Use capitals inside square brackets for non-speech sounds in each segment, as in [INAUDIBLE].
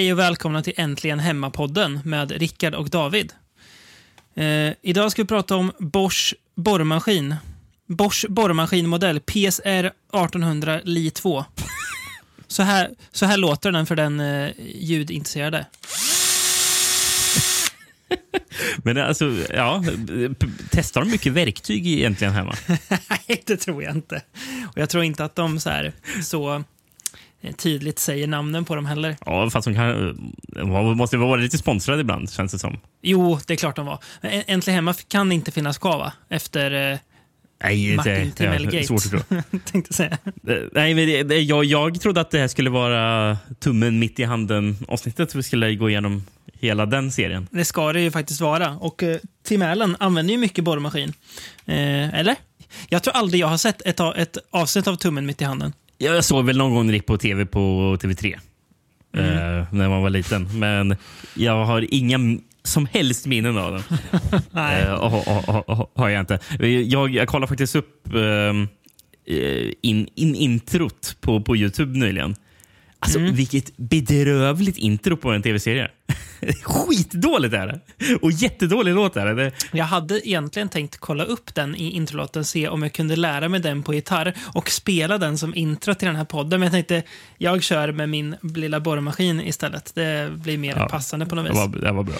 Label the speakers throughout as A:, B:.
A: Hej och välkomna till Äntligen Hemma-podden med Rickard och David. Eh, idag ska vi prata om Bosch borrmaskin. Bosch borrmaskinmodell PSR 1800 Li 2. Så här, så här låter den för den eh, ljudintresserade. [LAUGHS]
B: Men alltså, ja, testar de mycket verktyg egentligen hemma? [LAUGHS]
A: Nej, det tror jag inte. Och jag tror inte att de så, här, så tydligt säger namnen på dem heller.
B: Ja, fast de kan, de måste vara lite sponsrade ibland, känns det som.
A: Jo, det är klart de var. Men Äntligen Hemma kan inte finnas kvar, va? Efter eh,
B: Nej,
A: Martin
B: det,
A: Timell-gate.
B: är svårt att tro. [LAUGHS]
A: tänkte säga.
B: Eh, Nej, men det, det, jag, jag trodde att det här skulle vara tummen mitt i handen avsnittet. Vi skulle gå igenom hela den serien.
A: Det ska det ju faktiskt vara. Och eh, Tim Allen använder ju mycket borrmaskin. Eh, eller? Jag tror aldrig jag har sett ett, ett avsnitt av Tummen mitt i handen.
B: Jag såg väl någon gång när det gick på tv på TV3 eh, när man var liten. Men jag har inga som helst minnen av den. [LAUGHS]
A: Nej.
B: Eh, och- och- och- har jag inte. Jag, jag kollade faktiskt upp ehm, eh, in, in, introt på, på Youtube nyligen. Alltså, Vilket bedrövligt intro på en tv-serie. [LAUGHS] Skitdåligt är det. Och jättedålig låt är det. det.
A: Jag hade egentligen tänkt kolla upp den i introlåten, se om jag kunde lära mig den på gitarr och spela den som intro till den här podden. Men jag tänkte, jag kör med min lilla borrmaskin istället. Det blir mer
B: Ja,
A: passande på något
B: Det
A: vis.
B: var, det var bra.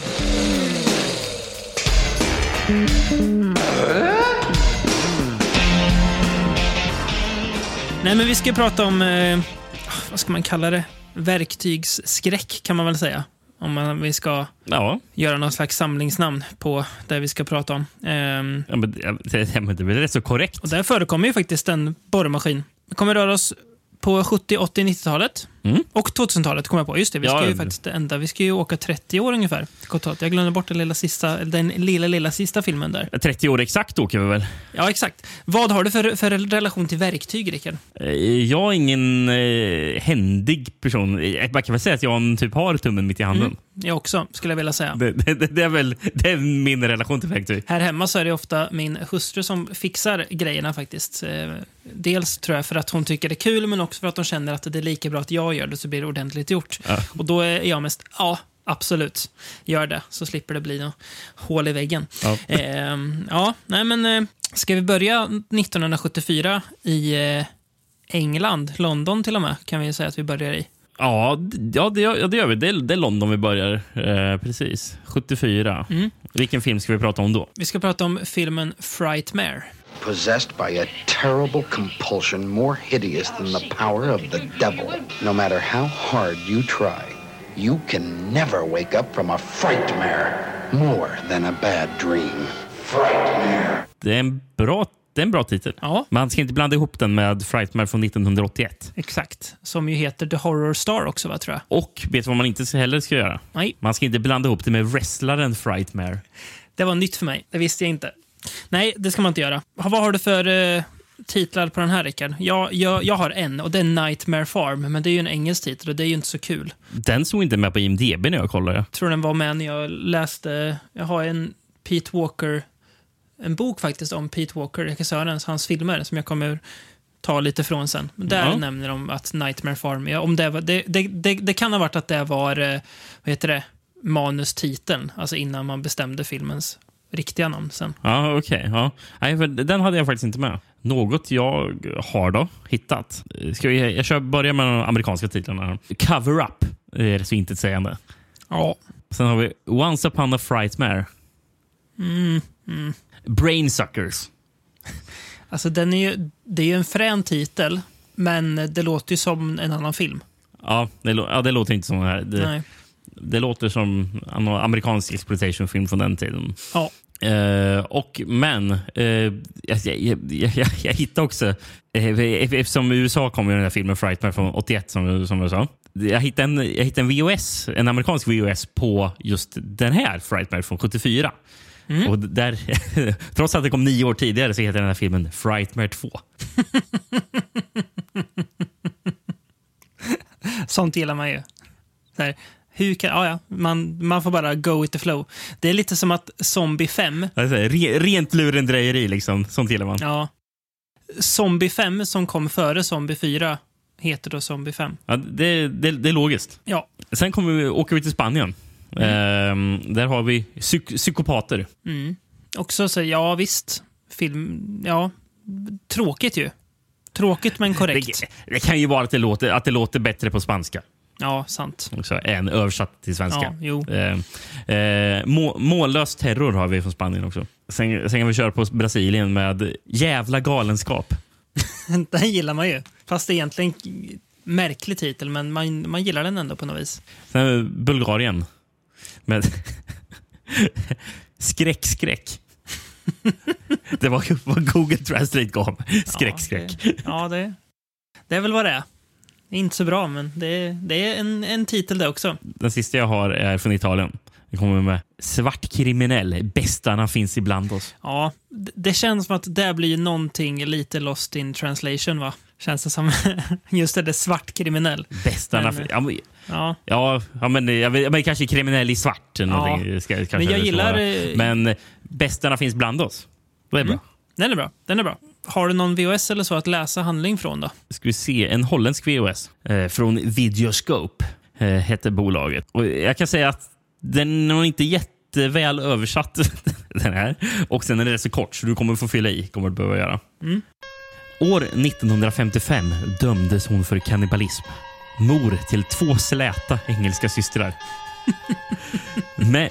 A: Nej, men vi ska prata om, eh, vad ska man kalla det? Verktygsskräck kan man väl säga. Om man, vi ska
B: Ja,
A: göra någon slags samlingsnamn på det vi ska prata om. Ehm,
B: ja, men, det, det, men det är väl rätt så korrekt.
A: och där förekommer ju faktiskt en borrmaskin. Vi kommer röra oss på 70, 80, 90-talet.
B: Mm.
A: Och 2000-talet kommer jag på. Just det, vi ska
B: Ja.
A: ju faktiskt ända, vi ska ju åka 30 år ungefär. Jag glömde bort den lilla sista, den lilla, lilla sista filmen där.
B: 30 år exakt åker vi väl.
A: Ja, exakt. Vad har du för, för relation till verktyg, Rickard?
B: Eh, Jag är ingen eh, händig person. Eh, Man kan väl säga att jag typ har tummen mitt i handen.
A: Mm. Jag också, skulle jag vilja säga.
B: Det, det, det är väl det är min relation till verktyg.
A: Här hemma så är det ofta min hustru som fixar grejerna faktiskt. Eh, Dels tror jag för att hon tycker det är kul, men också för att hon känner att det är lika bra att jag gör det så blir det ordentligt gjort.
B: Ja.
A: Och då är jag mest, ja, absolut, gör det, så slipper det bli något hål i väggen.
B: Ja.
A: Eh, ja, nej men eh, ska vi börja 1974 i eh, England, London till och med, kan vi säga att vi börjar i.
B: Ja, ja, det, ja, det gör vi. Det är, det är London vi börjar. Eh, precis. 74.
A: Mm.
B: Vilken film ska vi prata om då?
A: Vi ska prata om filmen Frightmare.
C: Possessed by a terrible compulsion more hideous than the power of the devil. No matter how hard you try, you can never wake up from a frightmare more than a bad dream. Frightmare.
B: Det är en bra, det är en bra titel.
A: Ja.
B: Man ska inte blanda ihop den med Frightmare från 1981.
A: Exakt, som ju heter The Horror Star också, va, tror jag.
B: Och vet du vad man inte heller ska göra?
A: Nej,
B: Man ska inte blanda ihop det med wrestlaren Frightmare.
A: det var nytt för mig. Det visste jag inte. Nej, det ska man inte göra. Vad har du för eh, titlar på den här, Rickard? Jag, jag, jag har en, och det är Nightmare Farm, men det är ju en engelsk titel och det är ju inte så kul.
B: Den stod inte med på IMDB när jag kollade.
A: Jag tror den var med när jag läste... Jag har en Pete Walker... En bok faktiskt om Pete Walker, regissörens, hans filmer, som jag kommer ta lite från sen. Där
B: Ja.
A: nämner de att Nightmare Farm, ja, om det, var, det, det, det, det kan ha varit att det var, eh, vad heter det, manustiteln, alltså innan man bestämde filmens riktiga namn sen.
B: Ja, okej. ja. Nej, för Den hade jag faktiskt inte med. Något jag har då hittat. Ska vi, jag kör, börjar med de amerikanska titlarna. Cover Up är så intetsägande.
A: Ja.
B: Sen har vi Once upon a Frightmare.
A: Mm,
B: Brainsuckers.
A: Alltså den är ju, det är ju en frän titel, men det låter ju som en annan film.
B: Ja det, ja, det låter inte som det här. Det,
A: Nej.
B: Det låter som en amerikansk exploitation-film från den tiden.
A: Ja.
B: Eh, och, men eh, jag, jag, jag, jag, hittade också, eh, eftersom i USA kom ju den här filmen Frightmare från 81 som, som jag sa. Jag hittade, en, jag hittade en VHS, en amerikansk VHS på just den här Frightmare från 74. Och där, [LAUGHS] trots att det kom nio år tidigare så heter den här filmen Frightmare 2. [LAUGHS]
A: Sånt gillar man ju. Här, hur kan, ja, ja, man, man får bara go with the flow. Det är lite som att Zombie 5,
B: Alltså, re, rent lurendrejeri, liksom. sånt gillar man.
A: ja, Zombie 5 som kom före Zombie 4 heter då Zombie 5.
B: Ja, det, det, det är logiskt.
A: Ja,
B: Sen kommer vi, åker vi till Spanien. Ehm, där har vi psyk psykopater.
A: också så, ja visst. Film, ja. Tråkigt ju. Tråkigt men korrekt.
B: Det, det kan ju vara att det, låter, att det låter bättre på spanska
A: Ja, sant.
B: också, än översatt till svenska.
A: Ja.
B: Ehm, eh, må, mållös terror har vi från Spanien också. Sen, sen kan vi köra på Brasilien med jävla galenskap. [LAUGHS]
A: Den gillar man ju. Fast det är egentligen en märklig titel, men man, man gillar den ändå på något vis.
B: Sen vi Bulgarien med [LAUGHS] skräck-skräck. [LAUGHS] det var vad Google Translate gav. Skräck-skräck.
A: Ja, det, ja det, det är väl vad det är. Är inte så bra, men det, det är en, en titel det också.
B: Den sista jag har är från Italien. Det kommer med svart kriminell. Bästarna finns ibland oss.
A: Ja, det, känns som att det blir någonting lite lost in translation, va? Känns det som. [LAUGHS] Just det, det är svart kriminell.
B: Bästarna...
A: Men,
B: ja, men,
A: Ja,
B: ja, ja, men, jag vet, men kanske kriminell i svart.
A: Ja.
B: ska,
A: Men jag gillar, eh,
B: Men bästarna finns bland oss. Det är bra.
A: den är bra. Den är bra. Har du någon VHS eller så att läsa handling från då?
B: ska vi se, en holländsk VHS eh, från Videoscope eh, hette bolaget. Och jag kan säga att den är nog inte jätteväl översatt [LAUGHS] den här. Och sen är den så kort så du kommer få fylla i. kommer du behöva göra. År 1955 dömdes hon för kannibalism. Mor till två släta engelska systrar. [LAUGHS] Men,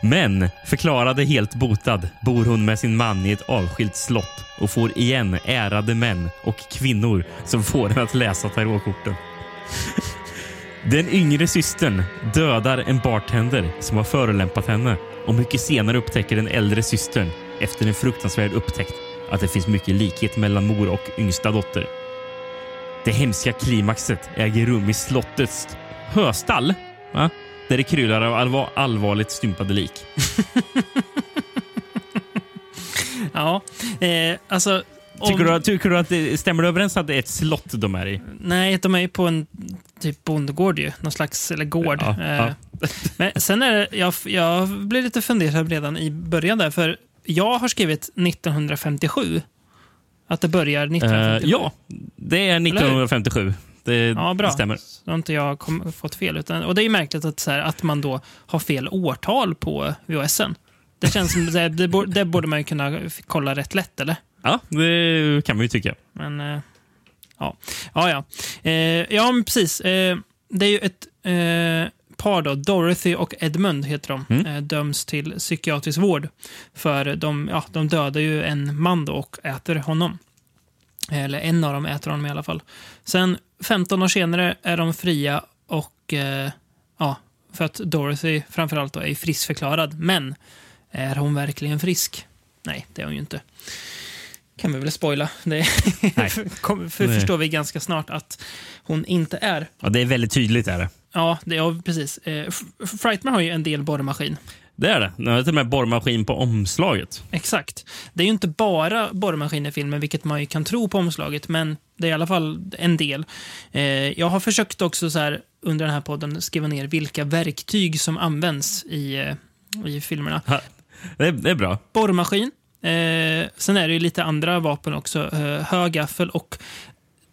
B: men förklarade helt botad bor hon med sin man i ett avskilt slott och får igen ärade män och kvinnor som får henne att läsa tarotkorten. [LAUGHS] Den yngre systern dödar en bartender som har förolämpat henne och mycket senare upptäcker den äldre systern efter en fruktansvärd upptäckt att det finns mycket likhet mellan mor och yngsta dotter. Det hemska klimaxet äger rum i slottets höstall, va? Där det kryllar av allvar, allvarligt stympade lik. [LAUGHS]
A: Ja, eh, alltså... om-
B: Tycker, du, tycker du att det stämmer överens att det är ett slott de är i?
A: Nej, de är ju på en typ bondgård ju. Någon slags, eller gård.
B: Ja,
A: Eh,
B: ja.
A: Men sen är det, jag, jag blev lite fundersam redan i början där, för jag har skrivit 1957. Att det börjar 1957.
B: Eh, ja, det är 1957. Det,
A: Ja, bra.
B: det stämmer.
A: Så har inte jag kom, fått fel. Utan, och det är ju märkligt att, så här, att man då har fel årtal på VHSen. Det känns som det, det, borde, det borde man kunna kolla rätt lätt, eller?
B: Ja, det kan man ju tycka.
A: Men, eh, ja. Ja, ja. Eh, ja, men precis. Eh, det är ju ett eh, par då, Dorothy och Edmund heter de, eh, döms till psykiatrisk vård. För de, ja, de dödar ju en man då och äter honom. Eller en av dem äter honom i alla fall. Sen 15 år senare är de fria och eh, ja, för att Dorothy framförallt då är friskförklarad. Men är hon verkligen frisk? Nej, det är hon ju inte. Kan vi väl spoila. Det [LAUGHS] för,
B: Nej.
A: förstår vi ganska snart att hon inte är.
B: Ja, det är väldigt tydligt. Är det.
A: Ja, det är precis. Eh, F- Frightmare har ju en del borrmaskin.
B: Det är det. Nu har till och med borrmaskin på omslaget.
A: Exakt. Det är ju inte bara borrmaskin i filmen, vilket man ju kan tro på omslaget, men det är i alla fall en del. Eh, jag har försökt också så här, under den här podden skriva ner vilka verktyg som används i, eh, i filmerna.
B: Ha, Det är, det är bra.
A: Borrmaskin. Eh, sen är det ju lite andra vapen också. Eh, högaffel och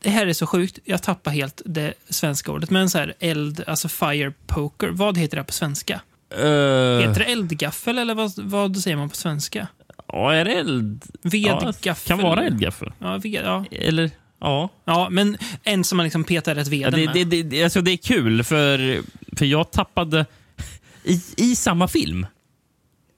A: det här är så sjukt. Jag tappar helt det svenska ordet. Men så här eld, alltså fire poker. Vad heter det på svenska?
B: Uh,
A: Heter det eldgaffel eller vad, vad säger man på svenska?
B: ja, är det eld?
A: Vedgaffel.
B: Ja, kan vara eldgaffel.
A: Ja, ved, ja.
B: Eller, ja.
A: ja, men en som man liksom petar rätt
B: ja
A: veden
B: det,
A: med.
B: det, det, alltså det är kul, för, för jag tappade i, i samma film.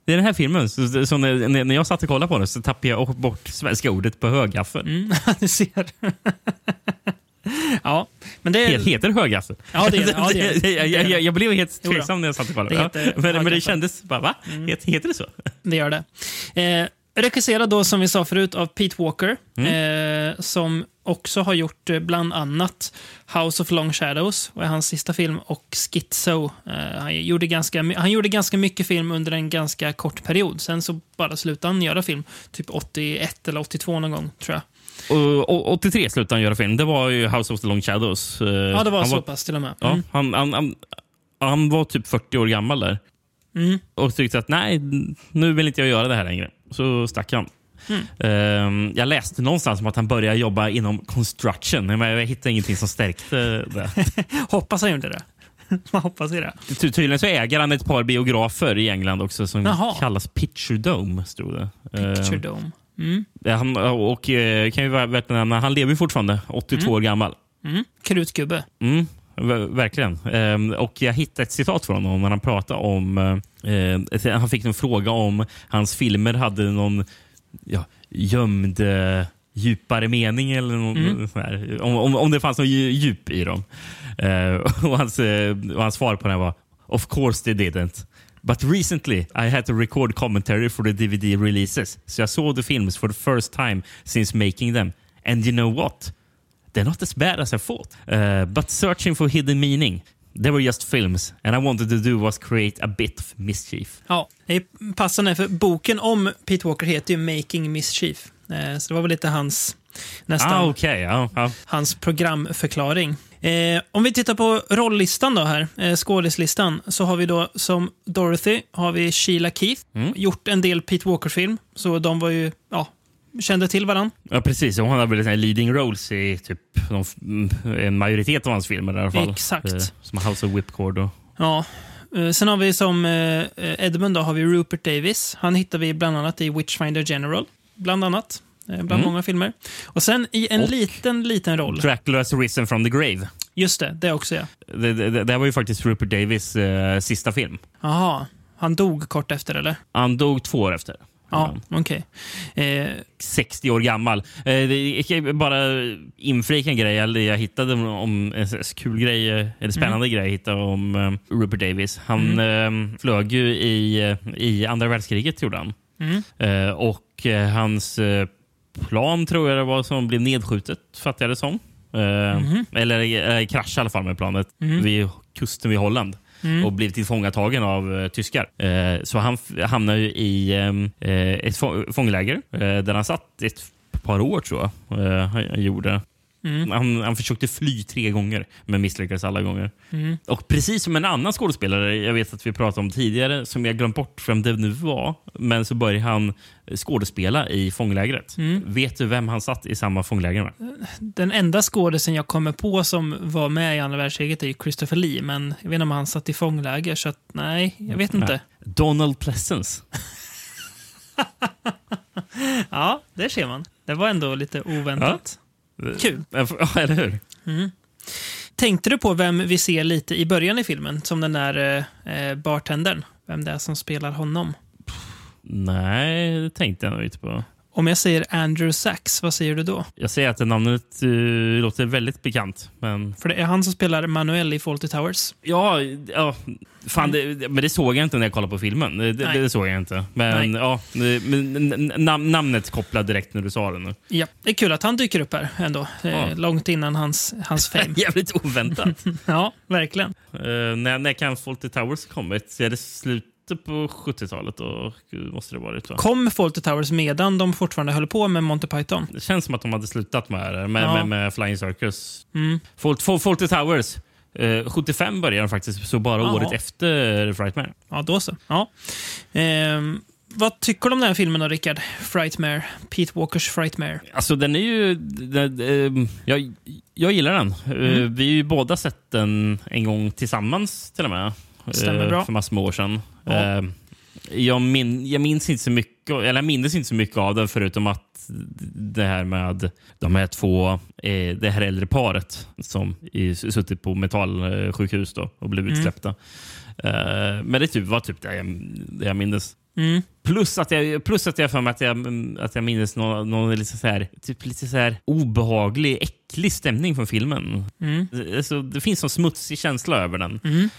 B: Det är den här filmen. Så, så när, när- jag satt och kollade på den så tappade jag bort svenska ordet på högaffel.
A: Mm, [LAUGHS] du ser. [LAUGHS] ja, men det är...
B: Heter. [LAUGHS]
A: Ja, det är det. Ja, det det.
B: jag, jag, jag, blev helt tveksam när jag satt och kollade.
A: Det
B: Ja,
A: heter
B: men, men det kändes bara, va? Heter, heter det så?
A: Det gör det. Eh, regisserad då, som vi sa förut, av Pete Walker. Eh, som också har gjort eh, bland annat House of Long Shadows, och är hans sista film, och Schizo. Eh, han, gjorde ganska, han gjorde ganska mycket film under en ganska kort period. Sen så bara slutade han göra film, typ 81 eller 82 någon gång, tror jag.
B: Och, och, 83 slutade han göra film. Det var ju House of the Long Shadows. Eh,
A: Ja, det var
B: han
A: så pass till och med.
B: Ja,
A: Mm.
B: han, han, han, han var typ 40 år gammal där.
A: Mm.
B: Och tyckte att nej, nu vill inte jag göra det här längre. Så stack han. Ehm, jag läste någonstans om att han började jobba inom construction, men jag hittade ingenting som stärkte det. [LAUGHS]
A: Hoppas han gjorde det. [LAUGHS] Man hoppas i det.
B: Ty tydligen så äger han ett par biografer i England också som
A: Jaha.
B: kallas Picture Dome. Stod det.
A: Picture
B: Ehm,
A: Dome. Mm.
B: han, och eh, kan ju värt nämna, han lever fortfarande, 82 år gammal.
A: Mm. Krutgubbe.
B: Mm, ver- verkligen. Ehm, och jag hittade ett citat från honom när han pratade om... Eh, han fick en fråga om hans filmer hade någon ja, gömd eh, djupare mening eller någon,
A: Mm.
B: här, om, om, om det fanns något dju- djup i dem. [LAUGHS] Och, hans, och hans svar på det var Of course they didn't. But recently I had to record commentary for the DVD releases. So I saw the films for the first time since making them. And you know what? They're not as bad as I thought. Uh, but searching for hidden meaning. They were just films and I wanted to do was create a bit of mischief.
A: Ja, det är passande för boken om Pete Walker heter ju Making Mischief. Eh, Så det var väl lite hans, nästan,
B: Ah, okej. Ja, ja.
A: hans programförklaring. Eh, om vi tittar på rolllistan då här, eh, skådislistan, så har vi då som Dorothy har vi Sheila Keith.
B: Mm.
A: Gjort en del Pete Walker-film, så de var ju, ja, kände till varann.
B: ja, precis. Hon har väl leading roles i typ de, mm, en majoritet av hans filmer i alla fall.
A: Exakt.
B: Eh, Som House of Whipcord och...
A: Ja. Eh, Sen har vi som eh, Edmund då har vi Rupert Davis. Han hittar vi bland annat i Witchfinder General. Bland annat. Eh, Bland
B: Mm.
A: många filmer. Och sen i en
B: Och-
A: liten, liten roll.
B: Dracula has risen from the grave.
A: Just det, det också ja.
B: Det, det, det var ju faktiskt Rupert Davis eh, sista film.
A: Jaha, han dog kort efter eller?
B: Han dog två år efter.
A: Ja, okej. Eh,
B: 60 år gammal. Eh, Jag bara inflika en grej. eller Jag hittade om en här kul grej, eh, eller spännande grej jag hittade om eh, Rupert Davis. Han eh, flög ju i, eh, i andra världskriget, gjorde han.
A: Mm.
B: Eh, och eh, hans eh, plan tror jag det var som blev nedskjutet, fattar jag det som. Eh, Eller eh, krasch i alla fall med planet vid kusten vid Holland. och blev tillfångatagen av eh, tyskar. Eh, så han hamnade ju i eh, eh, ett få- fångläger eh, där han satt ett par år tror jag. Eh, han, han gjorde. Han, han försökte fly tre gånger, men misslyckades alla gånger. Och precis som en annan skådespelare jag vet att vi pratade om tidigare, som jag glömt bort vem det nu var, men så började han skådespela i fånglägret. Vet du vem han satt i samma fångläger med?
A: Den enda skådisen jag kommer på som var med i andra världskriget är Christopher Lee, men jag vet inte om han satt i fångläger, så att, nej, jag vet inte.
B: Donald Pleasence. [LAUGHS]
A: Ja, där ser man. Det var ändå lite oväntat. Kul. [LAUGHS]
B: Ja, eller hur?
A: Tänkte du på vem vi ser lite i början i filmen, som den där eh, bartendern? Vem det är som spelar honom?
B: Nej, det tänkte jag nog inte på.
A: Om jag säger Andrew Sachs, vad säger du då?
B: Jag säger att det namnet uh, låter väldigt bekant. Men
A: För det är han som spelar Manuel i Fawlty Towers.
B: ja, ja fan, det, men det såg jag inte när jag kollade på filmen. Det,
A: Nej.
B: det såg jag inte. Men,
A: Nej.
B: ja, det- men nam, namnet kopplade direkt när du sa det nu.
A: Ja, det är kul att han dyker upp här ändå. Eh,
B: Ja.
A: Långt innan hans, hans [LAUGHS] fame.
B: Jävligt oväntat. [LAUGHS]
A: ja, verkligen.
B: uh, när, när kan Fawlty Towers kommit? Är det slutet på 70-talet? Då måste det varit. Va?
A: Kom Fawlty Towers medan de fortfarande höll på med Monty Python?
B: Det känns som att de hade slutat med det, med,
A: Ja.
B: med, med Flying Circus.
A: Mm.
B: Fawlty, Faw- Fawlty Towers. eh, 75 började de faktiskt, så bara
A: Jaha.
B: året efter Frightmare.
A: Ja, då så. Ja. Ehm, vad tycker du om den här filmen då, Rickard? Frightmare. Pete Walkers Frightmare.
B: Alltså den är ju... Den, eh, jag, jag gillar den. Eh,
A: Mm.
B: vi har ju båda sett den en gång tillsammans till och med. eh,
A: Stämmer bra.
B: För massor med år sedan.
A: Ja.
B: Eh, jag, min, jag minns inte så mycket, eller jag minns inte så mycket av den förutom att det här med de här två, eh, det här äldre paret som suttit på mentalsjukhus då och blev
A: Mm.
B: utsläppta. Eh, men det typ, var typ det jag, det jag minns.
A: Mm.
B: Plus att jag, plus att jag för mig att jag, att jag minns någon, någon lite, så här, typ lite så här obehaglig, äcklig stämning från filmen.
A: Mm.
B: Alltså, det finns en smutsig känsla över den.
A: Mm.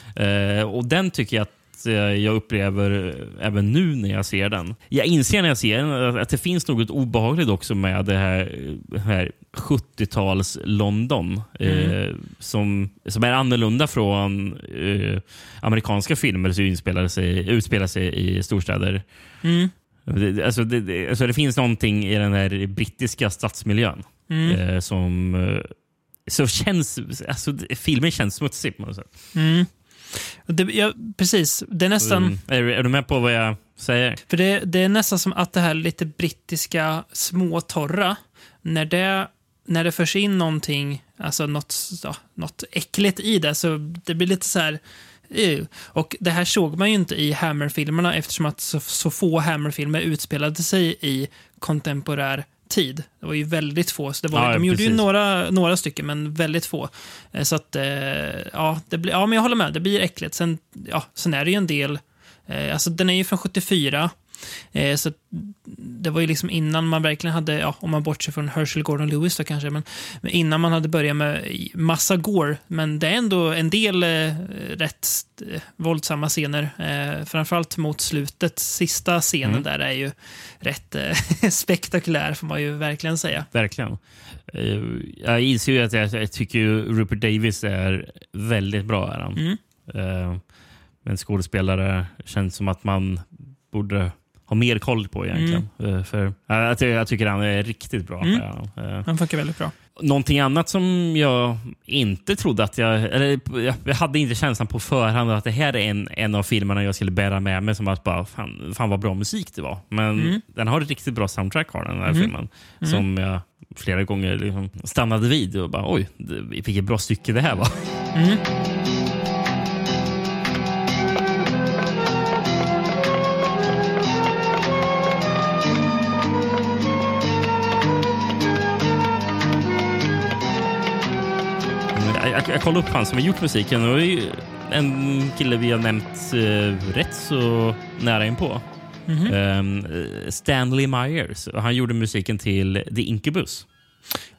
B: Eh, och den tycker jag att eh, jag upplever även nu när jag ser den. Jag inser när jag ser den att- det finns något obehagligt också med det här, det här 70-tals London. Eh, som, som är annorlunda från eh, amerikanska filmer som utspelar sig, utspelar sig i storstäder.
A: Mm.
B: Alltså det, alltså det finns någonting i den här brittiska stadsmiljön
A: Mm.
B: eh, som... Eh, så känns, alltså, filmen känns smutsig på något sätt.
A: Mm. Det, ja, precis. Det är nästan...
B: Mm. Är, är du med på vad jag säger?
A: För det, det är nästan som att det här lite brittiska småtorra, när det, när det förs in någonting, alltså något, ja, något äckligt i det, så det blir lite så här... ew. Och det här såg man ju inte i Hammer-filmerna eftersom att så, så få Hammer-filmer utspelade sig i kontemporär tid. Det var ju väldigt få. Så det var,
B: Ja,
A: de gjorde ju några, några stycken, men väldigt få. Eh, Så att, eh, ja, det blir, ja, men jag håller med. Det blir äckligt. Sen, ja, sen är det ju en del Eh, alltså den är ju från 74. Eh, så det var ju liksom innan man verkligen hade, ja, om man bortser från Herschel Gordon Lewis då kanske, men, men innan man hade börjat med massa gore. Men det är ändå en del eh, rätt eh, våldsamma scener. Eh, framförallt mot slutet. Sista scenen där är ju rätt eh, [LAUGHS] spektakulär får man ju verkligen säga.
B: Verkligen. Eh, Jag inser ju att jag, jag tycker Rupert Davis är väldigt bra. Är han.
A: Mm.
B: Eh, Men skådespelare känns som att man borde ha mer koll på egentligen. Eh, För, ja, jag, jag tycker han är riktigt bra.
A: Mm.
B: han. Eh,
A: Den funkar väldigt bra.
B: Någonting annat som jag inte trodde att jag... Eller jag- hade inte känslan på förhand att det här är en, en av filmerna jag skulle bära med mig. Som att bara, fan, fan vad bra musik det var. Men
A: Mm.
B: den har ett riktigt bra soundtrack har den här filmen. Som jag flera gånger liksom stannade vid och bara oj, vilket bra stycke det här var. Jag, kollade upp han som har gjort musiken och det är ju en kille vi har nämnt eh, rätt så nära inpå. Ehm, eh, Stanley Myers. Han gjorde musiken till The Incubus.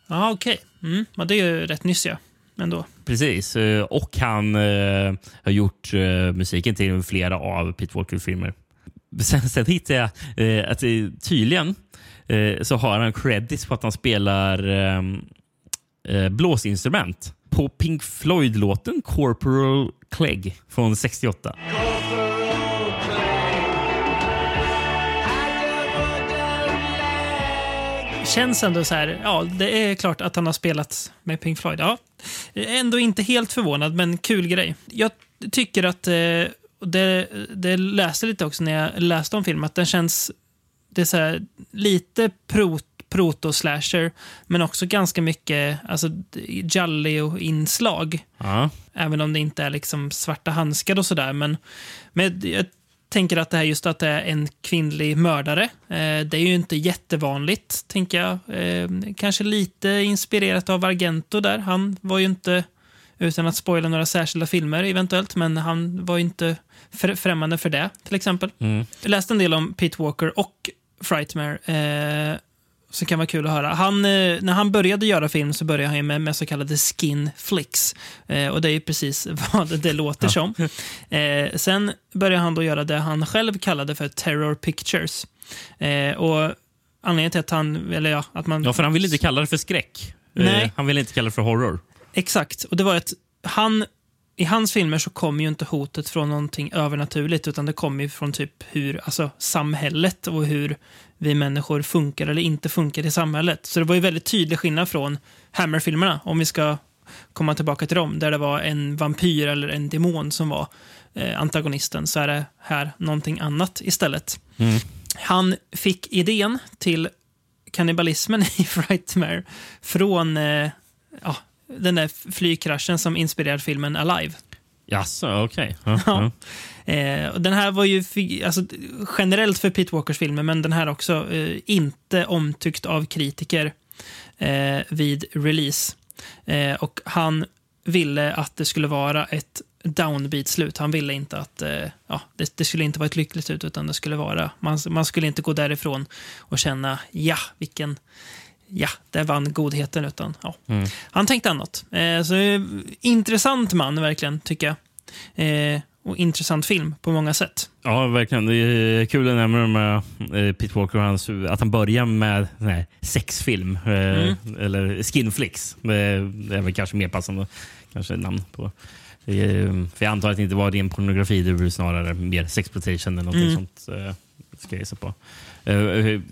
A: Ja, okej. Mm. Ja, det är ju rätt nyss ja. Ändå.
B: Precis. eh, Och han eh, har gjort eh, musiken till flera av Pete Walker-filmer. Sen, sen hittade jag eh, att tydligen eh, så har han credits på att han spelar eh, eh, blåsinstrument på Pink Floyd-låten Corporal Clegg från 68.
A: Känns ändå så här, ja, det är klart att han har spelat med Pink Floyd. Ja, ändå inte helt förvånad, men kul grej. Jag tycker att, eh, det, det läste lite också när jag läste om filmen, att den känns, det är så här, lite prot proto-slasher, men också ganska mycket alltså, Jalli-inslag.
B: Ja.
A: Även om det inte är liksom svarta handskar och sådär. Men, men jag tänker att det här just att det är en kvinnlig mördare. Eh, det är ju inte jättevanligt, tänker jag. Eh, kanske lite inspirerat av Argento där. Han var ju inte, utan att spoila några särskilda filmer eventuellt, men han var ju inte fr- främmande för det, till exempel.
B: Mm.
A: Jag läste en del om Pete Walker och Frightmare. Eh, så kan vara kul att höra. Han, eh, när han började göra film så började han med, med så kallade skin flicks. Eh, och det är ju precis [LAUGHS] vad det låter som. Eh, sen började han då göra det han själv kallade för terror pictures. Eh, och anledningen till att han, eller ja, att man...
B: ja, för han ville inte kalla det för skräck. Eh,
A: Nej.
B: Han ville inte kalla det för horror.
A: Exakt. Och det var att han, i hans filmer så kommer ju inte hotet från någonting övernaturligt utan det kommer ju från typ hur, alltså samhället och hur vi människor funkar eller inte funkar i samhället. Så det var ju väldigt tydlig skillnad från Hammer-filmerna, om vi ska komma tillbaka till dem, där det var en vampyr eller en demon som var eh, antagonisten, så är det här någonting annat istället. Han fick idén till kannibalismen [LAUGHS] i Frightmare från eh, ja, den där flygkraschen som inspirerade filmen Alive.
B: Jaså, okej. Ja,
A: Ja.
B: ja.
A: Eh, och den här var ju alltså, generellt för Pete Walkers filmer, men den här också eh, inte omtyckt av kritiker eh, vid release. Eh, och han ville att det skulle vara ett downbeat-slut. Han ville inte att eh, ja, det, det skulle inte vara ett lyckligt slut, utan det skulle vara, man, man skulle inte gå därifrån och känna ja, vilken Ja, där vann godheten. Utan, ja. Han tänkte annat. Eh, så, eh, intressant man, verkligen, tycker jag. Eh, och intressant film på många sätt.
B: Ja, verkligen. Det är kul att nämna med eh, Pete Walker och hans, att han börjar med nej, sexfilm. Eh, Eller skinflix. Det är väl kanske mer passande kanske namn på. Eh, För jag antar att det inte var ren pornografi. Det var snarare mer sexploitation eller något sånt. eh, Ska jag på.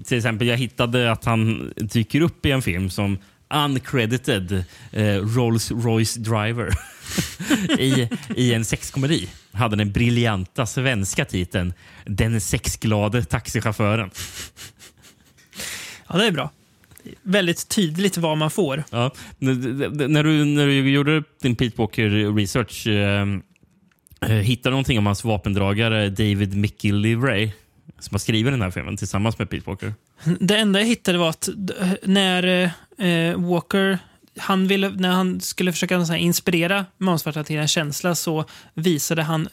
B: Till exempel, jag hittade att han dyker upp i en film som uncredited Rolls Royce driver [LAUGHS] [LAUGHS] i, i en sexkomedi. Hade den briljanta svenska titeln Den sexglade taxichauffören.
A: Ja, det är bra. Väldigt tydligt vad man får.
B: Ja. När du, när du gjorde din Pete Walker research, eh, eh, hittade du någonting om hans vapendragare David McGillivray som har skrivit den här filmen tillsammans med Pete Walker?
A: Det enda jag hittade var att när eh, Walker han ville, när han skulle försöka så här, inspirera Månsvarta till en känsla så visade han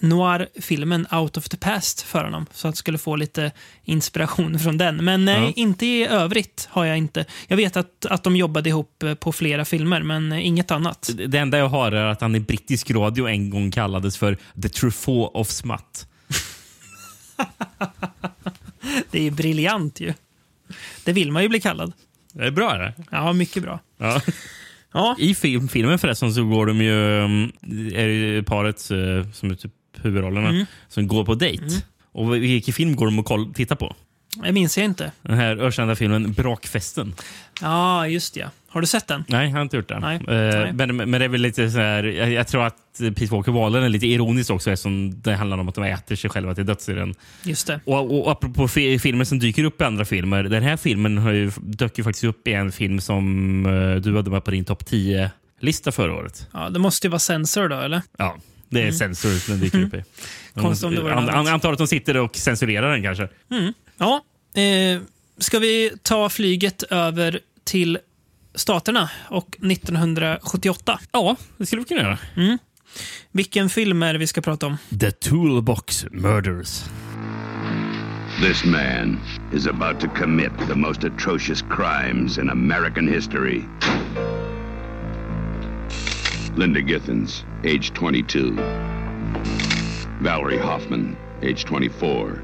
A: noir-filmen Out of the Past för honom. Så att han skulle få lite inspiration från den. Men nej,
B: Ja.
A: inte i övrigt har jag inte. Jag vet att, att de jobbade ihop eh, på flera filmer, men eh, inget annat.
B: Det enda jag har är att han i brittisk radio en gång kallades för The Truffaut of Smut. [LAUGHS]
A: Det är briljant ju. Det vill man ju bli kallad.
B: Det är bra det.
A: Ja, mycket bra.
B: Ja.
A: Ja,
B: I film, filmen förresten så går de ju, um, är det ju paret eh, som är typ huvudrollerna som går på dejt. Och vilken film går de och koll, tittar på?
A: Det minns jag inte.
B: Den här ökända filmen Brakfesten.
A: Ja, just ja. Har du sett den?
B: Nej, jag har inte gjort det.
A: Nej.
B: Eh,
A: Nej.
B: Men, men det är väl lite så här, jag, jag tror att Pete Walker valde den lite ironiskt också eftersom det handlar om att de äter sig själva till döds i den.
A: Just det.
B: Och, och, apropå fi- filmer som dyker upp i andra filmer. Den här filmen har ju, dök ju faktiskt upp i en film som eh, du hade med på din topp 10-lista förra året.
A: Ja, det måste ju vara Sensor då, eller?
B: Ja, det är censur den dyker upp i. [LAUGHS]
A: Konstigt om det var
B: An, an, antar att de sitter och censurerar den kanske.
A: Ja. Eh, ska vi ta flyget över till Staterna och 1978?
B: Ja, det skulle vi kunna göra.
A: Vilken film är det vi ska prata om?
B: The Toolbox Murders.
D: This man is about to commit the most atrocious crimes in American history. Linda Githens, age 22. Valerie Hoffman, age 24.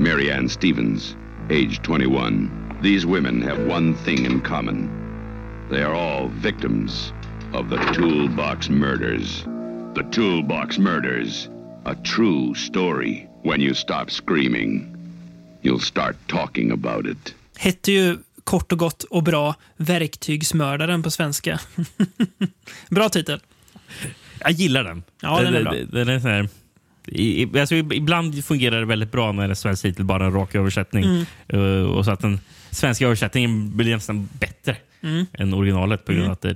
D: Mary Ann Stevens, age 21. These women have one thing in common. They are all victims of the Toolbox Murders. The Toolbox Murders. A true story. When you stop screaming, you'll start talking about it.
A: Hette ju kort och gott och bra Verktygsmördaren på svenska. [LAUGHS] bra titel.
B: Jag gillar den.
A: Ja, den är bra.
B: Den är så här, i, alltså, ibland fungerar det väldigt bra när en svensk titel bara är en rak översättning.
A: Mm.
B: Uh, och så att den svenska översättningen blir nästan bättre
A: Mm.
B: än originalet på grund av att det,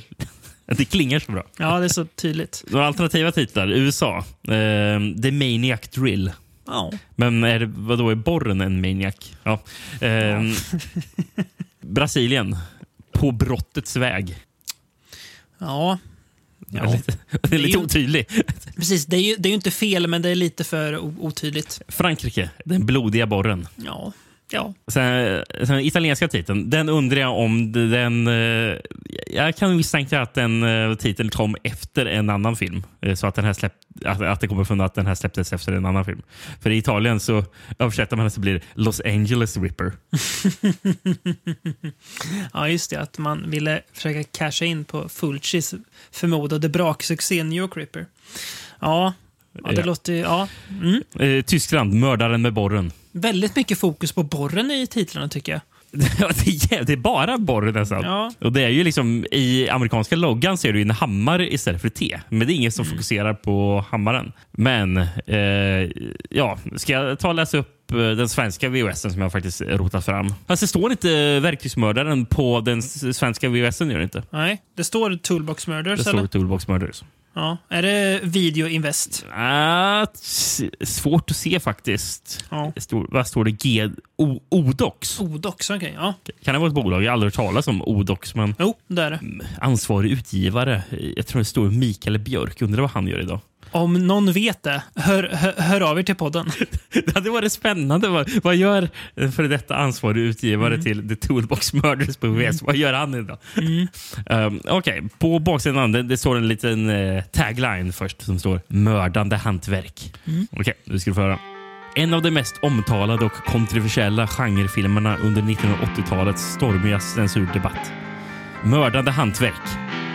B: [LAUGHS] det klingar så bra.
A: Ja, det är så tydligt. [LAUGHS]
B: Några alternativa titlar. USA. Uh, The Maniac Drill.
A: Ja.
B: Men är det, vadå, är borren en maniac? Ja. Ehm, [LAUGHS] Brasilien. På brottets väg.
A: Ja, Ja.
B: lite, den är lite otydlig.
A: precis. Det är, ju, det är ju inte fel, men det är lite för otydligt.
B: Frankrike. Den blodiga borren.
A: Ja. Ja.
B: Sen, sen italienska titeln, den undrar jag om den... eh, Jag kan misstänka att den eh, titeln kom efter en annan film. Eh, Så att, den här släpp, att, att det kommer från att den här släpptes efter en annan film. För i Italien så översätter man det så blir Los Angeles Ripper. [LAUGHS]
A: ja, just det. Att man ville försöka casha in på Fulcis förmodade braksuccé New York Ripper. Ja, ja det
B: Ja.
A: låter ju... Ja. Mm.
B: Tyskland, Mördaren med borren.
A: Väldigt mycket fokus på borren i titlarna, tycker jag. [LAUGHS]
B: Ja, det, är, bara borren nästan.
A: Ja.
B: Och det är ju liksom, I amerikanska loggan ser du en hammare istället för T. Men det är ingen som
A: Mm.
B: fokuserar på hammaren. Men eh, ja, ska jag ta och läsa upp eh, den svenska VHSen som jag faktiskt rotat fram? Fast det står inte verktygsmördaren på den svenska VHSen. Gör det inte.
A: Nej, det står Toolbox Murders,
B: Det
A: eller?
B: står Toolbox Murders.
A: Ja. Är det Video Invest?
B: Ah, svårt att se faktiskt.
A: Ja.
B: Står, vad står det? G, o, Odox?
A: Odox, okej. Ja.
B: Kan det vara ett bolag? Jag har aldrig hört talas om Odox. Men
A: Jo, det är det.
B: ansvarig utgivare. Jag tror det står Mikael Björk. Undrar vad han gör idag.
A: Om någon vet det, hör, hör, hör av er till podden. [LAUGHS]
B: Det hade varit spännande. Vad, vad gör en före detta ansvarig utgivare till The Toolbox Murders på VS? Vad gör han idag? [LAUGHS] Um, Okej, på baksidan det, det står en liten eh, tagline först som står “Mördande hantverk”. Okej, nu ska du få höra. En av de mest omtalade och kontroversiella genrefilmerna under 1980-talets stormiga censurdebatt. Mördande hantverk.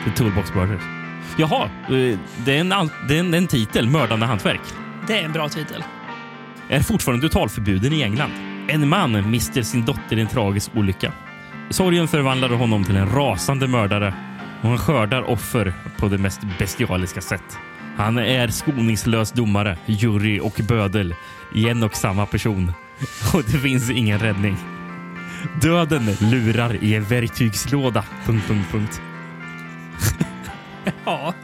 B: The Toolbox Murders. Jaha, eh, det är en, det är en, en titel. Mördande hantverk
A: Det är en bra titel.
B: är fortfarande totalförbjuden i England. En man mister sin dotter i en tragisk olycka. Sorgen förvandlade honom till en rasande mördare och han skördar offer på det mest bestialiska sätt. Han är skoningslös domare, jury och bödel i en och samma person. [LAUGHS] Och det finns ingen räddning. Döden lurar i en verktygslåda. Punkt, punkt, punkt. [LAUGHS] [LAUGHS]
A: Ja.
B: Och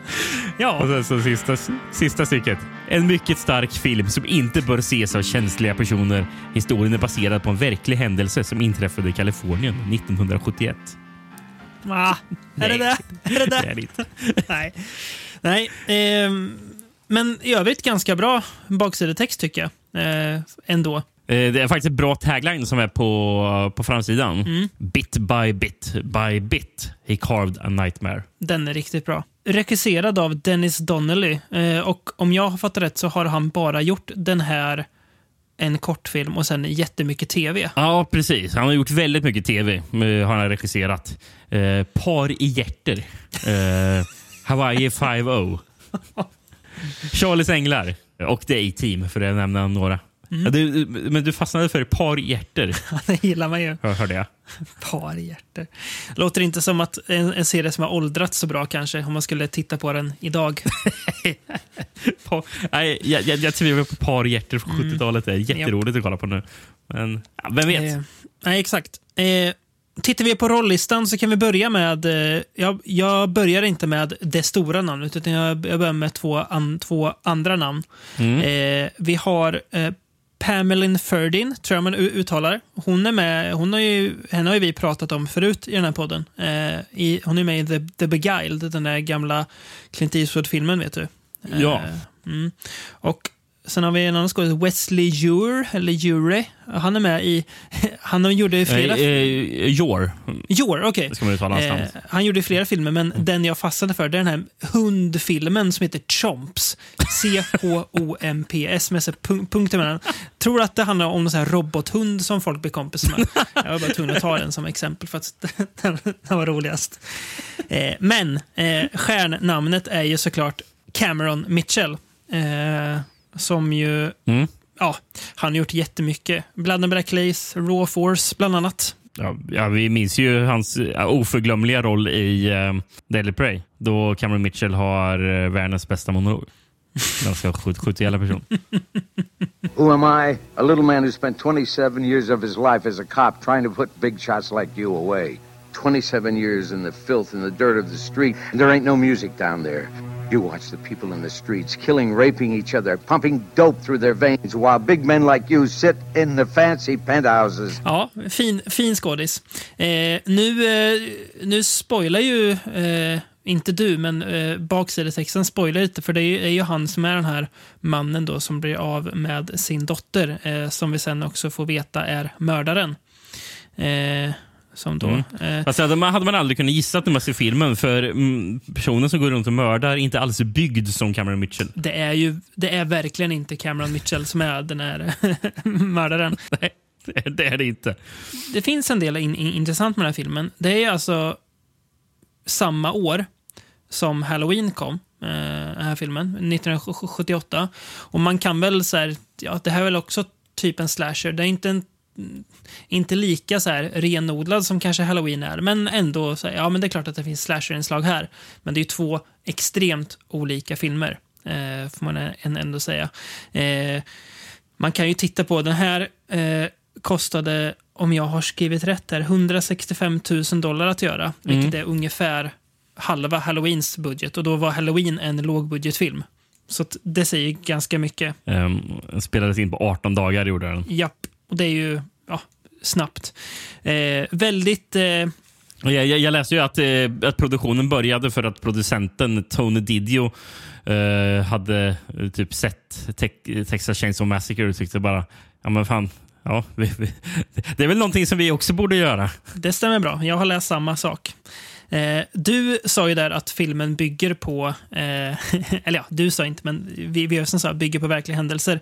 A: Ja.
B: sen så sista, sista stycket. En mycket stark film som inte bör ses av känsliga personer. Historien är baserad på en verklig händelse som inträffade i Kalifornien 1971.
A: Ah, är det det? Är det
B: Det
A: det?
B: är det inte. [LAUGHS]
A: Nej. Nej. ehm, men i övrigt ganska bra baksidetext tycker jag. Eh, ändå.
B: Eh, Det är faktiskt ett bra tagline som är på, på framsidan.
A: Mm.
B: Bit by bit by bit he carved a nightmare.
A: Den är riktigt bra. Regisserad av Dennis Donnelly. Eh, och om jag har fattat rätt så har han bara gjort den här, en kortfilm och sen jättemycket tv.
B: Ja, precis. Han har gjort väldigt mycket tv. eh, Har han regisserat. Eh, Par i hjärter. Eh, Hawaii 5-0. [LAUGHS] Charlies Änglar. Och The A-Team, för att nämna några.
A: Mm.
B: Ja, du, men du fastnade för Par hjärter, [LAUGHS]
A: det gillar man ju.
B: hör- hörde jag. [LAUGHS]
A: Par hjärter. Låter inte som att en, en serie som har åldrats så bra kanske, om man skulle titta på den idag. [LAUGHS]
B: Par, nej, jag, jag, jag tvivlar på Par hjärter från
A: Mm.
B: 70-talet. Det är jätteroligt att kolla på nu. Men ja, vem vet?
A: Eh, nej, exakt. Eh, tittar vi på rollistan så kan vi börja med... Eh, jag, jag börjar inte med det stora namnet, utan jag, jag börjar med två, an, två andra namn.
B: Mm.
A: Eh, vi har eh, Pamelin Ferdin, tror jag man uttalar. Hon är med, hon har ju, henne har ju vi pratat om förut i den här podden. Eh, i, hon är med i The, The Beguiled, den där gamla Clint Eastwood-filmen, vet du. Eh,
B: Ja.
A: Mm. Och sen har vi en annan skådespelare, Wesley Ure, eller Ure. Han är med i... [LAUGHS] Han gjorde flera...
B: Eh, Jor,
A: Jure, okej. Eh, han gjorde flera filmer, men den jag fastnade för det är den här hundfilmen som heter Chomps. C-H-O-M-P-S med punk- punkter mellan. Tror att det handlar om en sån här robothund som folk blir kompis med. Jag var bara tvungen att ta den som exempel för att [LAUGHS] den, den var roligast. Eh, men eh, stjärnnamnet är ju såklart Cameron Mitchell. Eh, som ju
B: Mm.
A: ja, han har gjort jättemycket. Blood and Black Lace, Raw Force bland annat.
B: Ja, ja, vi minns ju hans oförglömliga roll i uh, Daily Prey. Då Cameron Mitchell har eh, världens bästa monolog. [LAUGHS] Ganska skjut, skjut ihjäl en person. [LAUGHS]
E: Who am I? A little man who spent 27 years of his life as a cop trying to put big shots like you away. 27 years in the filth and the dirt of the street, and there ain't no music down there. You watch the people in the streets killing, raping each other, pumping dope through their veins, while big men like you sit in the fancy penthouses.
A: Ja, fin, fin skådis. Eh, nu, eh, nu spoilar ju, eh, inte du, men eh, baksidetexten spoilar lite, för det är ju, han som är den här mannen då som blir av med sin dotter, eh, som vi sen också får veta är mördaren. Eh, som då... Eh,
B: Alltså, hade, man, hade man aldrig kunnat gissa när man ser filmen, för mm, personen som går runt och mördar är inte alls byggd som Cameron Mitchell.
A: det är ju det är verkligen inte Cameron Mitchell som är den här [LAUGHS] mördaren. [LAUGHS]
B: Nej, det är- det inte.
A: det finns en del in, in, intressant med den här filmen. Det är alltså samma år som Halloween kom, eh, den här filmen, 1978. Och man kan väl säga, ja, det här är väl också typ en slasher. Det är inte en inte lika så här renodlad som kanske Halloween är, men ändå så här, ja men det är klart att det finns slasher-inslag här. Men det är två extremt olika filmer, eh, får man ändå säga. Eh, man kan ju titta på den här eh, kostade, om jag har skrivit rätt här, 165 000 dollar att göra. Vilket är ungefär halva Halloweens budget. Och då var Halloween en lågbudgetfilm. Så det säger ganska mycket.
B: Um, spelades in på 18 dagar gjorde den.
A: Japp, och det är ju ja, snabbt. Eh, väldigt... Eh,
B: Jag, jag, läste ju att, eh, att produktionen började för att producenten Tony Didio eh, hade eh, typ sett te- Texas Chainsaw Massacre och tyckte bara, ja men fan, ja, [LAUGHS] vi, vi, det är väl någonting som vi också borde göra.
A: Det stämmer bra. Jag har läst samma sak. Eh, du sa ju där att filmen bygger på, eh, [LAUGHS] eller ja, du sa inte, men vi, vi sa bygger på verkliga händelser.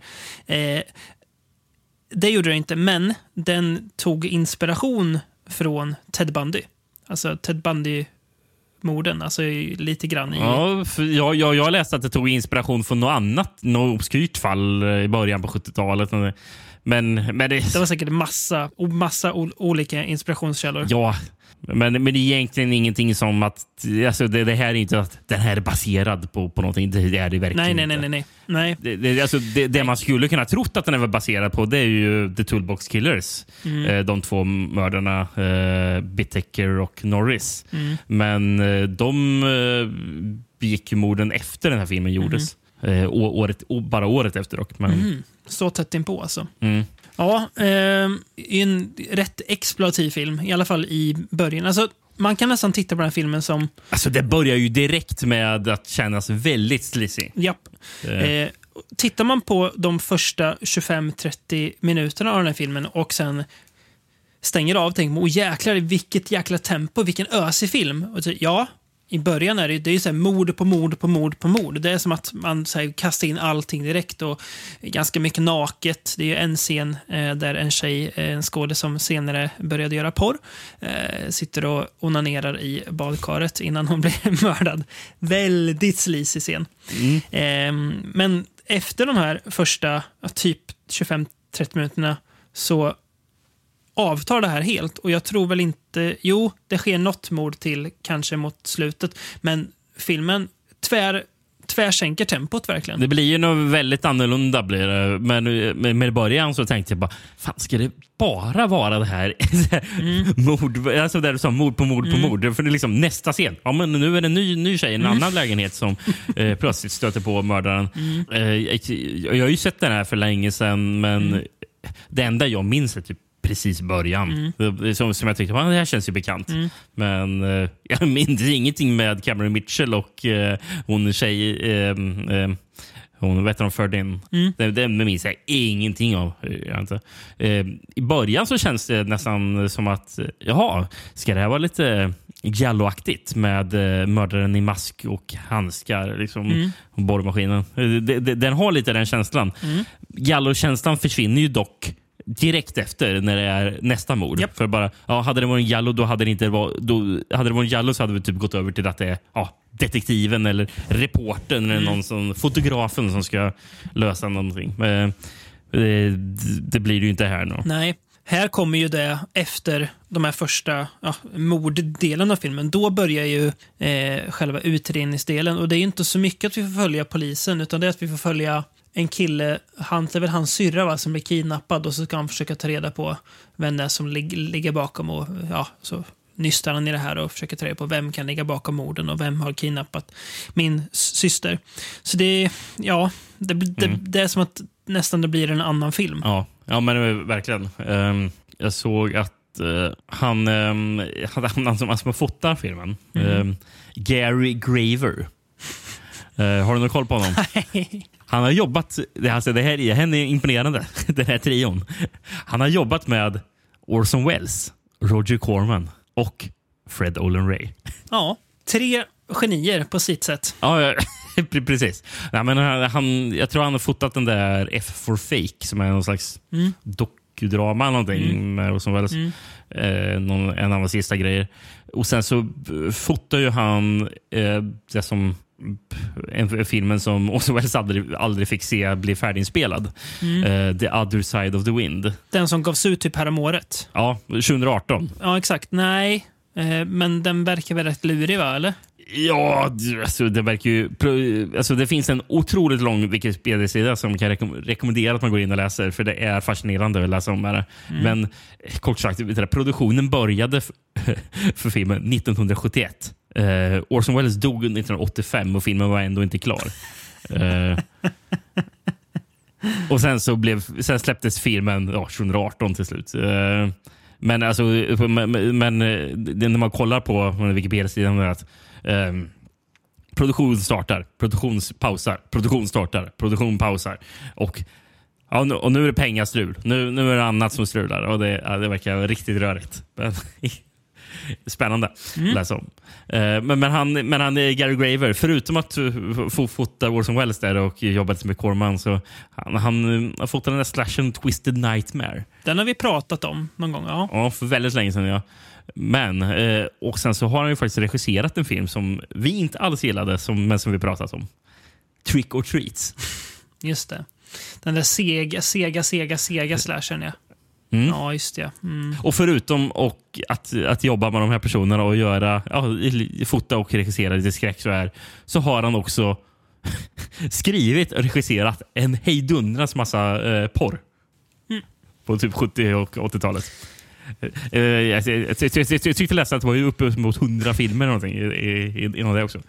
A: Det gjorde det inte, men den tog inspiration från Ted Bundy. Alltså Ted Bundy-morden, alltså i- lite grann i...
B: Ja, jag, jag, jag läste att det tog inspiration från något annat, något obskyrt fall i början på 70-talet. Men Men, det,
A: Det var säkert massa, massa olika inspirationskällor.
B: Ja, men, men det är egentligen ingenting som att... Alltså det, det här är inte att den här är baserad på, på någonting. Det, är det verkligen
A: nej, nej, nej,
B: inte.
A: nej, nej. nej.
B: Det, det, alltså det, det man skulle kunna trott att den är baserad på det är ju The Toolbox Killers.
A: Mm.
B: Eh, de två mördarna, eh, Bittaker och Norris.
A: Mm.
B: Men eh, de eh, begick ju morden efter den här filmen gjordes. Eh, å- året, bara året efter dock. Men,
A: Mm. Så tätt inpå alltså.
B: mm.
A: Ja, eh, en rätt exploativ film. I alla fall i början. Alltså, man kan nästan titta på den här filmen som,
B: Alltså det börjar ju direkt med att kännas väldigt sleazy.
A: japp. Eh, tittar man på de första 25-30 minuterna av den här filmen och sen stänger av och tänker man, åh jäklar, vilket jäkla tempo, vilken ösig film. Och så, ja, i början är det, det är så här mord på mord på mord på mord. Det är som att man så här, kastar in allting direkt och ganska mycket naket. Det är ju en scen eh, där en tjej, eh, en skådespelare som senare började göra porr, eh, sitter och onanerar i badkaret innan hon [LAUGHS] blir mördad. Väldigt sleazy scen. Eh, men efter de här första typ 25-30 minuterna så avtar det här helt. Och jag tror väl inte... Jo, det sker något mord till kanske mot slutet. Men filmen tvär, tvärsänker tempot verkligen.
B: Det blir ju något väldigt annorlunda. Blir det. Men med, med början så tänkte jag bara, fan ska det bara vara det här? [LAUGHS] mord, alltså där du sa mord på mord på mord. För det är liksom nästa scen. Ja, men nu är det en ny, ny tjej i en annan lägenhet som [LAUGHS] eh, plötsligt stöter på mördaren. Eh, jag, jag har ju sett den här för länge sedan, men det enda jag minns är typ precis början. Det- Som, som jag tyckte, "Ah, det här känns ju bekant. Men eh, jag minns ingenting med Cameron Mitchell och eh, hon tjej... Eh, hon vet de förde in. Det, det minns jag ingenting av. eh, Jag inte. Eh, I början så känns det nästan som att, eh, jaha, ska det här vara lite Jalloaktigt med eh, mördaren i mask och handskar liksom, och borrmaskinen. Eh, det- Den har lite den känslan. Jallo-känslan försvinner ju dock direkt efter när det är nästa mord.
A: Japp.
B: För bara, ja, hade det varit en Jallo då hade det inte varit, då, hade det varit en Jallo så hade vi typ gått över till att det är ja, detektiven eller reportern eller någon som, fotografen som ska lösa någonting. Men, eh, det blir det ju inte här nu.
A: Nej. Här kommer ju det efter de här första ja, morddelen av filmen. Då börjar ju eh, själva utredningsdelen. Och det är inte så mycket att vi får följa polisen, utan det är att vi får följa en kille, han, det är väl hans syrra va, som blir kidnappad och så ska han försöka ta reda på vem det är som lig, ligger bakom och ja, så nystar han i det här och försöker ta reda på vem kan ligga bakom morden och vem har kidnappat min syster. Så det är, ja, det, det, det är som att nästan det blir en annan film.
B: Ja, ja men eh, verkligen. Ehm, jag såg att eh, han, um, han, han som, han som fotar filmen, ehm, Gary Graver. Eh, har du någon koll på honom? [LAUGHS] Han har jobbat, det, alltså det här är, henne är imponerande, [LAUGHS] den här trion. Han har jobbat med Orson Welles, Roger Corman och Fred Olen Ray.
A: Ja, tre genier på sitt sätt.
B: Ja, ja, [LAUGHS] pre- precis. Nej, men han, jag tror han har fotat den där F for Fake som är någon slags dokudrama eller någonting med Orson Welles. Eh, någon, en av de sista grejer. Och sen så fotar ju han eh, det som en, filmen som [LAUGHS] Orson Welles aldrig, aldrig fick se bli färdiginspelad. Eh, the other side of the wind.
A: Den som gavs ut typ häromåret.
B: Ja, 2018.
A: Ja, exakt. Nej, eh, men den verkar väl rätt lurig, va? Eller?
B: Ja, alltså det verkar ju... Alltså det finns en otroligt lång Wikipedia-sida som kan rekom rekommendera att man går in och läser. För det är fascinerande att läsa om det. Men eh, kort sagt, produktionen började f- [LAUGHS] för filmen 1971. Uh, Orson Welles dog 1985 och filmen var ändå inte klar. Uh, och sen, så blev, sen släpptes filmen ja, 2018 till slut. Uh, men, alltså, men, men när man kollar på Wikipedia-sidan är att ehm, produktion startar, produktion pausar, produktion startar, produktion pausar. Och, ja, nu, och nu är det pengastrul. Nu, nu är det annat som strular och det, ja, det verkar riktigt rörigt. [LAUGHS] Spännande att läsa om. Eh, men, men, han, men han är Gary Graver. Förutom att få fota Orson Welles där och jobbat med Corman så han, han uh, har fotat den där slashen Twisted Nightmare.
A: Den har vi pratat om någon gång. Ja.
B: Ja, för väldigt länge sedan. Ja. Men, eh, och sen så har han ju faktiskt regisserat en film som vi inte alls gillade, som, men som vi pratat om. Trick or Treats.
A: Just det. Den där sega, sega, sega, sega slashern ja.
B: Mm.
A: Ja, just det. Mm.
B: Och förutom och att, att jobba med de här personerna och göra, ja, fota och regissera lite skräck så, här, så har han också [LAUGHS] skrivit och regisserat en hejdundrans massa eh, porr. På typ 70 och 80-talet. Eh, jag, jag, jag, jag, jag tyckte läsa att det var upp mot 100 filmer eller någonting inom det också.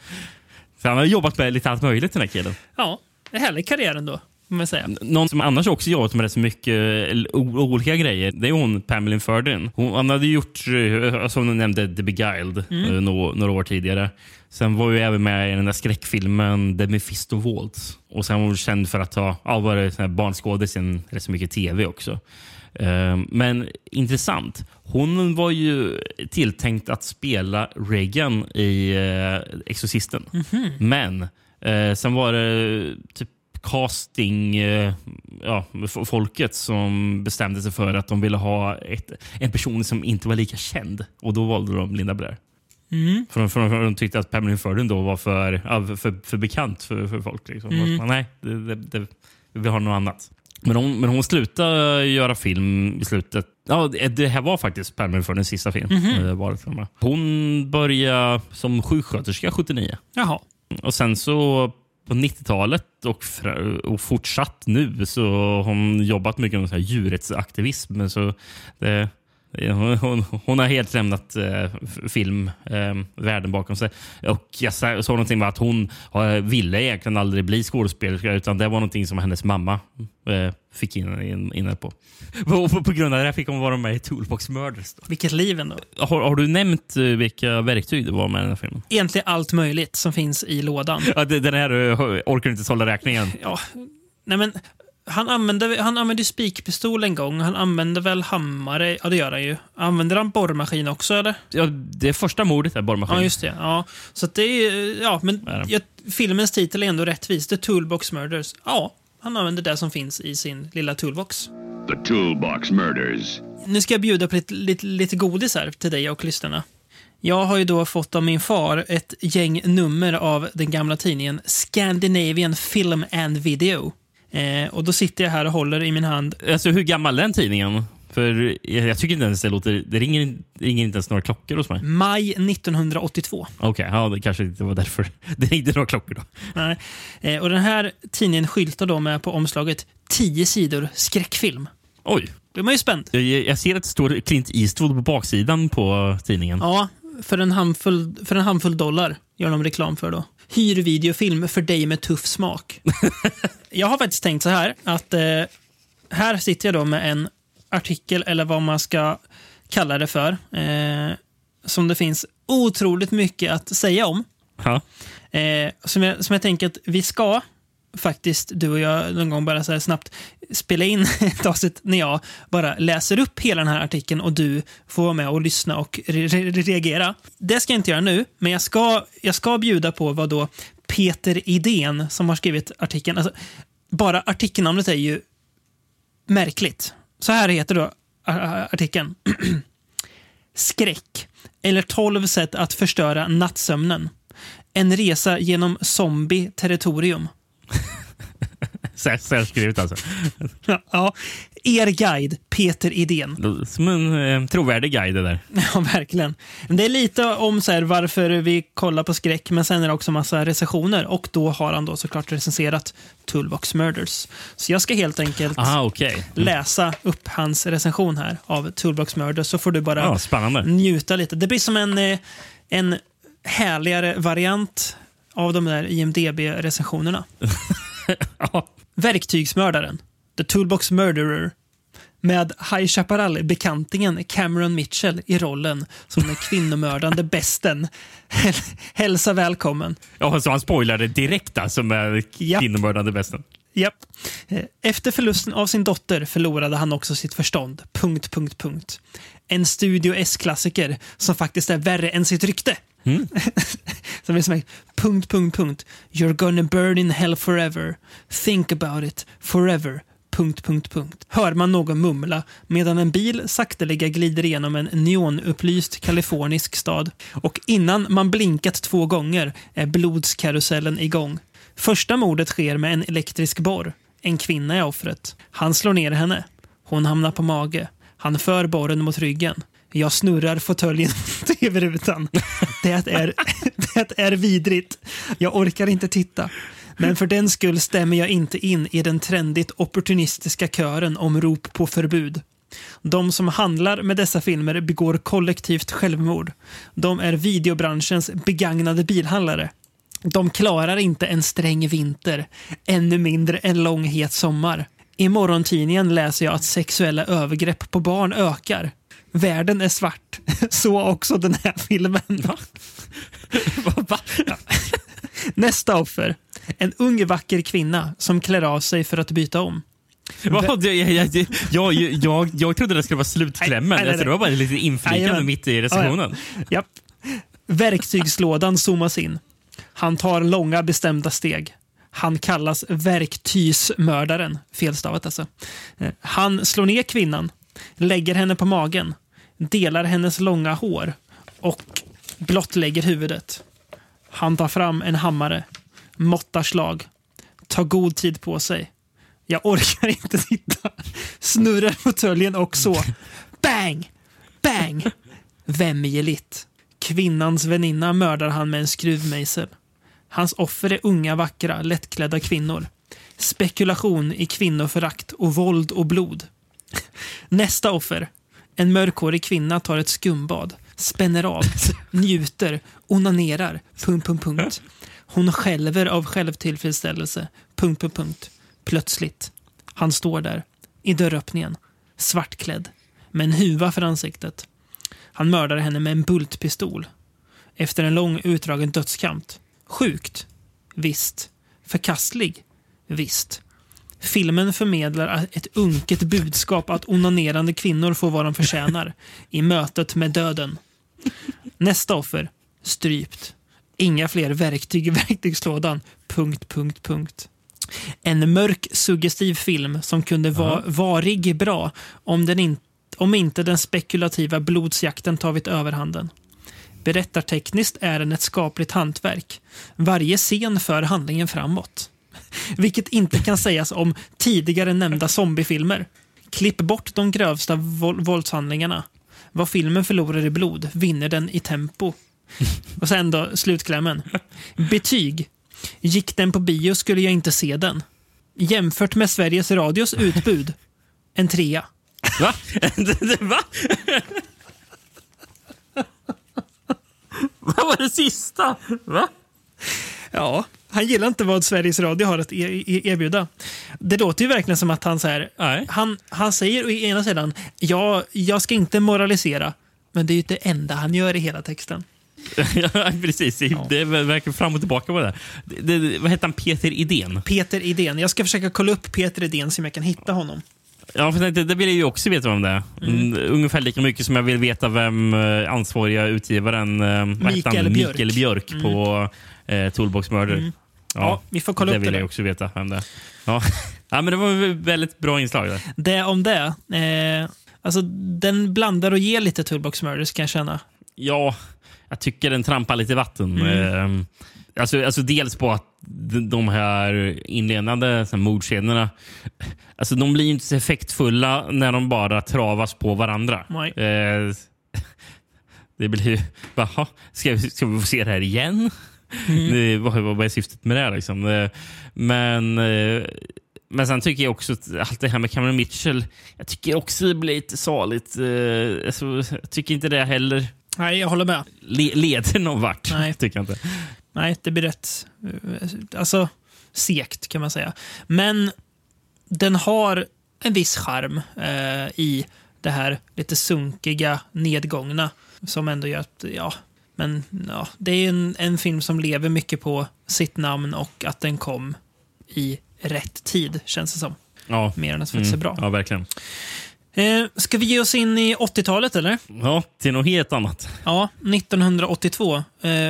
B: Så han har jobbat med lite allt möjligt den här killen.
A: Ja, en härlig karriär ändå. Man säga.
B: Någon som annars också jobbat med rätt så mycket eh, olika grejer, det är hon Pamela Ferdin. Hon hade gjort, eh, som du nämnde, The Beguiled eh, nå- några år tidigare. Sen var ju även med i den där skräckfilmen The Mephisto Waltz. Och sen var hon känd för att ha ja, varit barnskådis i rätt så mycket tv också. Men intressant. Hon var ju tilltänkt att spela Reagan i Exorcisten. Men eh, sen var det typ casting eh, ja, folket som bestämde sig för att de ville ha ett, en person som inte var lika känd. Och då valde de Linda Blair. För, de, för, de, för de tyckte att Pamela Ferdin då var för, för, för bekant för, för folk. Liksom.
A: Mm.
B: Men nej, det, det, det, vi har något annat. Men hon, men hon slutade göra film i slutet. Ja, det här var faktiskt Pamela Ferdins sista film. För mig. Hon började som sjuksköterska 79.
A: Jaha.
B: Och sen så på 90-talet och, och fortsatt nu så har hon jobbat mycket med så här djurrättsaktivism. Så det, hon, hon, hon har helt lämnat eh, filmvärlden eh, världen bakom sig. Och jag sa- såg någonting med att hon har, ville egentligen aldrig bli skådespelerska utan det var någonting som hennes mamma eh, fick in, in, in på. Och på, på grund av det här fick hon vara med i Toolbox Murders. Då.
A: Vilket liv ändå.
B: Har, har du nämnt eh, vilka verktyg det var med i den här filmen?
A: Egentligen allt möjligt som finns i lådan.
B: Ja, det- den här eh, orkar du inte hålla räkningen.
A: Ja, nej men han använde, han använde spikpistol en gång. Han använde väl hammare? Ja, det gör han ju. Använder han borrmaskin också, eller?
B: Ja, det första mordet är borrmaskin.
A: Ja, just det. Ja. Så att det är Ja, men
B: Är
A: ja, filmens titel är ändå rättvis. The Toolbox Murders. Ja, han använder det som finns i sin lilla toolbox.
D: The Toolbox Murders.
A: Nu ska jag bjuda på lite, lite, lite godis här till dig och lyssnarna. Jag har ju då fått av min far ett gäng nummer av den gamla tidningen Scandinavian Film and Video. Eh, och då sitter jag här och håller i min hand
B: Alltså, hur gammal är den tidningen? För jag, jag tycker inte ens det låter... Det ringer, det ringer inte ens några klockor hos mig.
A: maj 1982.
B: Okej, ja, det kanske inte var därför. [LAUGHS] Det ringde några klockor då.
A: Nej. Eh, och den här tidningen skyltar då med på omslaget 10 sidor skräckfilm.
B: Oj.
A: Då är man ju spänd.
B: Jag, jag ser att det står Clint Eastwood på baksidan på tidningen.
A: Ja, för en handfull, för en handfull dollar gör de reklam för då. Hyr videofilm för dig med tuff smak. [LAUGHS] jag har faktiskt tänkt så här att eh, här sitter jag då med en artikel, eller vad man ska kalla det för, eh, som det finns otroligt mycket att säga om. Eh, som, jag, som jag tänker att vi ska faktiskt, du och jag, någon gång bara så här snabbt spela in [LAUGHS] ett avsnitt när jag bara läser upp hela den här artikeln och du får vara med och lyssna och re re reagera. Det ska jag inte göra nu, men jag ska, jag ska bjuda på vad då Peter Idén som har skrivit artikeln. Alltså, bara artikelnamnet är ju märkligt. Så här heter då artikeln. [CLEARS THROAT] Skräck, eller 12 sätt att förstöra nattsömnen. En resa genom zombie-territorium. [LAUGHS]
B: Särskrivet alltså.
A: ja, er guide, Peter Idén.
B: Som en eh, trovärdig guide det där. [LAUGHS]
A: Ja, verkligen. Det är lite om så här, varför vi kollar på skräck, men sen är det också massa recensioner. Och då har han då såklart recenserat Toolbox Murders. Så jag ska helt enkelt
B: Aha, okej.
A: läsa upp hans recension här av Toolbox Murders, så får du bara
B: Ja,
A: njuta lite. Det blir som en, eh, en härligare variant av de där IMDB-recensionerna. [LAUGHS]
B: Ja.
A: Verktygsmördaren. The Toolbox Murderer. Med High Chaparral-bekantingen Cameron Mitchell i rollen som den kvinnomördande [LAUGHS] besten. Hälsa välkommen.
B: Ja, så han spoilade direkt alltså med
A: Japp.
B: kvinnomördande besten.
A: Japp. Eh, Efter förlusten av sin dotter förlorade han också sitt förstånd. Punkt, punkt, punkt. En Studio S-klassiker som faktiskt är värre än sitt rykte. [LAUGHS] som är som punkt, punkt, punkt. You're gonna burn in hell forever. Think about it. Forever. Punkt, punkt, punkt. Hör man någon mumla medan en bil sakteliga glider igenom en neonupplyst kalifornisk stad. Och innan man blinkat två gånger är blodskarusellen igång. Första mordet sker med en elektrisk borr. En kvinna är offret. Han slår ner henne. Hon hamnar på mage. Han för borren mot ryggen. Jag snurrar fåtöljen [LAUGHS] mot tv-rutan. Det är, [LAUGHS] det är vidrigt. Jag orkar inte titta. Men för den skull stämmer jag inte in i den trendigt opportunistiska kören om rop på förbud. De som handlar med dessa filmer begår kollektivt självmord. De är videobranschens begagnade bilhandlare. De klarar inte en sträng vinter, ännu mindre en lång het sommar. I morgontidningen läser jag att sexuella övergrepp på barn ökar. Världen är svart. [LAUGHS] Så också den här filmen. Va? [LAUGHS] Va? Ja. Nästa offer. En ung vacker kvinna som klär av sig för att byta om.
B: Jag, jag, jag, jag, jag trodde det skulle vara slutklämmen.
A: Nej, nej, nej.
B: Alltså, det var bara lite inflikande mitt i recensionen.
A: Japp. Verktygslådan zoomas in. Han tar långa bestämda steg. Han kallas verktysmördaren. Felstavat alltså. Eh, han slår ner kvinnan, lägger henne på magen, delar hennes långa hår och blottlägger huvudet. Han tar fram en hammare, måttar slag, tar god tid på sig. Jag orkar inte sitta. Snurrar fåtöljen och så. Bang! Bang! Vämjeligt. Kvinnans väninna mördar han med en skruvmejsel. Hans offer är unga, vackra, lättklädda kvinnor. Spekulation i kvinnoförakt och våld och blod. [LAUGHS] Nästa offer. En mörkhårig kvinna tar ett skumbad, spänner av, [LAUGHS] njuter, onanerar. Punkt, punkt, punkt. Hon skälver av självtillfredsställelse. Punkt, punkt, punkt. Plötsligt. Han står där, i dörröppningen, svartklädd, med en huva för ansiktet. Han mördar henne med en bultpistol. Efter en lång utdragen dödskamp. Sjukt? Visst. Förkastlig? Visst. Filmen förmedlar ett unket budskap att onanerande kvinnor får vad de förtjänar i mötet med döden. Nästa offer. Strypt. Inga fler verktyg i verktygslådan. Punkt, punkt, punkt. En mörk, suggestiv film som kunde vara varig bra om, den in, om inte den spekulativa blodsjakten tagit överhanden. Berättartekniskt är den ett skapligt hantverk. Varje scen för handlingen framåt. [LAUGHS] Vilket inte kan sägas om tidigare nämnda zombiefilmer. Klipp bort de grövsta vål- våldshandlingarna. Vad filmen förlorar i blod vinner den i tempo. [LAUGHS] Och sen då slutklämmen. Betyg. Gick den på bio skulle jag inte se den. Jämfört med Sveriges Radios utbud. En trea.
B: Va? [LAUGHS] Va? Vad var det sista? Va?
A: Ja, han gillar inte vad Sveriges Radio har att e- e- erbjuda. Det låter ju verkligen som att han så här, han, han säger å ena sidan, ja, jag ska inte moralisera, men det är ju det enda han gör i hela texten. [LAUGHS]
B: ja, precis. Det är verkligen fram och tillbaka på det. det, det vad heter han? Peter Idén?
A: Peter Idén. Jag ska försöka kolla upp Peter Idén så jag kan hitta honom.
B: Ja, för det, det vill jag ju också veta vem det är. Mm. Ungefär lika mycket som jag vill veta vem eh, ansvariga utgivaren eh,
A: Mikael? Björk.
B: Mikael Björk på eh, Toolbox Murder.
A: Ja, vi får kolla
B: det
A: upp
B: vill
A: det
B: jag
A: där.
B: också veta vem det är. Ja. [LAUGHS] ja, men det var ett väldigt bra inslag. Där.
A: Det om det. Eh, alltså, den blandar och ger lite Toolbox Murders kan jag känna.
B: Ja, jag tycker den trampar lite vatten.
A: Mm.
B: Eh, alltså, alltså dels på att de- här inledande så här, mordscenerna alltså, de blir ju inte så effektfulla när de bara travas på varandra.
A: Nej.
B: Eh, [LAUGHS] det blir ju... Jaha, ska, vi- ska vi få se det här igen?
A: Mm.
B: Det, vad, vad är syftet med det? här, Liksom? Eh, Men, eh, men sen tycker jag också att allt det här med Cameron Mitchell jag tycker också det blir lite saligt. Eh, Alltså, jag tycker inte det heller
A: Nej, jag håller med.
B: le- leder någon vart.
A: Nej. [LAUGHS]
B: Tycker jag inte.
A: Nej, det blir rätt eh, alltså, segt kan man säga. Men den har en viss charm eh, i det här lite sunkiga, nedgångna som ändå gör att, ja, men ja, det är en, en film som lever mycket på sitt namn och att den kom i rätt tid, känns det som.
B: Ja.
A: Mer än att det är bra.
B: Ja, verkligen.
A: Eh, ska vi ge oss in i 80-talet eller?
B: Ja, till något helt annat.
A: Ja, 1982. Eh,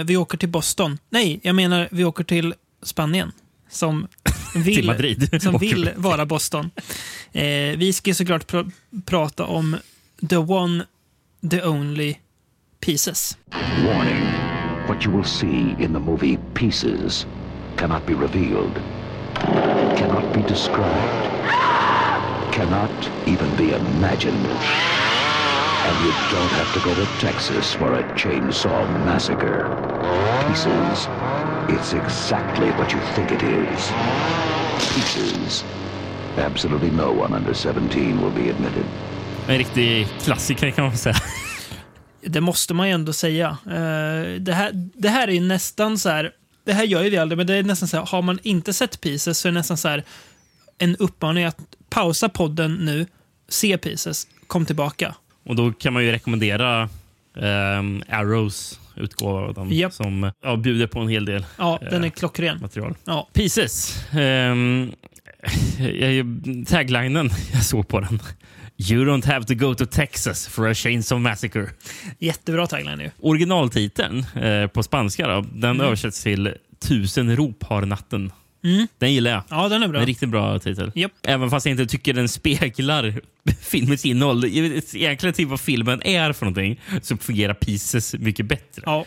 A: vi åker till Boston. Nej, jag menar vi åker till Spanien. Som [LAUGHS] vill,
B: Till Madrid. [LAUGHS]
A: Som vill
B: vi.
A: vara Boston. Eh, vi ska såklart pr prata om The One, The Only Pieces.
F: Warning. What you will see in the movie Pieces cannot be revealed. cannot be described, cannot even be imagined. And you don't have to go to Texas for a chainsaw massacre. Pieces. It's exactly what you think it is. Pieces. Absolutely no one under 17 will be admitted.
B: En riktig klassiker kan man säga.
A: Det måste man ju ändå säga. Eh, det, här, det här är ju nästan så här... Det här gör ju vi aldrig, men det är nästan så här, har man inte sett Pieces så är det nästan så här en uppmaning att pausa podden nu, se Pieces, kom tillbaka.
B: Och då kan man ju rekommendera ehm, Arrows utgåva av den,
A: Japp.
B: som ja, bjuder på en hel del
A: Ja, den är
B: eh,
A: klockren.
B: material.
A: Ja.
B: Pieces. Um, taglinen, [LAUGHS] jag såg på den. You don't have to go to Texas for a chainsaw massacre.
A: Jättebra tagline ju.
B: Originaltiteln eh, på spanska då, den översätts till Tusen rop har natten. Den gillar jag.
A: Ja, den är bra.
B: En riktigt bra titel.
A: Japp.
B: Även fast jag inte tycker den speglar [LAUGHS] filmens innehåll. Egentligen typ vad filmen är för någonting så fungerar Pieces mycket bättre.
A: Ja,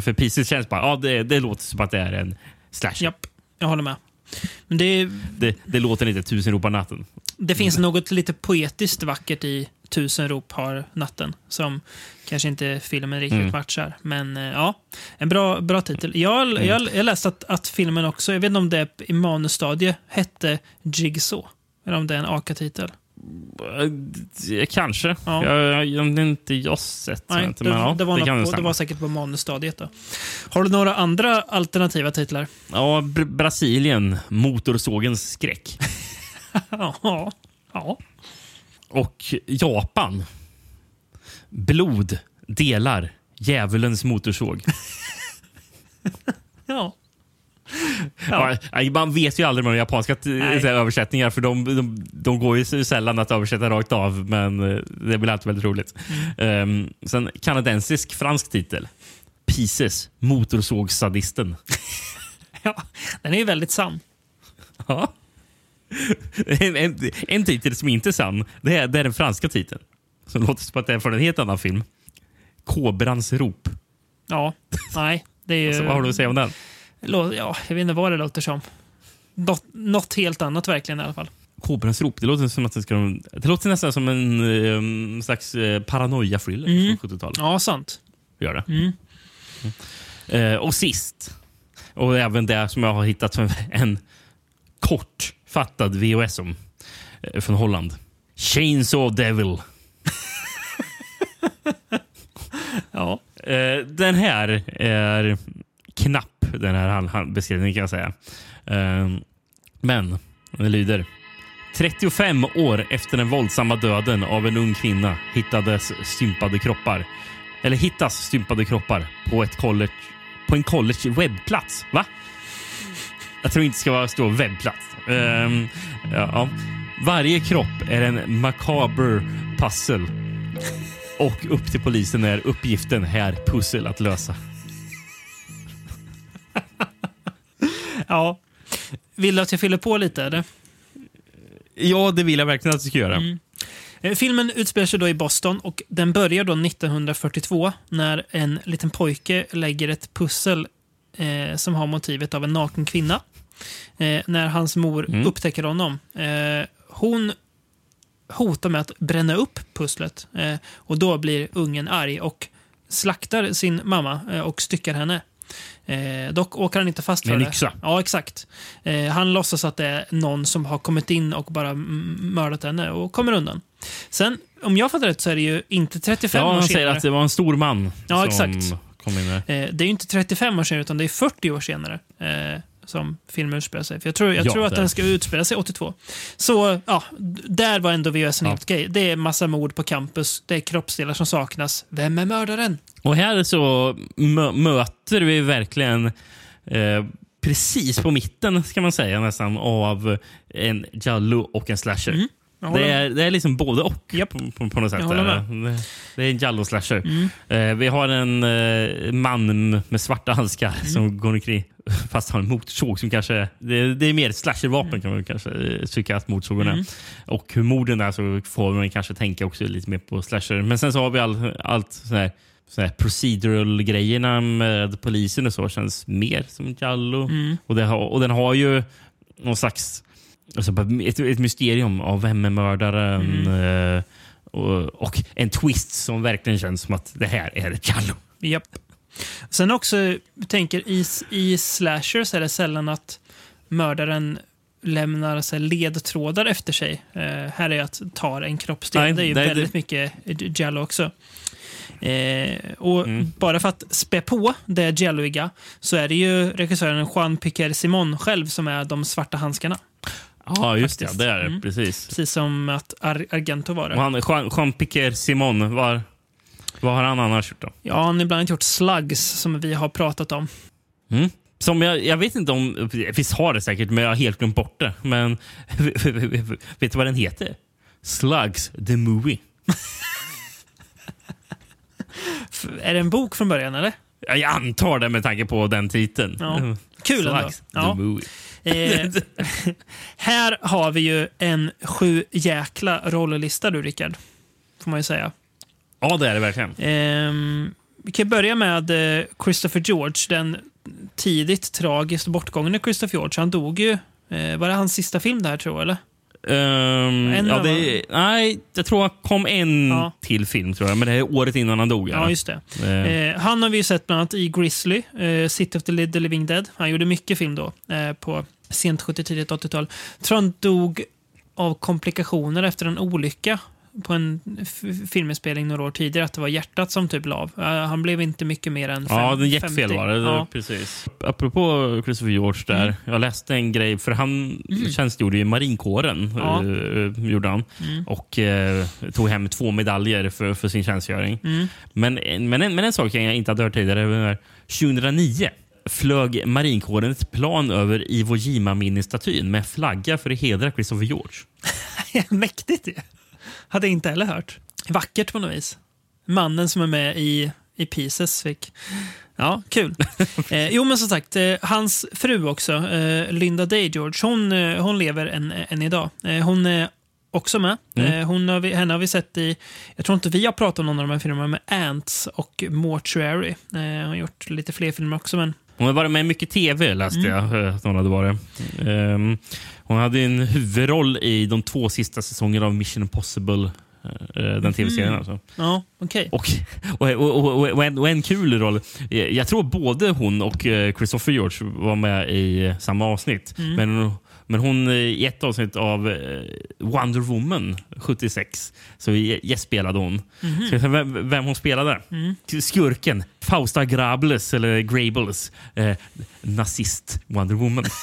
B: För Pieces känns bara, ja det, det låter som att det är en slasher.
A: japp. Jag håller med. Men det,
B: Det, det låter inte tusen rop av natten.
A: det finns något lite poetiskt vackert i Tusen rop har natten som kanske inte filmen riktigt
B: Mm.
A: matchar. Men eh, ja, en bra, bra titel. Jag,
B: Mm.
A: jag, jag läste att, att filmen också, jag vet inte om det i manusstadie, hette Jigsaw. Eller om det är en AKA-titel.
B: Kanske.
A: Ja.
B: Jag, jag, om det inte jag sett.
A: Nej,
B: inte,
A: det,
B: men ja,
A: det, var
B: det
A: på, det var säkert på manusstadiet. Då. Har du några andra alternativa titlar?
B: Ja, Br Brasilien, motorsågens skräck. [LAUGHS]
A: ja. ja.
B: Och Japan, blod, delar, djävulens motorsåg. [LAUGHS]
A: ja.
B: Ja. man vet ju aldrig med de japanska
A: Nej.
B: översättningar för de, de, de går ju sällan att översätta rakt av, men eh, det blir alltid väldigt roligt. Um, sen kanadensisk fransk titel. Pieces, motorsågssadisten. [LAUGHS]
A: ja. Den är ju väldigt sann.
B: Ja. [LAUGHS] En, en, en titel som inte är sann, det är, det är den franska titeln. Som låter som att det är från en helt annan film. Kobrans rop.
A: Ja, nej. Det är ju... [LAUGHS]
B: Så vad har du att säga om den?
A: Ja, jag vet inte vad det låter som. Något, något helt annat verkligen i alla fall.
B: Kobrans rop, det låter som att det ska... Det låter nästan som en eh, slags eh, paranoia-thriller från 70-talet.
A: Ja, sant.
B: Gör det. Mm. Eh, och sist, och även det som jag har hittat som en kortfattad VHS om, eh, från Holland. Chainsaw Devil. [LAUGHS]
A: Ja.
B: Eh, den här är knapp, den här beskrivningen kan jag säga. Eh, men den lyder. 35 år efter den våldsamma döden av en ung kvinna hittades stympade kroppar. Eller hittas stympade kroppar på ett college, på en college webbplats. Va? Jag tror inte det ska vara stå webbplats. Ehm, ja. Varje kropp är en makaber pussel. Och upp till polisen är uppgiften här pussel att lösa.
A: ja. Vill du att jag fyller på lite? Eller?
B: Ja, det vill jag verkligen att du ska göra.
A: Eh, Filmen utspelar sig då i Boston och den börjar då 1942 när en liten pojke lägger ett pussel eh, som har motivet av en naken kvinna. Eh, när hans mor upptäcker honom. Eh, hon hotar med att bränna upp pusslet eh, och då blir ungen arg och slaktar sin mamma eh, och styckar henne. Eh, dock åker han inte fast för det.
B: yxa.
A: Ja, exakt. Eh, han låtsas att det är någon som har kommit in och bara mm, mördat henne och kommer undan. Sen, om jag fattar rätt så är det ju inte 35
B: Ja,
A: år
B: han
A: senare.
B: säger att det var en stor man
A: Ja,
B: som
A: exakt.
B: kom in där.
A: Eh, det är ju inte 35 år senare, utan det är 40 år senare eh, som filmen utspelar sig. För jag tror, jag
B: Ja,
A: tror att den ska utspela sig 82. Så ja, där var ändå VHS en
B: Ja.
A: helt okej. Det är massa mord på campus, det är kroppsdelar som saknas. Vem är mördaren?
B: Och här så mö möter vi verkligen eh, precis på mitten, ska man säga, nästan av en Jallo och en slasher.
A: Mm.
B: Det är, det är liksom både och
A: Japp.
B: på, på, på något sätt. Det, det är en Jallo-slasher.
A: Mm.
B: Eh, vi har en eh, man med svarta handskar
A: Mm.
B: som går omkring [LAUGHS] fast har en motorsåg som kanske... Det, det är mer ett slashervapen
A: Mm.
B: kan man kanske eh, tycka att motorsågen är. Och hur morden är så får man kanske tänka också lite mer på slasher. Men sen så har vi all, allt sån här, här procedural-grejerna med polisen och så känns mer som Jallo.
A: Mm.
B: Och, det och den har ju någon slags alltså, ett, ett mysterium av vem är mördaren.
A: Mm.
B: eh, och, och en twist som verkligen känns som att det här är Giallo.
A: Japp. Sen också, tänker i, i slashers är det sällan att mördaren lämnar så ledtrådar efter sig. Eh, här är att ta en kroppsdel.
B: Nej,
A: det är ju
B: nej,
A: väldigt
B: det-
A: mycket Jello också. Eh, och
B: Mm.
A: Bara för att spä på det Jelloiga så är det ju regissören Juan Piquer Simon själv som är de svarta handskarna.
B: Ja, just
A: Faktiskt.
B: det. Det är det.
A: Mm.
B: Precis.
A: Precis som att Ar Argento var det.
B: Och han, Jean, Jean Piquer Simon, var, vad har han annars gjort då?
A: Ja, han har ibland gjort slugs som vi har pratat om.
B: Mm. Som jag, jag vet inte om... Visst har det säkert, men jag har helt glömt bort det. Men [LAUGHS] vet du vad den heter? Slugs the Movie. [LAUGHS]
A: Är det en bok från början eller?
B: Ja, Jag antar det med tanke på den titeln.
A: Ja. Kul ändå.
B: Slugs the
A: Ja.
B: Movie.
A: Eh, [LAUGHS] här har vi ju en sju jäkla rolllista du, Rickard. Får man ju säga.
B: Ja, det är det verkligen.
A: Ehm, vi kan börja med eh, Christopher George, den tidigt tragiskt bortgångne Christopher George. Han dog ju. Eh, var det hans sista film där tror jag, eller?
B: Ehm,
A: En
B: ja, det, nej, jag tror det kom en
A: Ja.
B: till film, tror jag. Men det är året innan han dog.
A: Ja, just det.
B: Eh,
A: Eh, han har vi ju sett bland annat i Grizzly, eh, City of the, the Living Dead. Han gjorde mycket film då, eh, på sent 70 tidigt 80-tal. tror han dog av komplikationer efter en olycka på en filminspelning några år tidigare. Att det var hjärtat som typ la av. Eh, han blev inte mycket mer än fem,
B: Ja, det gick
A: 50.
B: fel var det.
A: Ja.
B: Precis. Apropå Christopher George där.
A: Mm.
B: Jag läste en grej, för han tjänstgjorde i marinkåren.
A: Ja.
B: eh, gjorde han.
A: Mm.
B: Och eh, tog hem två medaljer för, för sin tjänstgöring.
A: Mm.
B: Men, men, en, men en sak jag inte hade hört tidigare. var 2009 flög marinkåren ett plan över Iwo Jima-minnesstatyn med flagga för att hedra Christopher George. [LAUGHS]
A: Mäktigt ju. Hade inte heller hört. Vackert på något vis. Mannen som är med i, i Pieces fick... Ja, kul. [LAUGHS] eh, jo, men som sagt, eh, hans fru också, eh, Linda Day George, hon, eh, hon lever än, än idag. Eh, hon är också med.
B: Mm.
A: Eh, hon har vi, henne har vi sett i, jag tror inte vi har pratat om någon av de här filmerna, med Ants och Mortuary. Hon har gjort lite fler filmer också, men
B: Hon har varit med mycket tv, läste
A: Mm.
B: jag eh, att hon hade varit. Ehm, hon hade en huvudroll i de två sista säsongerna av Mission Impossible. eh, Den tv-serien alltså.
A: ja, okej.
B: Och, och, och, och, en, och en kul roll. Eh, Jag tror både hon och eh, Christopher George var med i eh, samma avsnitt.
A: Mm.
B: Men, men hon eh, i ett avsnitt av eh, Wonder Woman 76 så gästspelade hon. Jag säga vem, vem hon spelade?
A: Mm.
B: Skurken. Fausta Grables, eller Grables. Eh, nazist Wonder Woman. [LAUGHS]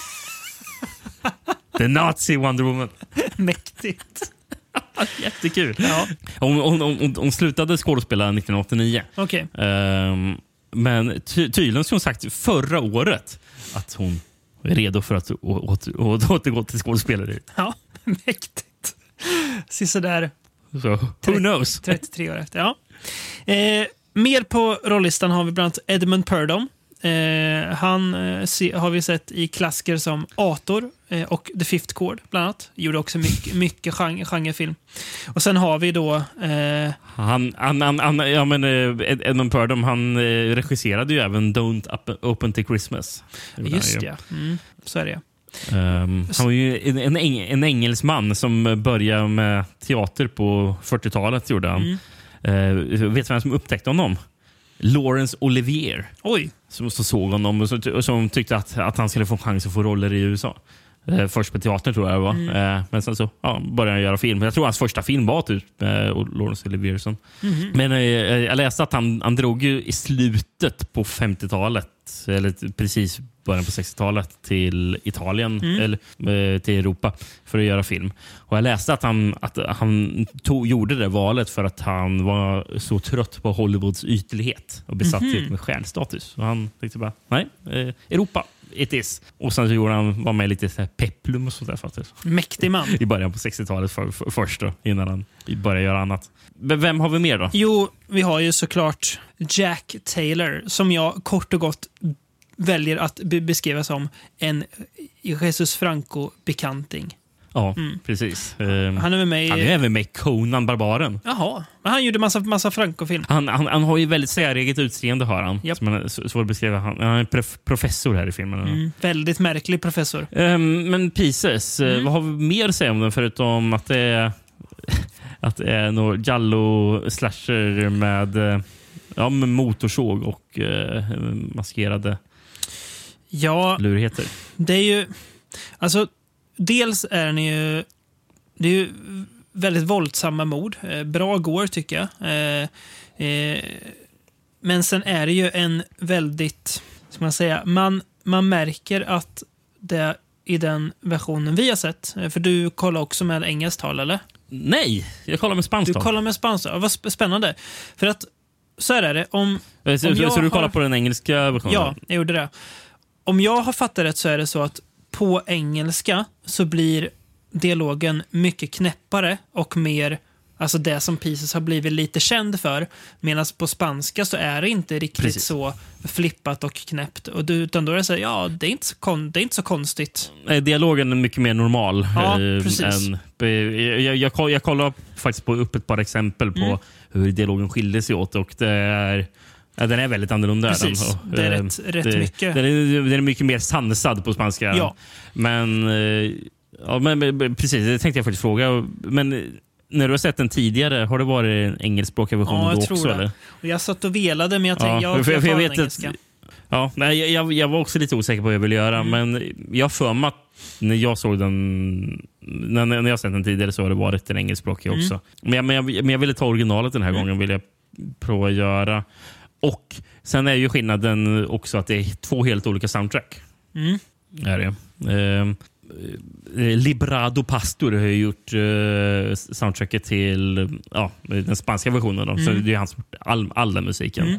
B: The Nazi Wonder Woman. [LAUGHS]
A: Mäktigt. [LAUGHS]
B: Jättekul.
A: Ja,
B: Hon, hon, hon, hon slutade skådespela 1989.
A: okej.
B: Ehm, men ty tydligen hon sagt förra året att hon redo för att åter- å- återgå till skådespeleri.
A: Ja, [LAUGHS] mäktigt. Sisådär
B: Så who knows?
A: 33 år efter. Ja. Eh, mer på rollistan har vi bland annat Edmund Purdom. Eh, han eh, se, har vi sett i klassiker som Ator eh, och The Fifth Chord, bland annat. Gjorde också mycket, [LAUGHS] mycket genre, genrefilm. Och sen har vi då... Eh,
B: Han, han, han, han, ja, men, eh, Ed- Edmund Purdom han eh, regisserade ju även Don't Up- Open to Christmas.
A: just det, mm, så är det.
B: Ehm, han var ju en, en, eng, en engelsman som började med teater på 40-talet. gjorde han.
A: Mm.
B: Eh, vet du vem som upptäckte honom? Lawrence Olivier.
A: Oj,
B: som, såg honom och, och som tyckte att, att han skulle få chans att få roller i USA. Eh, först på teatern tror jag det var. Eh, men sen så ja, började han göra film. Jag tror hans första film var typ med Lawrence Olivierson. Men eh, jag läste att han, han drog ju i slutet på 50-talet, eller precis början på 60-talet, till Italien, eller eh, till Europa för att göra film. Och Jag läste att han, att han tog, gjorde det valet för att han var så trött på Hollywoods ytlighet och besatthet med stjärnstatus. Så han tänkte bara, nej, eh, Europa, it is. Och sen så gjorde han, var med lite så peplum och sånt där faktiskt.
A: mäktig man. [LAUGHS]
B: I början på 60-talet för, för, först då, innan han började göra annat. Vem har vi mer då?
A: Jo, vi har ju såklart Jack Taylor som jag kort och gott väljer att be beskriva som en Jesus Franco-bekanting.
B: Ja, precis. Eh,
A: Han är väl med i...
B: han är även med i Conan Barbaren.
A: Jaha. Men han gjorde massa, massa Franco-film.
B: Han, han, han har ju väldigt säreget utseende har han.
A: Japp.
B: Som så- svår att beskriva. Han, han är prof, professor här i filmen.
A: Mm, väldigt märklig professor.
B: Ehm, men Pieces, eh, vad har vi mer att säga om den förutom att det är, [LAUGHS] att det är någon Jallo-slasher med, eh, ja, med motorsåg och eh, maskerade
A: Ja,
B: lurigheter?
A: det är ju... Alltså, dels är den ju... Det är ju väldigt våldsamma mord. Eh, Bra går, tycker jag. Eh, eh, men sen är det ju en väldigt... Ska man säga? Man, man märker att det i den versionen vi har sett, för du kollar också med engelskt tal, eller?
B: Nej, jag kollar med spanskt
A: Du kollar med spanskt tal. Vad sp- spännande. För att, så här är det. Om,
B: Så,
A: om
B: så,
A: jag
B: så du kollar
A: har-
B: på den engelska versionen?
A: Ja, jag gjorde det. Om jag har fattat rätt så är det så att på engelska så blir dialogen mycket knäppare och mer Alltså det som Pieces har blivit lite känd för. Medan på spanska så är det inte riktigt
B: Precis.
A: så flippat och knäppt. Och du, utan då är det så här, ja, det är inte så, kon, det är inte så konstigt.
B: Dialogen är mycket mer normal.
A: Ja,
B: eh,
A: precis.
B: än, jag, jag, jag, koll- jag kollar faktiskt på upp ett par exempel på
A: Mm.
B: hur dialogen skiljer sig åt. Och det är, ja, den är väldigt annorlunda.
A: Precis.
B: Den, och,
A: Det är
B: eh,
A: rätt- rätt
B: det,
A: mycket.
B: Den är, den är mycket mer sansad på spanska.
A: Ja.
B: Men, eh, ja, men, precis, det tänkte jag faktiskt fråga. Men eh, när du har sett den tidigare, har det varit en engelskspråkig version
A: Ja, jag
B: då
A: tror
B: också?
A: det.
B: Eller?
A: Och jag satt och velade, men jag tänkte, ja, jag,
B: för-
A: jag,
B: för
A: den
B: vet att-. Ja, nej, jag- jag, jag var också lite osäker på vad jag ville göra,
A: Mm.
B: men jag för mig att när jag såg den, när, när jag sett den tidigare så har det varit den engelskspråkiga
A: Mm.
B: också. Men, jag, men, jag, men jag ville ta originalet den här gången, vill jag prova att göra. Och sen är ju skillnaden också att det är två helt olika soundtrack.
A: Mm.
B: Är det. Ehm, eh, Librado Pastor har ju gjort eh, soundtracket till ja, den spanska versionen. Då. Så
A: Mm.
B: det är han som all, all den musiken.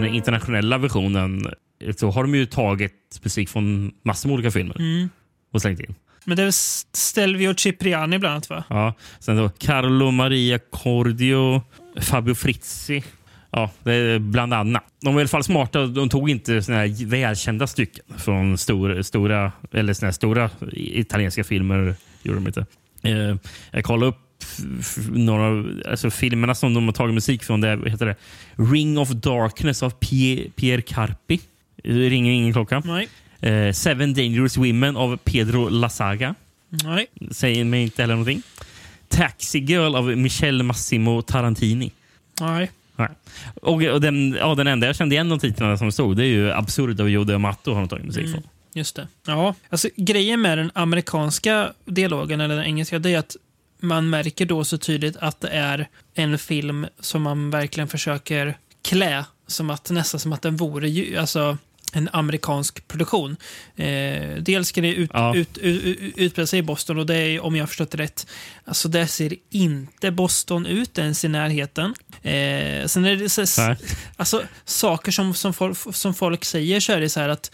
B: Men den internationella versionen så har de ju tagit musik från massor med olika filmer
A: Mm.
B: och slängt in.
A: Men det är Stelvio Cipriani bland annat, va?
B: Ja. Sen då Carlo Maria Cordio, Fabio Frizzi. Ja, det är bland annat. De var i alla fall smarta. De tog inte såna här välkända stycken från stora, stora, eller såna stora italienska filmer. Gjorde de inte. Eh, jag kollade upp några alltså, filmerna som de har tagit musik från. Det är, heter det? Ring of Darkness av Pie, Pierre Carpi. Det ringer ingen klocka.
A: Nej.
B: Eh, Seven Dangerous Women av Pedro Lasaga.
A: Nej.
B: Säger mig inte heller någonting. Taxi Girl av Michel Massimo Tarantini.
A: Nej.
B: Nej. Och, och den, ja, den enda jag kände igen de titlarna som stod det är ju Absurd av Joe Amato har de tagit musik från.
A: Just det. Ja, alltså grejen med den amerikanska dialogen, eller den engelska, det är att man märker då så tydligt att det är en film som man verkligen försöker klä som att nästan som att den vore ju, alltså en amerikansk produktion. Eh, dels ska det ut,
B: Ja.
A: ut, ut, ut, i Boston och det är, om jag har förstått det rätt, alltså där ser inte Boston ut ens i närheten. Eh, sen är det så,
B: Nej.
A: Alltså, saker som, som, folk, som folk säger så är det så här att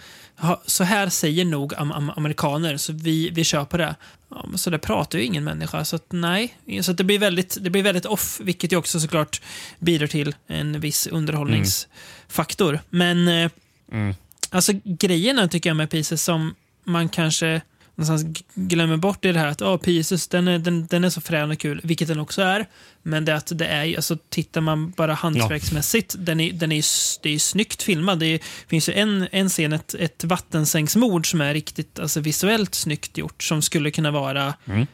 A: så här säger nog am, am, amerikaner, så vi, vi kör på det. Ja, så det pratar ju ingen människa, så att nej. Så att det, blir väldigt, det blir väldigt off, vilket ju också såklart bidrar till en viss underhållningsfaktor. Men eh,
B: Mm.
A: Alltså grejen är, tycker jag med Pieces som man kanske någonstans glömmer bort i det här att oh, Pieces, den är, den, den är så frän och kul, vilket den också är. Men det att det är, alltså tittar man bara hantverksmässigt, den är, den är, det är ju snyggt filmad. Det är, finns ju en, en scen, ett, ett vattensänksmord som är riktigt alltså, visuellt snyggt gjort, som skulle kunna vara
B: Mm.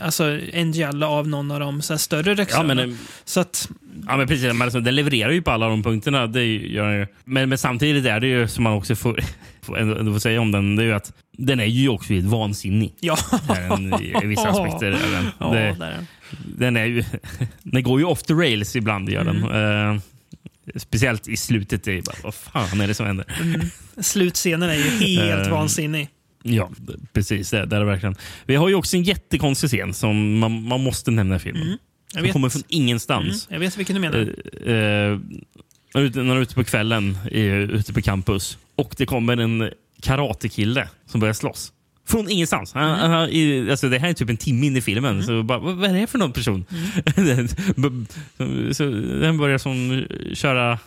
A: Alltså en giallo av någon av de så större
B: Ja,
A: regissörerna.
B: men, eh,
A: så att,
B: ja, men precis. Men alltså, den levererar ju på alla de punkterna. Det gör den ju. Men, men samtidigt är det ju, som man också får, [LAUGHS] ändå, ändå får säga om den, det är ju att den är ju också helt vansinnig.
A: ja.
B: Den, I vissa [LAUGHS] aspekter. Den.
A: ja,
B: det,
A: där den.
B: är ju, [LAUGHS] den går ju off the rails ibland. Gör den. Eh, speciellt i slutet. Det är bara, vad fan är det som händer?
A: Slutscenen är ju helt
B: Eh,
A: vansinnig.
B: Ja, precis. Det, det är verkligen. Vi har ju också en jättekonstig scen som man, man måste nämna i filmen.
A: Jag
B: Den
A: vet,
B: kommer från
A: mm,
B: ingenstans.
A: jag vet vilken du menar.
B: Eh, eh, när de är ute på kvällen i, ute på campus och det kommer en karatekille som börjar slåss. Från ingenstans. Han,
A: Mm.
B: han, i- alltså, det här är typ en timme in i filmen. Så bara, vad, vad är det för någon person?
A: Mm.
B: så, så, den börjar som köra,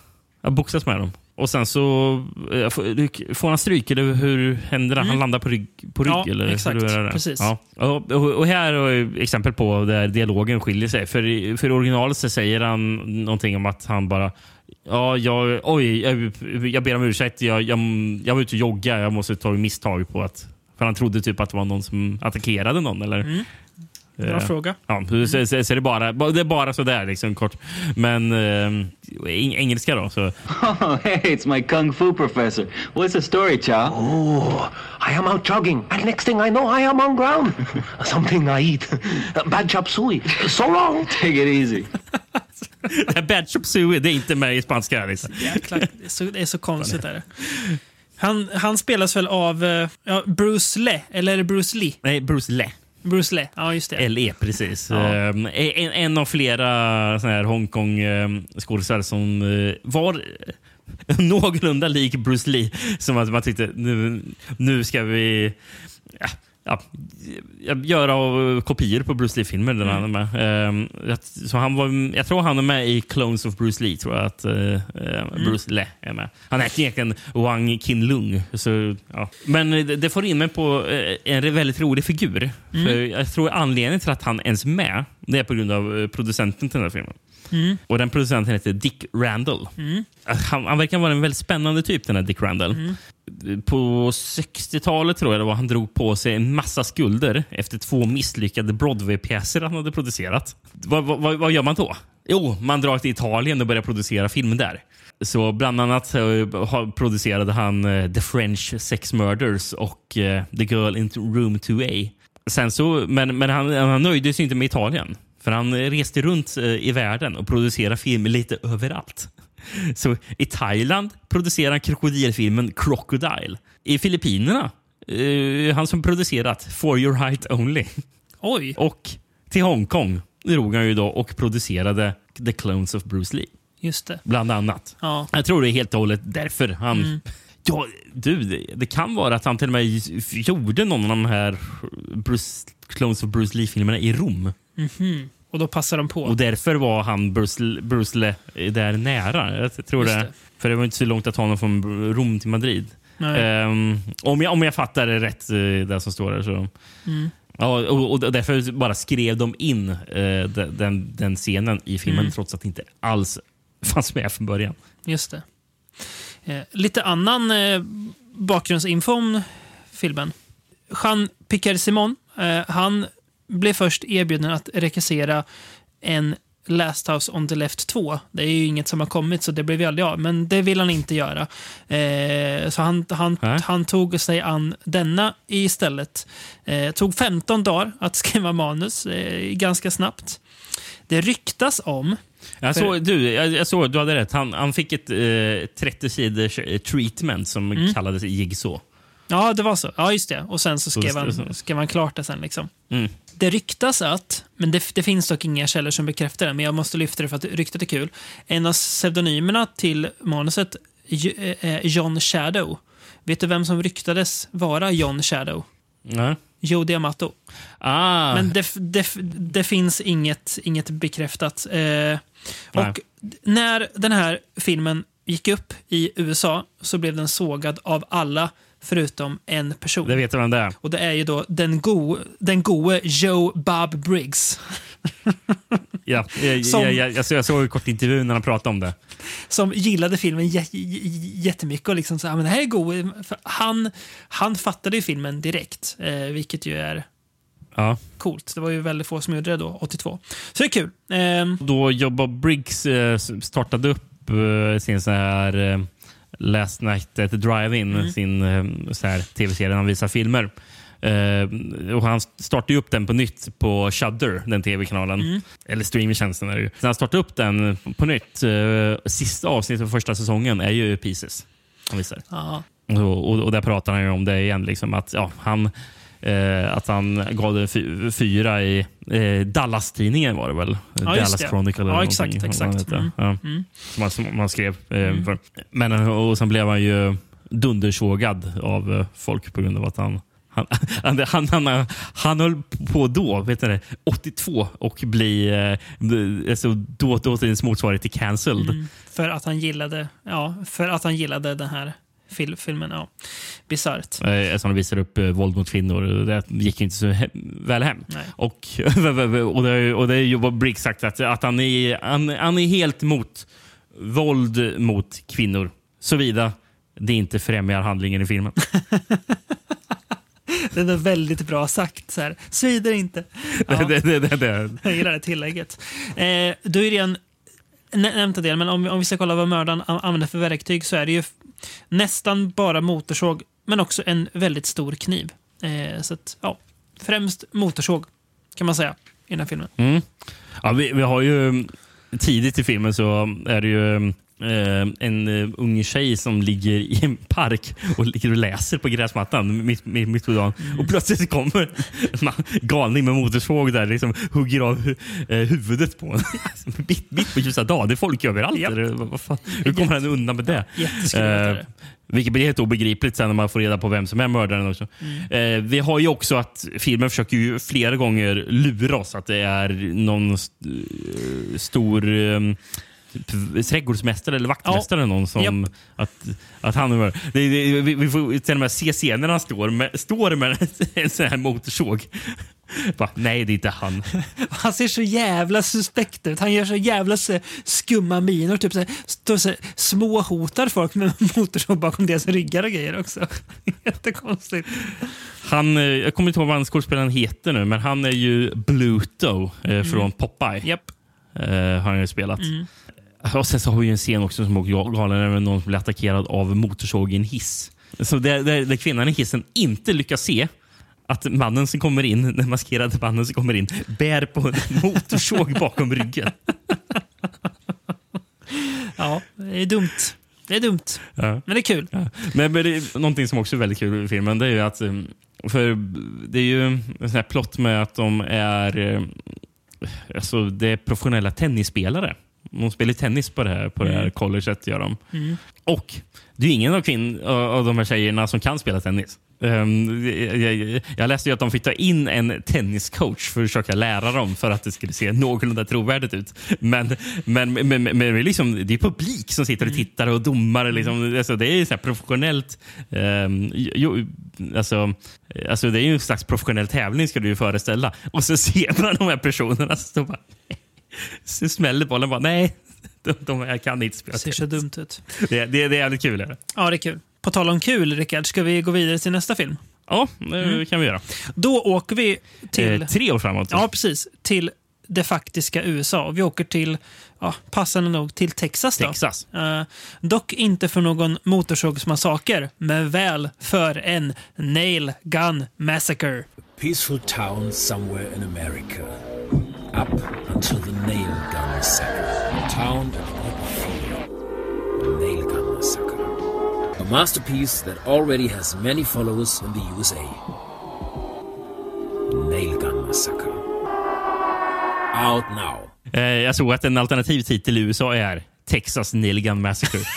B: boxas med dem. Och sen så eh, får- han stryk, eller hur händer det? Han landar på rygg? På rygg
A: Mm. Ja,
B: eller?
A: exakt. Precis.
B: Ja. Och, och, här har jag exempel på där dialogen skiljer sig. För, för i originalet så säger han någonting om att han bara Ja, jag, oj, jag, jag ber om ursäkt. Jag, jag, jag var ute och jogga. Jag måste ta misstag på att... För han trodde typ att det var någon som attackerade någon. Eller?
A: Mm. Bra
B: Eh,
A: fråga.
B: Ja, så, så, så, så är det, bara, det är bara sådär liksom, kort. Men eh, eng- engelska då. Så,
G: Oh, [LAUGHS] hey, it's my kung fu professor. What's the story, Chow?
H: Oh, I am out jogging, and next thing I know, I am on ground. [LAUGHS] Something I eat. [LAUGHS] Bad chop suey. So long.
G: Take it easy.
B: Bad Chop Suey, det är inte med i spanska. Liksom.
A: Jäklar, det är så, det är så konstigt. Är det. Han, han spelas väl av eh, ja, Bruce Le, eller är det Bruce Lee?
B: Nej, Bruce Le.
A: Bruce Le, ja just det.
B: LE, precis.
A: Ja.
B: Ehm, en, en av flera såna här Hongkong-skådespelare som eh, var [LAUGHS] någorlunda lik Bruce Lee. Som att man tyckte nu, nu ska vi ja, ja, göra kopior på Bruce Lee-filmer. där han är med. Ehm, så han var, jag tror han är med i Clones of Bruce Lee. tror jag att eh, eh, Bruce Lee är med. Han heter egentligen Wang Qinlung. Så, ja. Men det, får in mig på eh, en väldigt rolig figur. För jag tror anledningen till att han ens är med det är på grund av producenten till den här filmen. Och Den producenten heter Dick Randall. Han, han verkar vara en väldigt spännande typ, den här Dick Randall. På 60-talet tror jag det var han drog på sig en massa skulder efter två misslyckade Broadway-pjäser han hade producerat. Vad, vad, vad, gör man då? Jo, man drar till Italien och börjar producera film där. Så bland annat eh, producerade han eh, The French Sex Murders och eh, The Girl in Room 2A. Sen så, men men han, han nöjde sig inte med Italien. För han reste runt eh, i världen och producerade filmer lite överallt. [LAUGHS] Så i Thailand producerar han krokodilfilmen Crocodile. I Filippinerna, eh, han som producerat For your height only. [LAUGHS]
A: Oj,
B: Och till Hongkong drog han ju då och producerade The Clones of Bruce Lee.
A: just det.
B: Bland annat.
A: Ja.
B: Jag tror det är helt och hållet därför han... [LAUGHS] Ja, du, det, det kan vara att han till och med gjorde någon av de här Bruce, Clones of Bruce Lee-filmerna i Rom.
A: Och då passar de på.
B: Och därför var han Bruce, Bruce Lee där nära. Jag tror det.
A: det.
B: För det var inte så långt att ta honom från Rom till Madrid. Ehm, om, jag, om jag fattar det rätt, eh, det som står där. Så.
A: Mm.
B: Ja, och, och därför bara skrev de in den- den, den scenen i filmen
A: Mm.
B: trots att det inte alls fanns med från början.
A: Just det. Eh, lite annan eh, bakgrundsinfo om filmen. Jean Picard Simon, eh, han blev först erbjuden att regissera en Last House on the Left 2. Det är ju inget som har kommit så det blev ju aldrig av, men det vill han inte göra. Eh, så han, han, han tog sig an denna istället. Eh, tog 15 dagar att [LAUGHS] skriva manus, eh, ganska snabbt. Det ryktas om
B: Jag
A: För-
B: såg, du, jag, jag såg, du hade rätt. Han, han fick ett eh, 30 sidors treatment som
A: Mm.
B: kallades Jigsaw.
A: Ja, det var så. Ja, just det. Och sen så skrev han, skrev han klart det sen. Liksom.
B: Mm.
A: Det ryktas att, men det, det finns dock inga källor som bekräftar det, men jag måste lyfta det för att ryktet är kul. En av pseudonymerna till manuset, J- eh, John Shadow. Vet du vem som ryktades vara John Shadow?
B: Ja.
A: Joe D'Amato.
B: Ah,
A: Men det, det, det finns inget, inget bekräftat. Eh,
B: Nej.
A: och när den här filmen gick upp i USA så blev den sågad av alla förutom en person.
B: det vet jag vem det är.
A: Och det är ju då den, go, den goe Joe Bob Briggs. [LAUGHS]
B: Ja, jag,
A: Som-
B: jag, jag, jag, såg- jag såg en kort intervju när han pratade om det.
A: Som gillade filmen jä- jä- jättemycket och liksom här, men det här är. För Han, han fattade ju filmen direkt, eh, vilket ju är
B: Ja.
A: coolt. Det var ju väldigt få som gjorde det då, 82. Så det är kul. Ehm,
B: Då Joe Bob Briggs eh, startade upp eh, sin så här eh, Last Night at the Drive-In,
A: Mm.
B: sin eh, tv-serie där han visar filmer. Eh, och han startade upp den på nytt på Shudder, den tv-kanalen.
A: Mm.
B: Eller streamingtjänsten är det ju. Så han startade upp den på nytt. Eh, sista avsnittet av första säsongen är ju Pieces. Han visar.
A: ja,
B: Och, och, och där pratar han ju om det igen. Liksom, att, ja, han, eh, att han gav det fy, fyra i eh, Dallas-tidningen var det väl?
A: just
B: Dallas
A: det.
B: Chronicle. eller
A: Ja, exakt, exakt. Mm.
B: Ja. Som, han, som man skrev. Eh, för. Men, och sen blev han ju dundersågad av eh, folk på grund av att han Han, [LAUGHS] han, han, han, han höll på då, vet ni, 82 och bli eh, alltså, då, dåtidens motsvarighet till cancelled.
A: Mm. För att han gillade, ja, för att han gillade den här fil filmen. Ja. Bisarrt.
B: Eh, Eftersom de visar upp eh, våld mot kvinnor. Det gick inte så he väl hem.
A: Nej.
B: Och, [LAUGHS] och, det, och det är ju vad Brick sagt, att, att han, är, han, han är helt mot våld mot kvinnor. Såvida det inte främjar handlingen i filmen. [LAUGHS] [LAUGHS]
A: Det är väldigt bra sagt. Så här. Svider inte. Ja.
B: det, det, det, det.
A: Jag gillar det tillägget. Eh, du ju redan nämnt en del, men om, vi- om vi ska kolla vad mördaren använder för verktyg så är det ju nästan bara motorsåg, men också en väldigt stor kniv. Eh, så att, ja, främst motorsåg kan man säga i den här filmen.
B: Mm. Ja, vi, vi har ju mm, tidigt i filmen så är det ju mm, en eh, ung tjej som ligger i en park och ligger och läser på gräsmattan mitt, mitt, mitt på dagen. Och plötsligt kommer en galning med motorsåg där liksom hugger av eh, huvudet på henne. [LAUGHS] mitt, mitt på ljusa dagen. Det är folk överallt. Fan? Hur kommer han undan med det? Eh, vilket blir helt obegripligt sen när man får reda på vem som är mördaren. Också.
A: Mm.
B: Eh, vi har ju också att filmen försöker ju flera gånger lura oss att det är någon st eh, stor eh, trädgårdsmästare eller vaktmästare. eller Någon som, att, att han det, det, vi, vi får till och med se scener han står med, står med en sån här motorsåg. Bara, nej, det är inte han. [LAUGHS]
A: Han ser så jävla suspekt ut. Han gör så jävla så, skumma miner. Typ så, så, här, småhotar folk med motorsåg bakom deras ryggar och grejer också. [LAUGHS] Jättekonstigt.
B: Han, eh, jag kommer inte ihåg vad han skådespelaren heter nu, men han är ju Bluto eh, från Popeye.
A: Japp.
B: Eh, har han ju spelat. [LAUGHS] Och sen så har vi en scen också som är galen, när någon blir attackerad av motorsåg i en hiss. Så där, där, där kvinnan i hissen inte lyckas se att mannen som kommer in, den maskerade mannen som kommer in, bär på en [LAUGHS] motorsåg bakom ryggen. [LAUGHS]
A: Ja, det är dumt. Det är dumt.
B: Ja.
A: Men det är kul.
B: Ja. Men, men det någonting som också är väldigt kul i filmen, det är ju att um, för det är ju en sån här plott med att de är um, alltså det är professionella tennisspelare. De spelar tennis på det här, på det här
A: Mm.
B: colleget. Gör de.
A: Mm.
B: Och det är ingen av, kvinn, av de här tjejerna som kan spela tennis. Um, jag, jag, läste ju att de fick ta in en tenniscoach för att försöka lära dem för att det skulle se någorlunda trovärdigt ut. Men, men, men, men, liksom, det är publik som sitter och tittar och domare. Liksom, alltså, det är så professionellt. Um, jo, alltså, alltså, det är ju en slags professionell tävling ska du ju föreställa. Och så [LAUGHS] ser man de här personerna står bara... Så [LAUGHS] smäller bollen bara. Nej, [LAUGHS] de, de här kan inte spela
A: Det ser så dumt ut.
B: Det, det, det är jävligt kul. Är det?
A: Ja, det är kul. På tal om kul, Rickard, ska vi gå vidare till nästa film?
B: Ja, det kan vi göra.
A: Då åker vi till...
B: Eh, tre år framåt.
A: Ja, precis. Till det faktiska USA. Vi åker till, ja, passande nog, till Texas. Då.
B: Texas.
A: Eh, dock inte för någon motorsågsmassaker, men väl för en Nail Gun Massacre.
I: Peaceful town somewhere in America. Up until the nail gun massacre. Town of pedophilia. The nail gun massacre. A masterpiece that already has many followers in the USA. Nail gun massacre. Out now.
B: Eh, jag såg att en alternativ titel i USA är Texas Nail Gun Massacre. [LAUGHS]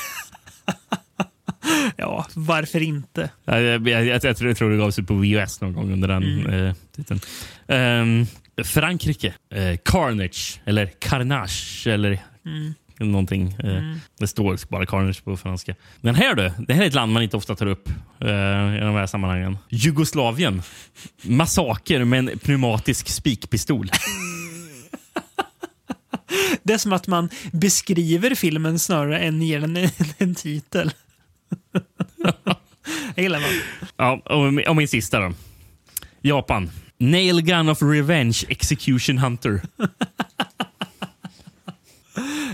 A: Ja, varför inte?
B: jag, jag, jag, jag, tror- jag tror det gavs ut på VHS någon gång under den
A: Mm.
B: eh, titeln. Ehm, Frankrike. Eh, Carnage. Eller Carnage. Eller
A: Mm.
B: någonting. Eh,
A: Mm.
B: Det står bara Carnage på franska. Men här du. Det här är ett land man inte ofta tar upp eh, i de här sammanhangen. Jugoslavien. Massaker med en pneumatisk spikpistol. [LAUGHS]
A: Det är som att man beskriver filmen snarare än ger den en, [LAUGHS] en titel. [LAUGHS] Jag gillar man.
B: Ja, och, min- och min sista då. Japan. Nail Gun of Revenge Execution Hunter. [LAUGHS]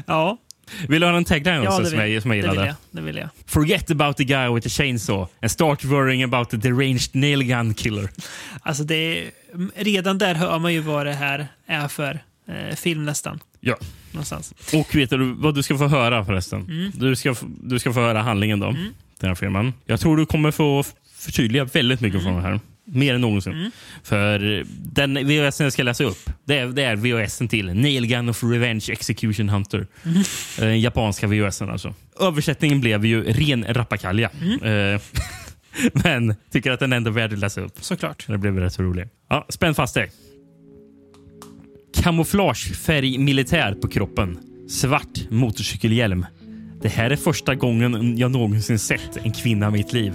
A: Ja,
B: Vill du höra en tagline
A: ja
B: också
A: det,
B: som, jag, som jag
A: det vill
B: gillade?
A: jag. Det vill jag.
B: Forget about the guy with the chainsaw and start worrying about the deranged nail gun killer.
A: Alltså det är, redan där hör man ju vad det här är för eh, film nästan.
B: Ja.
A: Någonstans.
B: Och vet du vad du ska få höra förresten?
A: Mm.
B: Du, ska, du ska få höra handlingen då. Den här filmen. Jag tror du kommer få förtydliga väldigt mycket från det här. Mer än någonsin.
A: Mm.
B: För den VHS jag ska läsa upp, det är, det är VHS till Nail Gun of Revenge Execution Hunter.
A: Mm.
B: Den japanska VHS alltså. Översättningen blev ju ren rappakalja.
A: Mm.
B: Eh, [LAUGHS] Men tycker att den ändå är värd att läsa upp.
A: Såklart.
B: Det blev rätt så rolig. Ja, spänn fast dig. Kamouflagefärg militär på kroppen. Svart motorcykelhjälm. Det här är första gången jag någonsin sett en kvinna i mitt liv.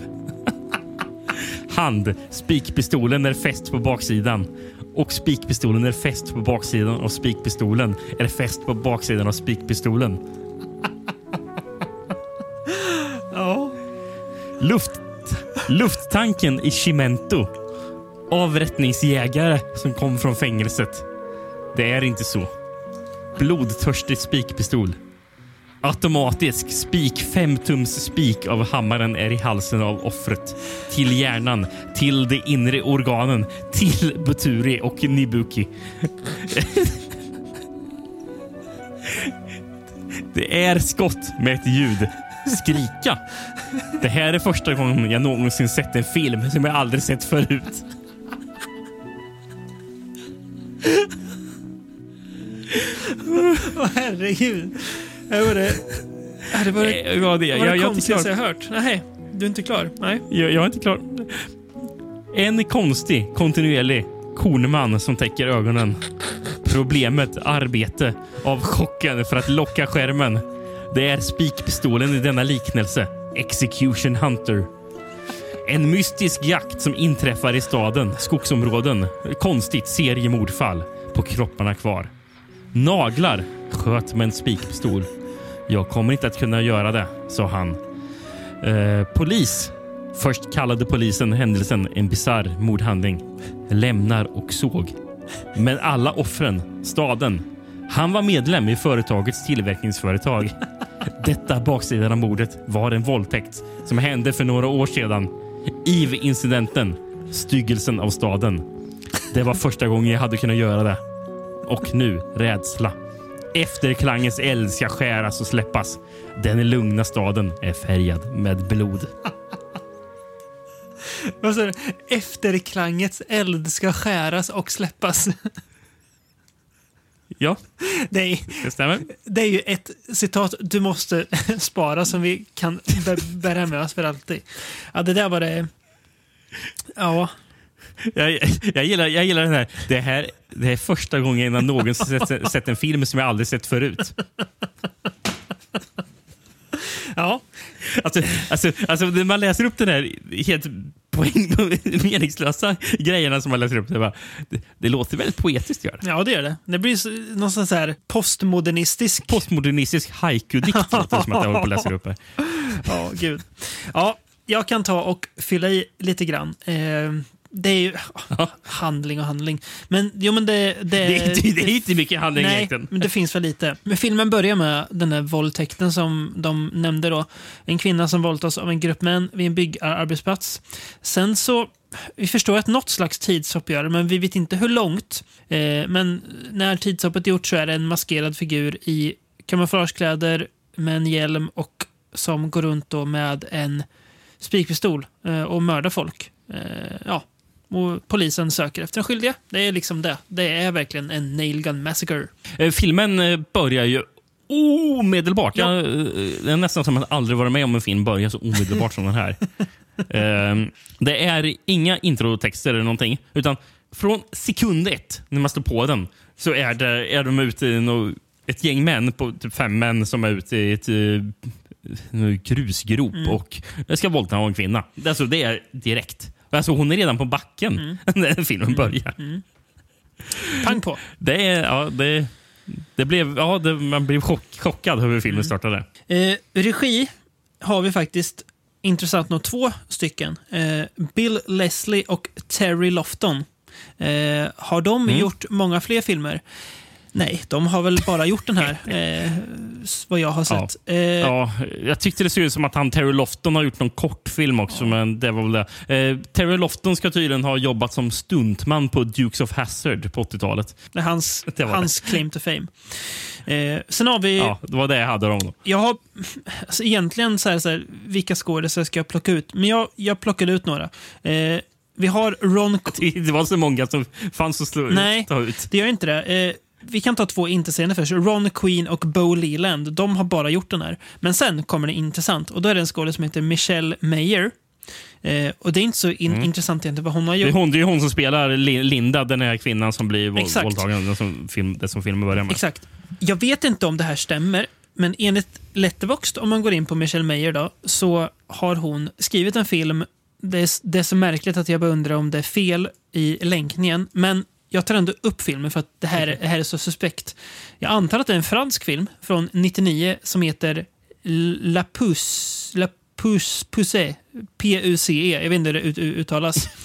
B: Hand. Spikpistolen är fäst på baksidan. Och spikpistolen är fäst på baksidan och spikpistolen är fäst på baksidan av spikpistolen. [LAUGHS]
A: Ja.
B: Luft, lufttanken i Cimento. Avrättningsjägare som kom från fängelset. Det är inte så. Blodtörstig spikpistol. Automatisk spik fem tums spik av hammaren är i halsen av offret. Till hjärnan, till de inre organen, till Buturi och Nibuki. Det är skott med ett ljud. Skrika. Det här är första gången jag någonsin sett en film som jag aldrig sett förut.
A: Åh herregud. Det var det, det, var det,
B: ja, det-
A: var
B: jag-
A: det
B: jag
A: konstigaste
B: klar.
A: jag hört. Nej, du är inte klar? Nej.
B: Jag, jag är inte klar. En konstig, kontinuerlig kornman som täcker ögonen. Problemet, arbete, av chocken för att locka skärmen. Det är spikpistolen i denna liknelse. Execution Hunter. En mystisk jakt som inträffar i staden, skogsområden. Konstigt seriemordfall. På kropparna kvar. Naglar sköt med en spikpistol. Jag kommer inte att kunna göra det, sa han. Eh, polis. Först kallade polisen händelsen en bizarr mordhandling. Lämnar och såg. Men alla offren, staden. Han var medlem i företagets tillverkningsföretag. Detta baksidan av mordet var en våldtäkt som hände för några år sedan. IV-incidenten. Styggelsen av staden. Det var första gången jag hade kunnat göra det. Och nu rädsla. Efterklangens eld ska skäras och släppas. Den lugna staden är färgad med blod. [LAUGHS]
A: Vad sa du? Efterklangets eld ska skäras och släppas. [LAUGHS]
B: Ja,
A: Det är,
B: det stämmer.
A: det är ju ett citat du måste [LAUGHS] spara som vi kan bä- bära med oss för alltid. Ja, det där var det... Ja,
B: Jag, jag, gillar, jag gillar den här. Det här det är första gången jag någonsin sett, sett en film som jag aldrig sett förut.
A: ja.
B: Alltså, alltså, alltså när man läser upp den här helt poäng, meningslösa grejerna som man läser upp. Det, bara, det, det låter väldigt poetiskt. Gör det.
A: ja det gör det. Det blir någon sån så här postmodernistisk...
B: Postmodernistisk haiku-dikt låter som att jag håller på läser upp här. [LAUGHS]
A: Ja, gud. Ja, jag kan ta och fylla i lite grann. Eh, det är ju handling och handling. Men, jo, men det, det,
B: Det är, inte, det är inte mycket handling
A: Nej,
B: egentligen.
A: men det finns väl lite. Men filmen börjar med den där våldtäkten som de nämnde då. En kvinna som våldtas av en grupp män vid en byggarbetsplats. Sen så, vi förstår att något slags tidshopp gör men vi vet inte hur långt. Eh, men när tidshoppet är gjort så är det en maskerad figur i kamouflagekläder med en hjälm och som går runt då med en spikpistol eh, och mördar folk. Eh, ja. Och polisen söker efter den skyldiga. Det är liksom det. Det är verkligen en nail gun massacre.
B: Eh, Filmen eh, börjar ju omedelbart. Jag, eh, det är nästan som att aldrig varit med om en film börjar så omedelbart som den här. [LAUGHS] Eh, det är inga introtexter eller någonting. Utan från sekund ett, när man står på den, så är, det, är de ute i ett gäng män, på typ fem män, som är ute i ett grusgrop
A: Mm.
B: och ska våldta en kvinna. Alltså, det är direkt. Alltså, hon är redan på backen
A: Mm. [LAUGHS]
B: när filmen börjar.
A: Pang på.
B: Det är, ja, det, det blev, ja, det, man blev chock, chockad hur filmen startade.
A: Eh, regi har vi faktiskt intressant nog två stycken. Eh, Bill Leslie och Terry Lofton. Eh, har de
B: Mm.
A: gjort många fler filmer? Nej, de har väl bara gjort den här, [LAUGHS] eh, vad jag har
B: Ja.
A: sett. Eh,
B: Ja, jag tyckte det såg ut som att han Terry Lofton har gjort någon kortfilm också, men det var väl det. Eh, Terry Lofton ska tydligen ha jobbat som stuntman på Dukes of Hazzard på 80-talet.
A: Det är hans, [LAUGHS]
B: Det
A: hans claim to fame. Eh, sen har vi...
B: Ja, det var det jag hade dem då.
A: Jag har alltså egentligen så här, så här, vilka skådespelare ska jag plocka ut? Men jag, jag plockade ut några. Eh, vi har Ron... [LAUGHS]
B: Det var så många som fanns att slå
A: Nej,
B: ut.
A: det gör inte det. Vi kan ta två intetsägande först. Ron Queen och Bo Leland. De har bara gjort den här. Men sen kommer det intressant. Och Då är det en skådespelare som heter Michelle Mayer. Eh, och det är inte så in, intressant egentligen vad hon har
B: Mm. Det är,
A: gjort.
B: hon, det är hon som spelar Li- Linda, den här kvinnan som blir våld,
A: Exakt.
B: våldtagen. Den som, film, det som filmen börjar med.
A: Exakt. Jag vet inte om det här stämmer, men enligt Letterboxd, om man går in på Michelle Meyer då, så har hon skrivit en film. Det är, det är så märkligt att jag bara undrar om det är fel i länkningen, men jag tar ändå upp filmen för att det här, det här är så suspekt. Jag antar att det är en fransk film från 99 som heter La Pousse, La Pousse, Pousse, P-U-C-E. Jag vet inte hur det ut, uttalas. [LAUGHS]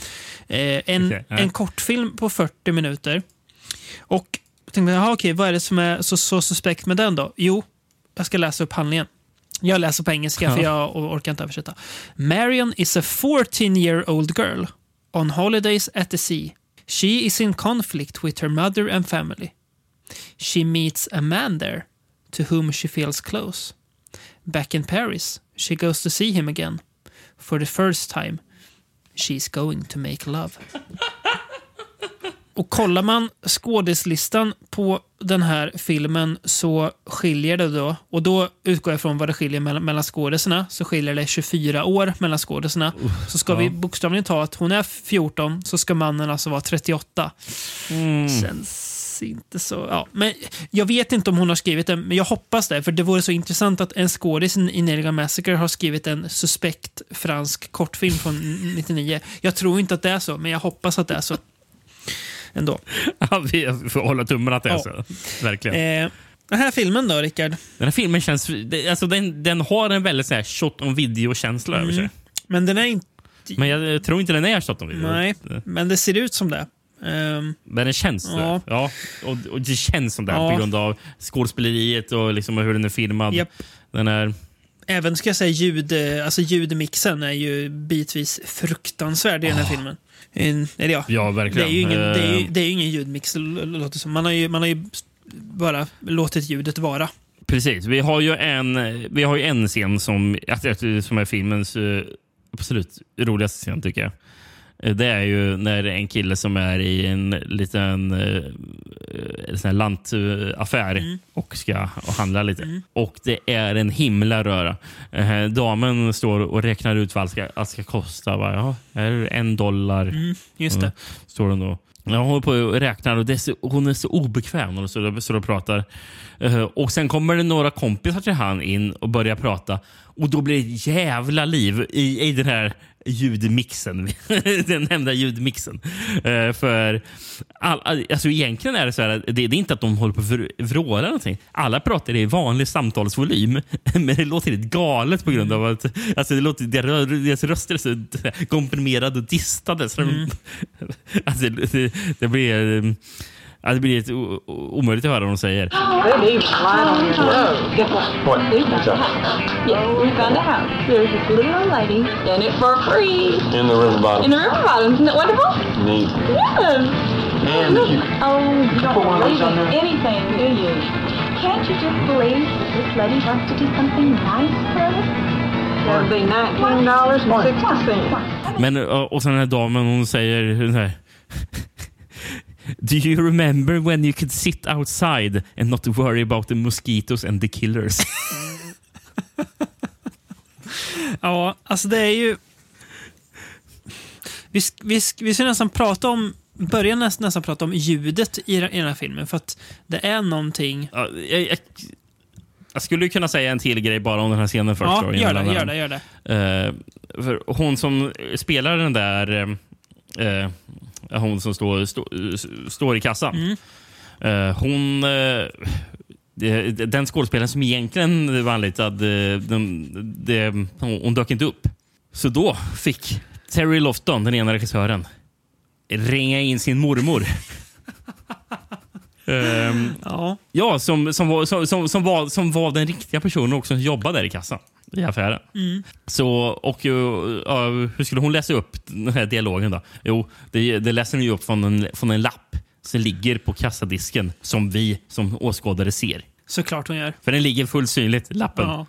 A: Eh, en,
B: Okej, ja.
A: en kortfilm på 40 minuter. Och jag tänkte, jaha, okej, vad är det som är så, så suspekt med den då? Jo, jag ska läsa upp handlingen. Jag läser på engelska för jag or- orkar inte översätta. Marion is a 14 year old girl on holidays at the sea. She is in conflict with her mother and family. She meets a man there to whom she feels close. Back in Paris, she goes to see him again. For the first time, she's going to make love. [LAUGHS] Och kollar man skådislistan på den här filmen så skiljer det då, och då utgår jag från vad det skiljer mellan, mellan skådisarna, så skiljer det 24 år mellan skådisarna. Så ska vi bokstavligen ta att hon är 14, så ska mannen alltså vara 38. Känns inte så... Ja. Men jag vet inte om hon har skrivit den, men jag hoppas det. För det vore så intressant att en skådis i Nelligan Massacre har skrivit en suspekt fransk kortfilm från 99. Jag tror inte att det är så, men jag hoppas att det är så. Ändå. [LAUGHS]
B: Ja, vi får hålla tummarna att det är
A: Ja.
B: så. Verkligen.
A: Eh, den här filmen då, Rickard?
B: Den här filmen känns... Alltså, den, den har en väldigt så här, shot on video-känsla över sig.
A: Men den är inte...
B: Men jag tror inte den är shot on video.
A: Nej, men det ser ut som det. Ehm,
B: Men den känns
A: Ja.
B: det. Ja. Och, och det känns som det
A: Ja.
B: på grund av skådespeleriet och liksom hur den är filmad.
A: Japp.
B: Den är...
A: även ska jag säga ljud, eh, alltså ljudmixen är ju bitvis fruktansvärd i den här filmen. En, eller ja,
B: Ja,
A: det
B: verkligen.
A: är ju ingen, det är
B: Eh,
A: det är ingen ljudmix. det låter som. Man har ju, man har ju bara låtit ljudet vara.
B: Precis. Vi har ju en, vi har ju en scen som, som är filmens eh, absolut roligaste scen, tycker jag. Eh, Det är ju när en kille som är i en liten eh, eh, lantaffär
A: Mm.
B: och ska och handla lite. Och det är en himla röra. Eh, damen står och räknar ut vad allt ska, allt ska kosta. Bara, ja, här är en dollar.
A: Mm, just det.
B: Mm. Står hon och jag håller på och räknar och är så, hon är så obekväm när hon står och- pratar. Eh, och Sen kommer det några kompisar till han in och börjar prata. Och då blir det jävla liv i, i den här ljudmixen. [LAUGHS] den nämnda ljudmixen. Eh, för all, all, alltså egentligen är det så här, att det, det är inte att de håller på att vr- vråla någonting. Alla pratar i vanlig samtalsvolym. [LAUGHS] Men det låter helt galet på grund av att alltså det låter, deras, röster är så [LAUGHS] komprimerade och distade. Så de, alltså, det, det blir... Ja, det blir o- omöjligt att höra vad de säger.
J: And you
K: Oh, you don't believe in anything, do you? Can't you just believe that this lady wants to do something nice for us? That would be.
B: Men, och sen den här damen, hon säger. Do you remember when you could sit outside and not worry about the mosquitoes and the killers? [LAUGHS]
A: Ja, alltså det är ju... Vi, vi, vi ska nästan prata om... Börja nästan, nästan prata om ljudet i, den- i den här filmen. För att det är någonting...
B: Ja, jag, jag, jag skulle kunna säga en till grej bara om den här scenen först.
A: Ja,
B: då,
A: gör det, gör det, gör det.
B: För hon som spelar den där... eh, hon som står, stå, står i kassan.
A: Mm.
B: Eh, hon... det- den skådespelaren som egentligen var anlitad, eh, den, det, hon, hon dök inte upp. Så då fick Terry Lofton, den ena regissören, ringa in sin mormor. [LAUGHS] Ehm,
A: Ja.
B: Ja, som, som, var, som, som, som, var, som var den riktiga personen också som jobbade där i kassan i affären.
A: Mm.
B: Så, och uh, uh, hur skulle hon läsa upp den här dialogen då? Jo, det, det läser hon upp från en, från en lapp som ligger på kassadisken som vi som åskådare ser.
A: Såklart hon gör.
B: För den ligger fullt synligt, lappen.
A: Ja.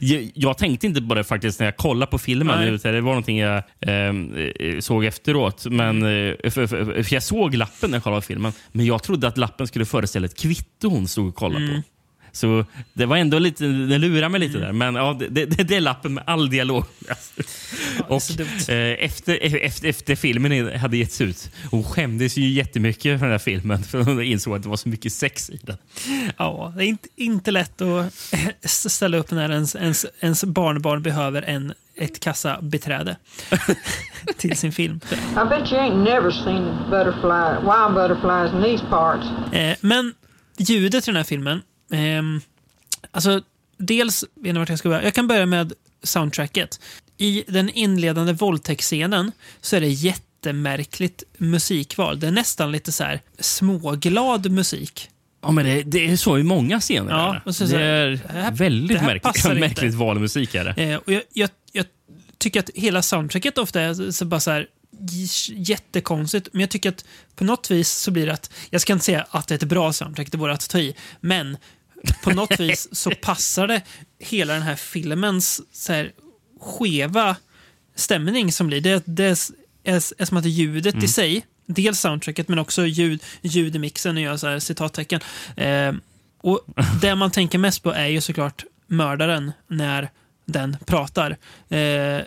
B: Jag, jag tänkte inte på det faktiskt när jag kollade på filmen.
A: Nej.
B: Det var någonting jag ehm, eh, såg efteråt. Men, eh, för, för, för jag såg lappen när jag kollade på filmen. Men jag trodde att lappen skulle föreställa ett kvitto hon stod och kollade
A: Mm.
B: på. Så det var ändå lite, det lurade mig lite där. Men ja, det, det, det är lappen med all dialog. [LAUGHS] och eh, efter, efter, efter filmen hade getts ut, hon skämdes ju jättemycket för den här filmen. För hon insåg att det var så mycket sex i den.
A: Ja, det är inte, inte lätt att [LAUGHS] ställa upp när ens, ens, ens barnbarn behöver en, ett kassabiträde [LAUGHS] till sin film.
K: I bet you ain't never seen butterfly, wild butterflies in these parts.
A: Eh, men ljudet i den här filmen. Eh, alltså, dels, inte vart jag ska börja. Jag kan börja med soundtracket. I den inledande våldtäktsscenen så är det jättemärkligt musikval. Det är nästan lite så här småglad musik.
B: Ja, men det, det är så i många scener.
A: Ja, och så-
B: det är
A: här-
B: väldigt
A: det
B: märkligt, [LAUGHS] märkligt val av musik. Är det.
A: Eh, och jag, jag, jag tycker att hela soundtracket ofta är så bara så här jättekonstigt. Men jag tycker att på något vis så blir det att, jag ska inte säga att det är ett bra soundtrack, det vore att ta i, men på något [LAUGHS] vis så passar det hela den här filmens så här, skeva stämning som blir. Det, det är, är, är som att ljudet
B: Mm.
A: i sig, dels soundtracket men också ljud, ljud i mixen, nu gör så här citattecken. Eh, och [LAUGHS] det man tänker mest på är ju såklart mördaren när den pratar. Eh,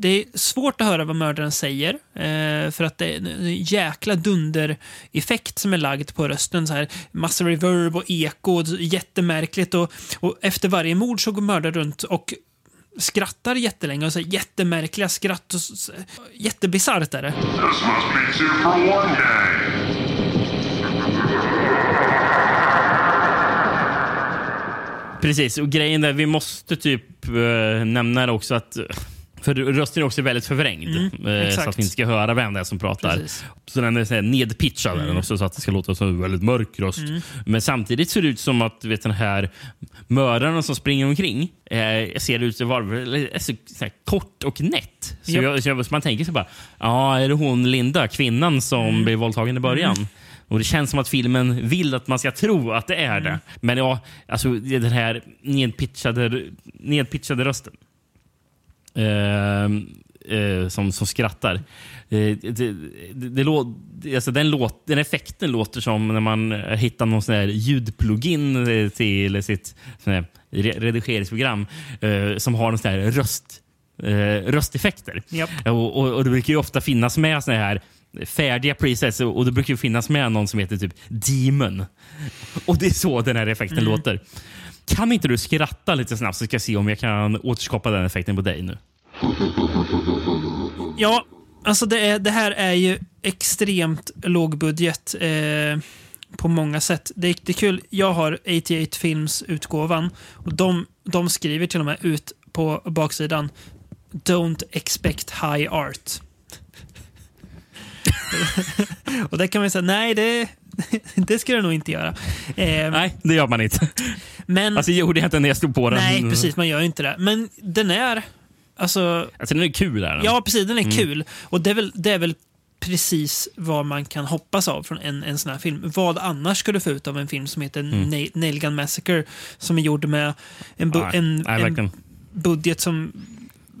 A: det är svårt att höra vad mördaren säger eh, för att det är en jäkla dundereffekt som är lagd på rösten. Så här, massa reverb och eko, och jättemärkligt. Och, och efter varje mord så går mördaren runt och skrattar jättelänge och så här, jättemärkliga skratt. Och, så- jättebisarrt är det.
B: Precis, och grejen där, vi måste typ eh, nämna det också att för rösten är också väldigt förvrängd.
A: Mm,
B: eh, så att vi inte ska höra vem det är som pratar.
A: Precis.
B: Så den är så här nedpitchad
A: Mm.
B: också, så att det ska låta som en väldigt mörk röst.
A: Mm.
B: Men samtidigt ser det ut som att vet, den här mördaren som springer omkring eh, ser ut att vara eh, så, så här, kort och nätt. Så,
A: Japp.
B: jag, så jag, så man tänker sig bara, ja, är det hon Linda, kvinnan som
A: Mm.
B: blev våldtagen i början?
A: Mm.
B: Och Det känns som att filmen vill att man ska tro att det är
A: Mm.
B: det. Men ja, alltså den här nedpitchade, nedpitchade rösten. Ehm, eh, som, som skrattar. Eh, det, det, det, lå- alltså den, låt, den effekten låter som när man hittar någon sån här ljudplugin till sitt sån här re- redigeringsprogram eh, som har en sån här röst, eh, rösteffekter.
A: Japp.
B: Och, och, och det brukar ju ofta finnas med såna här färdiga presets och det brukar ju finnas med någon som heter typ Demon. Och det är så den här effekten
A: Mm.
B: låter. Kan inte du skratta lite snabbt så ska jag se om jag kan återskapa den effekten på dig nu? [LAUGHS]
A: Ja, alltså det, är, det här är ju extremt lågbudget eh, på många sätt. Det är, det är kul, jag har 88 Films utgåvan och de, de skriver till och med ut på baksidan Don't expect high art. [LAUGHS] och där kan man säga, nej det, [LAUGHS] det ska du nog inte göra. Eh,
B: Nej, det gör man inte.
A: Men,
B: Alltså, gjorde jag inte när jag stod på den.
A: nej, precis, man gör ju inte det. Men den är, alltså
B: Alltså, den är kul. Är den.
A: Ja, precis. Den är
B: Mm.
A: kul. Och det är, väl, det är väl precis vad man kan hoppas av från en, en sån här film. Vad annars ska du få ut av en film som heter
B: Mm.
A: Na- Nail Gun Massacre som är gjord med en, bu-
B: Nej,
A: en, en budget som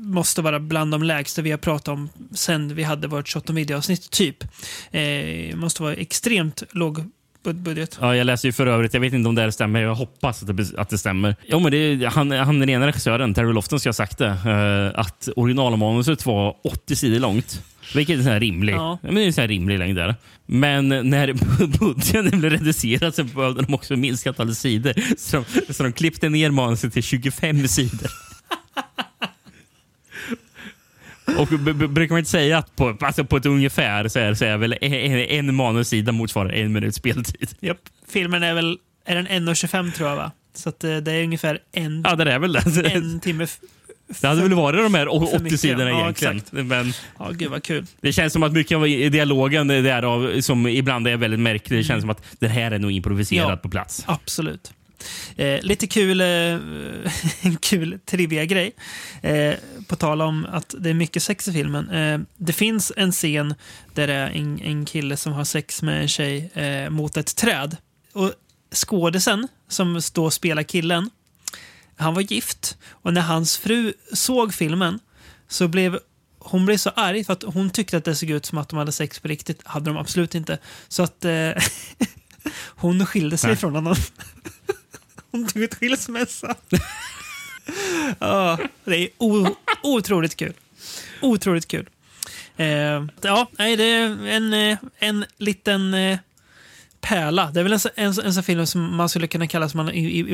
A: måste vara bland de lägsta vi har pratat om sen vi hade vårt shot och avsnitt typ. Eh, måste vara extremt låg bud- budget.
B: Ja, jag läser ju för övrigt, jag vet inte om det här stämmer, jag hoppas att det, att det stämmer. Jo, men det är, han, han den ena regissören, Terry Lofton, ska ha sagt det, eh, att originalmanuset var 80 sidor långt. Vilket är en rimlig,
A: ja.
B: men det är en sån här rimlig längd. Där. Men när [LAUGHS] budgeten blev reducerad så behövde de också minska antalet sidor. Så de, så de klippte ner manuset till 25 sidor. [LAUGHS] Och brukar man inte säga att på, alltså på ett ungefär så är, så är väl en, en manussida motsvarar en minut speltid? [LAUGHS]
A: Japp. Filmen är väl är den 1.25 tror jag va? Så att, eh, det är ungefär en,
B: Ja, det är väl det.
A: en timme.
B: Det hade väl varit de här
A: för
B: 80
A: mycket.
B: sidorna
A: Ja,
B: egentligen.
A: exakt.
B: Men
A: Ja, gud vad kul.
B: det känns som att mycket av dialogen därav, som ibland är väldigt märklig, det känns som att det här är nog improviserat
A: Mm. Ja.
B: på plats.
A: Absolut. Eh, lite kul, eh, [LAUGHS] en kul trivia-grej. Eh, på tal om att det är mycket sex i filmen. Eh, det finns en scen där det är en, en kille som har sex med en tjej mot ett träd. Och skådisen som står och spelar killen, han var gift. Och när hans fru såg filmen så blev hon blev så arg för att hon tyckte att det såg ut som att de hade sex på riktigt. hade de absolut inte. Så att eh, [LAUGHS] hon skilde sig
B: Nej.
A: från honom. Hon tog ut skilsmässa. [LAUGHS] ja, det är otroligt kul. Otroligt kul. Eh, ja, nej, det är en, eh, en liten eh, pärla. Det är väl en, en, en sån film som man skulle kunna kalla som man i, i,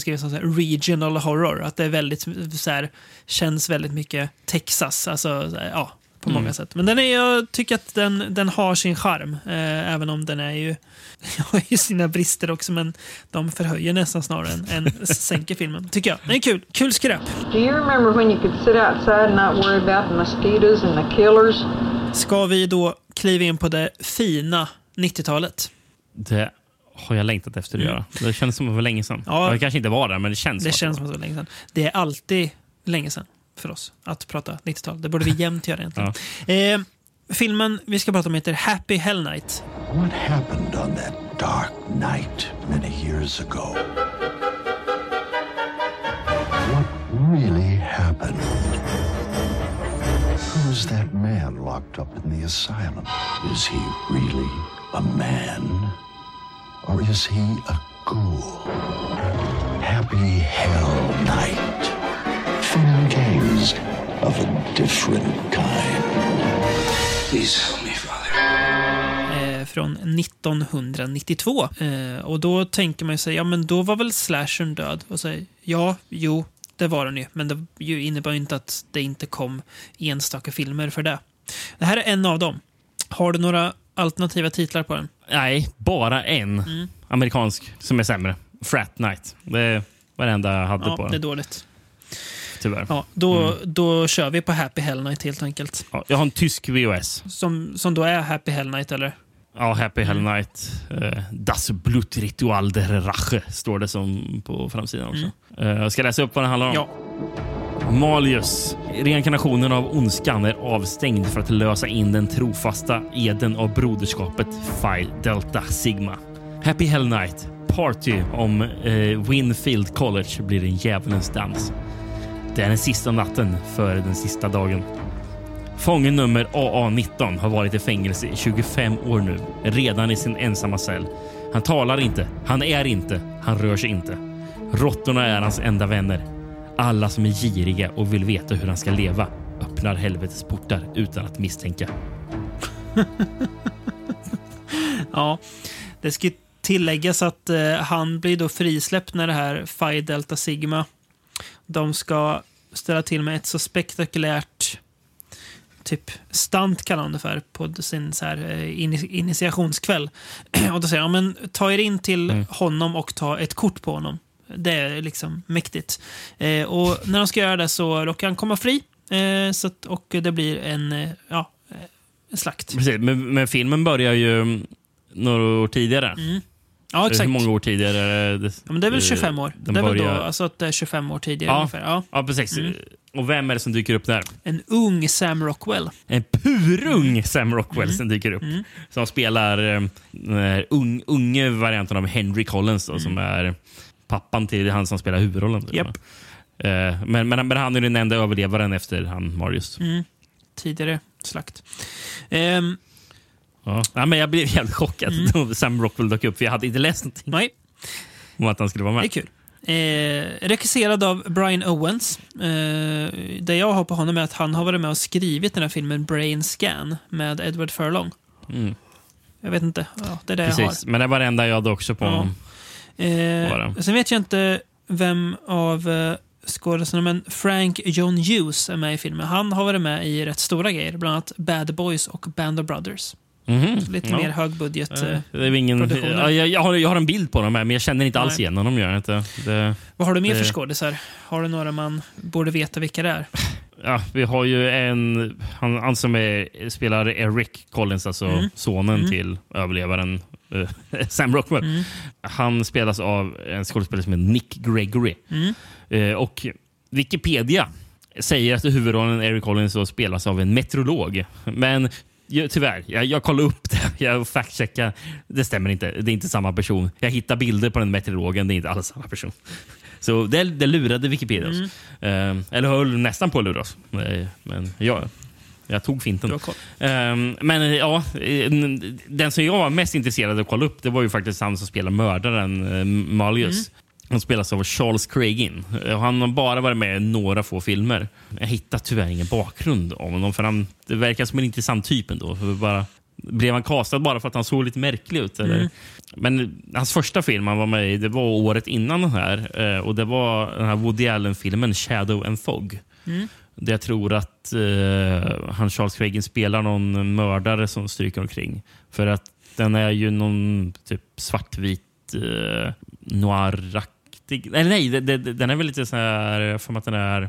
A: skriver som så regional horror. Att det är väldigt, så här, känns väldigt mycket Texas. Alltså, så här, ja, på många
B: Mm.
A: sätt. Men den är, jag tycker att den, den har sin charm. Eh, även om den är ju, [LAUGHS] har ju sina brister också. Men de förhöjer nästan snarare än, än sänker filmen. Tycker jag. Den är kul. Kul skräp.
L: Do you remember when you could sit outside and not worry about the mosquitoes and the killers?
A: Ska vi då kliva in på det fina 90-talet?
B: Det har jag längtat efter att
A: Mm.
B: göra. Det känns som att det var länge sedan.
A: Ja.
B: Det kanske inte var det, men det känns
A: Det
B: som
A: känns som att det var länge sedan. Det är alltid länge sedan för oss att prata 90-tal. Det borde vi jämt göra egentligen. Eh, filmen vi ska prata om heter Happy Hell Night.
F: What happened on that dark night many years ago? What really happened? Who's that man locked up in the asylum? Is he really a man? Or is he a ghoul? Happy Hell Night. Fun and games of a different kind. Please help me, Father.
A: Eh, från 1992. Eh, och då tänker man ju sig, ja men då var väl slashern död? Och säger ja, jo, det var den ju. Men det ju innebär ju inte att det inte kom enstaka filmer för det. Det här är en av dem. Har du några alternativa titlar på den?
B: Nej, bara en
A: Mm.
B: amerikansk som är sämre. Frat Night. Det var det enda jag hade
A: Ja,
B: på
A: det är
B: den.
A: dåligt.
B: Tyvärr.
A: Ja, då,
B: Mm.
A: då kör vi på Happy Hell Night helt enkelt.
B: Ja, jag har en tysk VHS.
A: Som, som då är Happy Hell Night, eller?
B: Ja, Happy Hell Night. Uh, das Blutritual der Rache står det som på framsidan också. Eh, jag ska läsa upp vad den handlar om.
A: Ja.
B: Malius, reinkarnationen av ondskan, är avstängd för att lösa in den trofasta eden av broderskapet Phi Delta Sigma. Happy Hell Night, party om eh, Winfield College blir en djävulens dans. Det är den sista natten före den sista dagen. Fången nummer AA-19 har varit i fängelse i 25 år nu, redan i sin ensamma cell. Han talar inte, han är inte, han rör sig inte. Råttorna är hans enda vänner. Alla som är giriga och vill veta hur han ska leva öppnar helvetets portar utan att misstänka. [LAUGHS]
A: Ja, det ska tilläggas att eh, han blir då frisläppt när det här Phi Delta Sigma de ska ställa till med ett så spektakulärt typ stunt kallar de det för på sin så här, eh, ini- initiationskväll. [CLEARS THROAT] och då säger han, men ta er in till
B: Mm.
A: honom och ta ett kort på honom. Det är liksom mäktigt. Eh, och när de ska göra det så råkar han komma fri. Eh, så att, och det blir en, eh, ja, eh, en slakt.
B: Precis, men, men filmen börjar ju några år tidigare.
A: Mm. Ja, exakt.
B: Hur många år tidigare? Det,
A: Ja, men det är väl 25 år?
B: Den
A: det är väl då,
B: börjar-
A: alltså att det är 25 år tidigare
B: Ja.
A: ungefär. Ja.
B: Ja, precis.
A: Mm.
B: Och vem är det som dyker upp där?
A: En ung Sam Rockwell.
B: En purung Sam Rockwell
A: Mm.
B: som dyker upp.
A: Mm.
B: Som spelar eh, den ung, unge varianten av Henry Collins då, som är pappan till han som spelar huvudrollen.
A: Mm. Japp.
B: Eh, men, men, men han är den enda överlevaren efter han Marius.
A: Mm. Tidigare slakt. Ehm,
B: Ja. Ja, men jag blev helt chockad
A: Mm. [LAUGHS]
B: då Sam Rockwell dök upp, för jag hade inte läst någonting
A: nej,
B: om att han skulle vara med.
A: det är kul. Eh, regisserad av Brian Owens. Eh, det jag har på honom är att han har varit med och skrivit den här filmen Brain Scan med Edward Furlong.
B: Mm.
A: Jag vet inte. Ja, det är det jag har.
B: Precis. Men det var det enda jag hade också på
A: Ja.
B: honom.
A: Eh, sen vet jag inte vem av eh, skådespelarna, men Frank John Hughes är med i filmen. Han har varit med i rätt stora grejer, bland annat Bad Boys och Band of Brothers.
B: Mhm.
A: Lite
B: Ja.
A: mer högbudget.
B: Eh,
A: Eh,
B: Det är ingen, ja, jag, jag, har, jag har en bild på dem här, men jag känner inte alls
A: Nej.
B: igen honom. Gör inte. Det,
A: vad har du mer för
B: det-
A: skådisar? Har du några man borde veta vilka det är? [LAUGHS]
B: Ja, vi har ju en han, han som är, spelar Eric Collins, alltså
A: Mm.
B: sonen
A: Mm.
B: till överlevaren eh, [LAUGHS] Sam Rockwell.
A: Mm.
B: Han spelas av en skådespelare som heter Nick Gregory.
A: Mm.
B: Och Wikipedia säger att huvudrollen Eric Collins så spelas av en meteorolog. Men tyvärr, jag, jag kollade upp det. [LAUGHS] Jag fact-checkade. Det stämmer inte. Det är inte samma person. Jag hittade bilder på den meteorologen. Det är inte alls samma person. [LAUGHS] Så det, det lurade Wikipedia oss.
A: Mm.
B: Eh, eller höll nästan på att lura oss. Eh, Men jag, jag tog finten. Ehm, men eh, ja, eh, den som jag var mest intresserad av att kolla upp det var ju faktiskt han som spelar mördaren, uh, Malius. Han spelas av Charles Craigin. Eh, Han har bara varit med i några få filmer. Jag hittar tyvärr ingen bakgrund om honom. För han, det verkar som en intressant typ ändå. För bara, blev han castad bara för att han såg lite märklig ut? Eller?
A: Mm.
B: Men hans första film han var med i det var året innan den här. eh, Och Det var den här Woody Allen-filmen Shadow and Fog.
A: Mm.
B: Där jag tror att eh, han Charles Craigin spelar någon mördare som stryker omkring. För att den är ju någon typ svartvit eh, noiraktig. Eller nej, det, det, den är väl lite så här... För att den är... Jag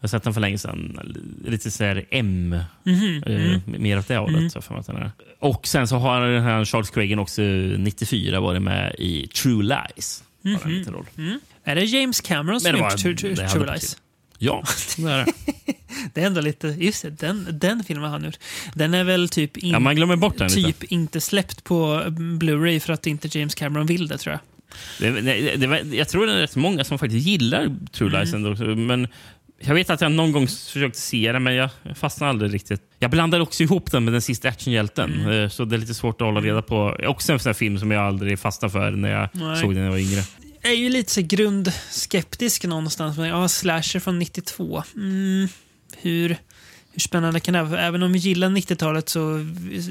B: har sett den för länge sedan. Lite så här M.
A: Mhm,
B: eh,
A: mm.
B: Mer åt det hållet.
A: Mm.
B: jag för att den är. Och sen så har den här Charles Craigin också 94 varit med i True Lies. Har en
A: Mhm.
B: roll.
A: Mm. Är det James Cameron som gjort True, True, True Lies?
B: Ja, [LAUGHS] det är det.
A: Det är ändå lite... Just det, den, den filmen han gjort. Den är väl typ, in,
B: Ja, man glömmer bort den lite.
A: typ inte släppt på Blu-ray för att inte James Cameron vill det, tror jag.
B: Det, det, det, var- jag tror det är rätt många som faktiskt gillar True Lies
A: Mm.
B: också, Men jag vet att jag någon gång försökte se den, men jag fastnade aldrig riktigt. Jag blandade också ihop den med Den sista actionhjälten,
A: Mm.
B: eh, så det är lite svårt att hålla reda på. Också en sån film som jag aldrig fastnade för när jag
A: Nej.
B: såg den när jag var yngre.
A: Jag är ju lite så grundskeptisk någonstans. Men, ja, slasher från 92. Mm, hur, hur spännande kan det vara? Även om vi gillar 90-talet så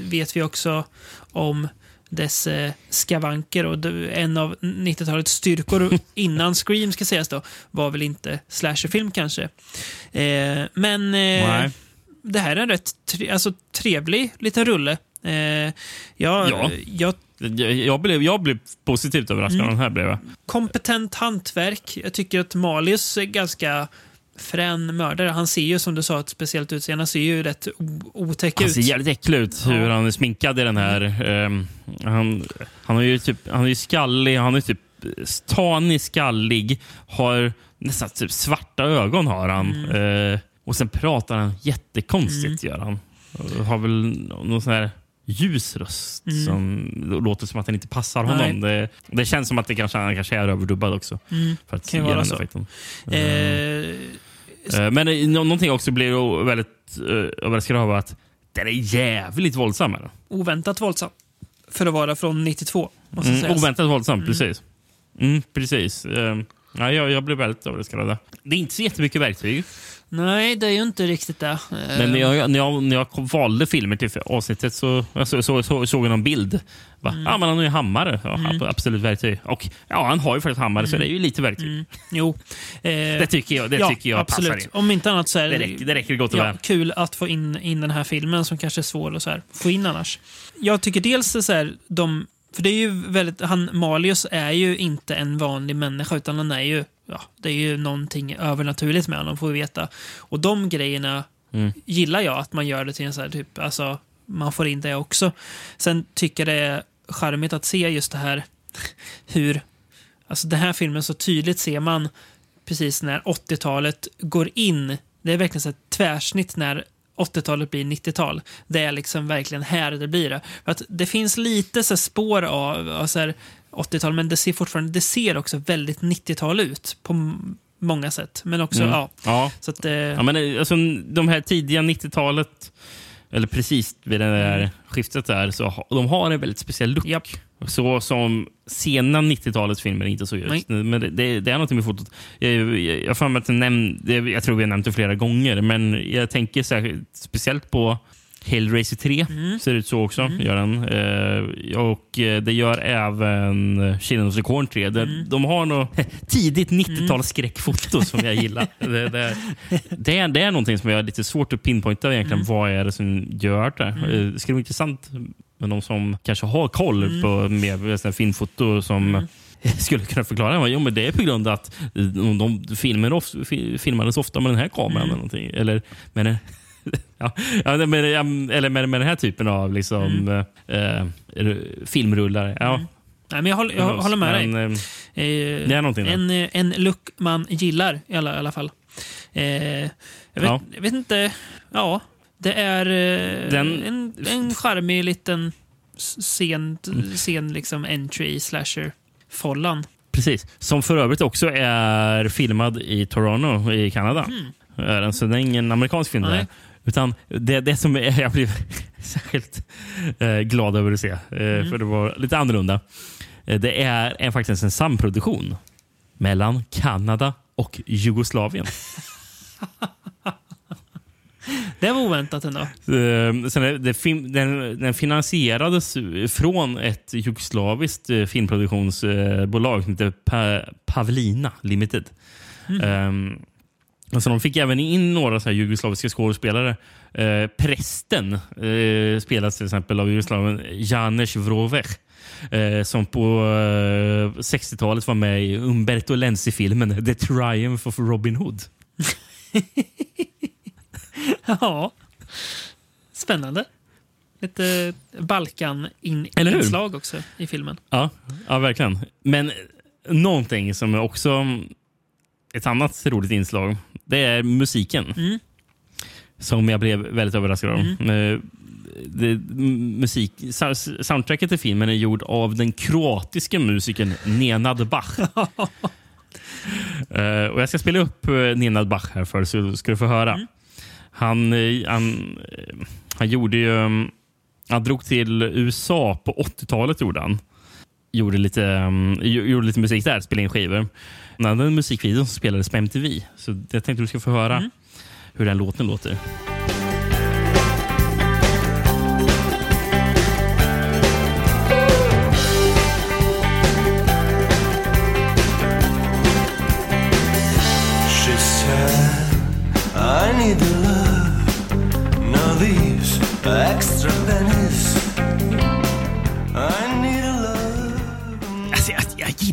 A: vet vi också om dess eh, skavanker. Och en av 90-talets styrkor [LAUGHS] innan Scream ska sägas då var väl inte slasherfilm kanske. Eh, men eh, det här är en rätt tre, alltså, trevlig liten rulle. Eh, jag,
B: Ja.
A: jag
B: Jag, jag, blev, jag blev positivt överraskad av
A: Mm.
B: den här. Blev jag.
A: kompetent hantverk. Jag tycker att Malius är ganska frän mördare. Han ser ju som du sa ett speciellt utseende. Han ser ju rätt otäck
B: Han
A: ut.
B: ser jävligt äcklig ut hur han är sminkad i den här. ehm, han, han, är ju typ, han är ju skallig, han är typ tanig, skallig, har nästan typ svarta ögon har han. Eh, och sen pratar han jättekonstigt gör han. Har väl någon sån här ljus röst
A: Mm.
B: som låter som att den inte passar
A: Nej.
B: honom. Det, det känns som att det kanske, han kanske är överdubbad också.
A: Mm.
B: För att
A: Kan vara så.
B: effekten.
A: Eh,
B: Eh, Men eh, nå- någonting också blir väldigt överraskad av att den är jävligt våldsam. Eller?
A: oväntat våldsam. För att vara från 92. Måste
B: Mm,
A: sägas.
B: oväntat våldsam,
A: Mm.
B: precis. Mm, precis. Eh, ja, jag, jag blev väldigt överraskad av det. Det är inte så jättemycket verktyg.
A: Nej, det är ju inte riktigt det. Eh,
B: Men när jag, när, jag, när jag valde filmer till avsnittet så, så, så, så såg jag någon bild. Va?
A: Mm.
B: Ja, men han har ju hammare. Ja,
A: Mm.
B: Absolut verktyg. Och ja, han har ju faktiskt hammare, så det är ju lite verktyg.
A: Mm. Jo. Eh,
B: Det tycker jag, det
A: ja,
B: tycker jag
A: absolut.
B: passar in.
A: Om inte annat så är
B: Det räcker, det räcker gott och
A: ja,
B: väl.
A: kul att få in, in den här filmen som kanske är svår att så här, få in annars. Jag tycker dels så här, de, för det är ju väldigt, han Malius är ju inte en vanlig människa utan han är ju, ja, det är ju någonting övernaturligt med honom får vi veta. Och de grejerna
B: Mm.
A: gillar jag att man gör det till en så här typ, alltså man får in det också. Sen tycker jag det är charmigt att se just det här [LAUGHS] hur, alltså den här filmen så tydligt ser man precis när 80-talet går in. Det är verkligen så ett tvärsnitt när 80-talet blir 90-tal. Det är liksom verkligen här det blir det. För att det finns lite så spår av, av så här 80-tal, men det ser fortfarande, det ser också väldigt 90-tal ut på många sätt. Men också,
B: Mm.
A: ja.
B: Ja.
A: Så att, eh,
B: Ja, men eh, alltså, de här tidiga 90-talet, eller precis vid det där
A: Mm.
B: skiftet där, så de har en väldigt speciell look. Så som sena 90-talets filmer inte så just. Men det, det, det är något med fotot. Jag, jag, jag, att jag tror vi har nämnt det flera gånger, men jag tänker särskilt, speciellt på Hellraiser 3.
A: Mm.
B: Ser ut så också. Gör den. Eh, och eh, det gör även Children of the Corn 3. Det,
A: Mm.
B: De har något [LAUGHS] tidigt 90-tals skräckfoto som jag gillar. [LAUGHS] Det, det, det, är, det är någonting som jag har lite svårt att pinpointa egentligen.
A: Mm.
B: Vad är det som gör det? Eh, Det skulle vara intressant med de som kanske har koll
A: Mm.
B: på mer sådana filmfoto som [LAUGHS] skulle kunna förklara. Jo, men det är på grund av att de, de filmer of, fi- filmades ofta med den här kameran.
A: Mm.
B: Eller, någonting. eller med den, [LAUGHS] ja, med, eller med, med den här typen av liksom, eh, eh, filmrullar. Ja.
A: Mm. Nej, men jag håller, jag håller med dig.
B: Men, eh,
A: Eh,
B: det är någonting där.
A: en, eh, en look man gillar i alla, i alla fall. Eh, jag, vet,
B: Ja.
A: jag vet inte. Ja, det är eh,
B: Den-
A: en, en charmig liten sen,
B: Mm.
A: sen liksom entry i slasher-follan.
B: Precis. Som för övrigt också är filmad i Toronto i Kanada. Den, Så det är ingen amerikansk film.
A: Mm. Nej.
B: Utan det, det som är, [LAUGHS] jag blev särskilt eh, glad över att se, eh,
A: Mm.
B: för det var lite annorlunda. Eh, det är en, faktiskt en samproduktion mellan Kanada och Jugoslavien. [LAUGHS]
A: Det var oväntat ändå.
B: Eh, sen är det, den, den finansierades från ett jugoslaviskt filmproduktionsbolag som heter pa, Pavlina Limited. Mm. Alltså de fick även in några så här jugoslaviska skådespelare. Eh, prästen eh, spelas till exempel av jugoslaven Janes Vrover. Eh, som på eh, 60-talet var med i Umberto Lenzi-filmen The Triumph of Robin Hood. [LAUGHS]
A: Ja. Spännande. Lite? Balkan-inslag också i filmen.
B: Ja, ja, verkligen. Men någonting som är också ett annat roligt inslag, det är musiken.
A: Mm.
B: Som jag blev väldigt överraskad av. Eh, Det, musik, soundtracket till filmen är gjord av den kroatiska musikern Nenad Bach. [LAUGHS] Eh, och jag ska spela upp uh, Nenad Bach här för så ska du få höra. Han, eh, han, eh, han gjorde ju... um, Han drog till USA på 80-talet gjorde han. Gjorde lite, gjo- gjorde lite musik där, spelade in skivor. En musikvideo som spelades på MTV. Så jag tänkte du ska få höra hur den låten låter.
M: She said,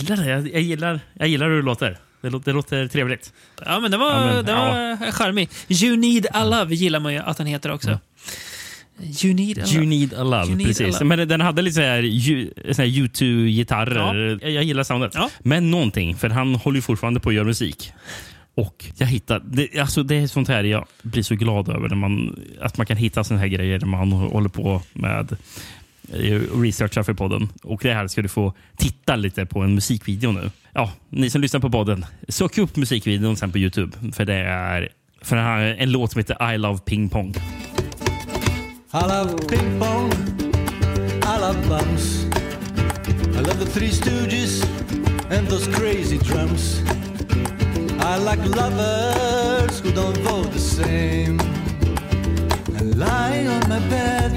B: gillar det. Jag, jag, gillar, jag gillar hur det låter. Det låter, det låter trevligt.
A: Ja, men det var,
B: Ja, men,
A: det var charmig. You need a love gillar man ju att han heter också. You need a
B: You
A: love.
B: need a love.
A: You need a
B: precis.
A: love.
B: Men den hade lite så här, här U2-gitarrer. Jag, jag gillar soundet. Men någonting, för han håller ju fortfarande på att göra musik. Och jag hittar, det, alltså det är sånt här jag blir så glad över. När man, att man kan hitta såna här grejer när man håller på med och researchar för podden. Och det här ska du få titta lite på en musikvideo nu. Ja, ni som lyssnar på podden, sök upp musikvideon sen på Youtube. För det är för den här, en låt som heter I Love Ping Pong.
M: I love ping pong. I love bums. I love the Three Stooges and those crazy drums. I like lovers who don't vote the same. And lying on my bed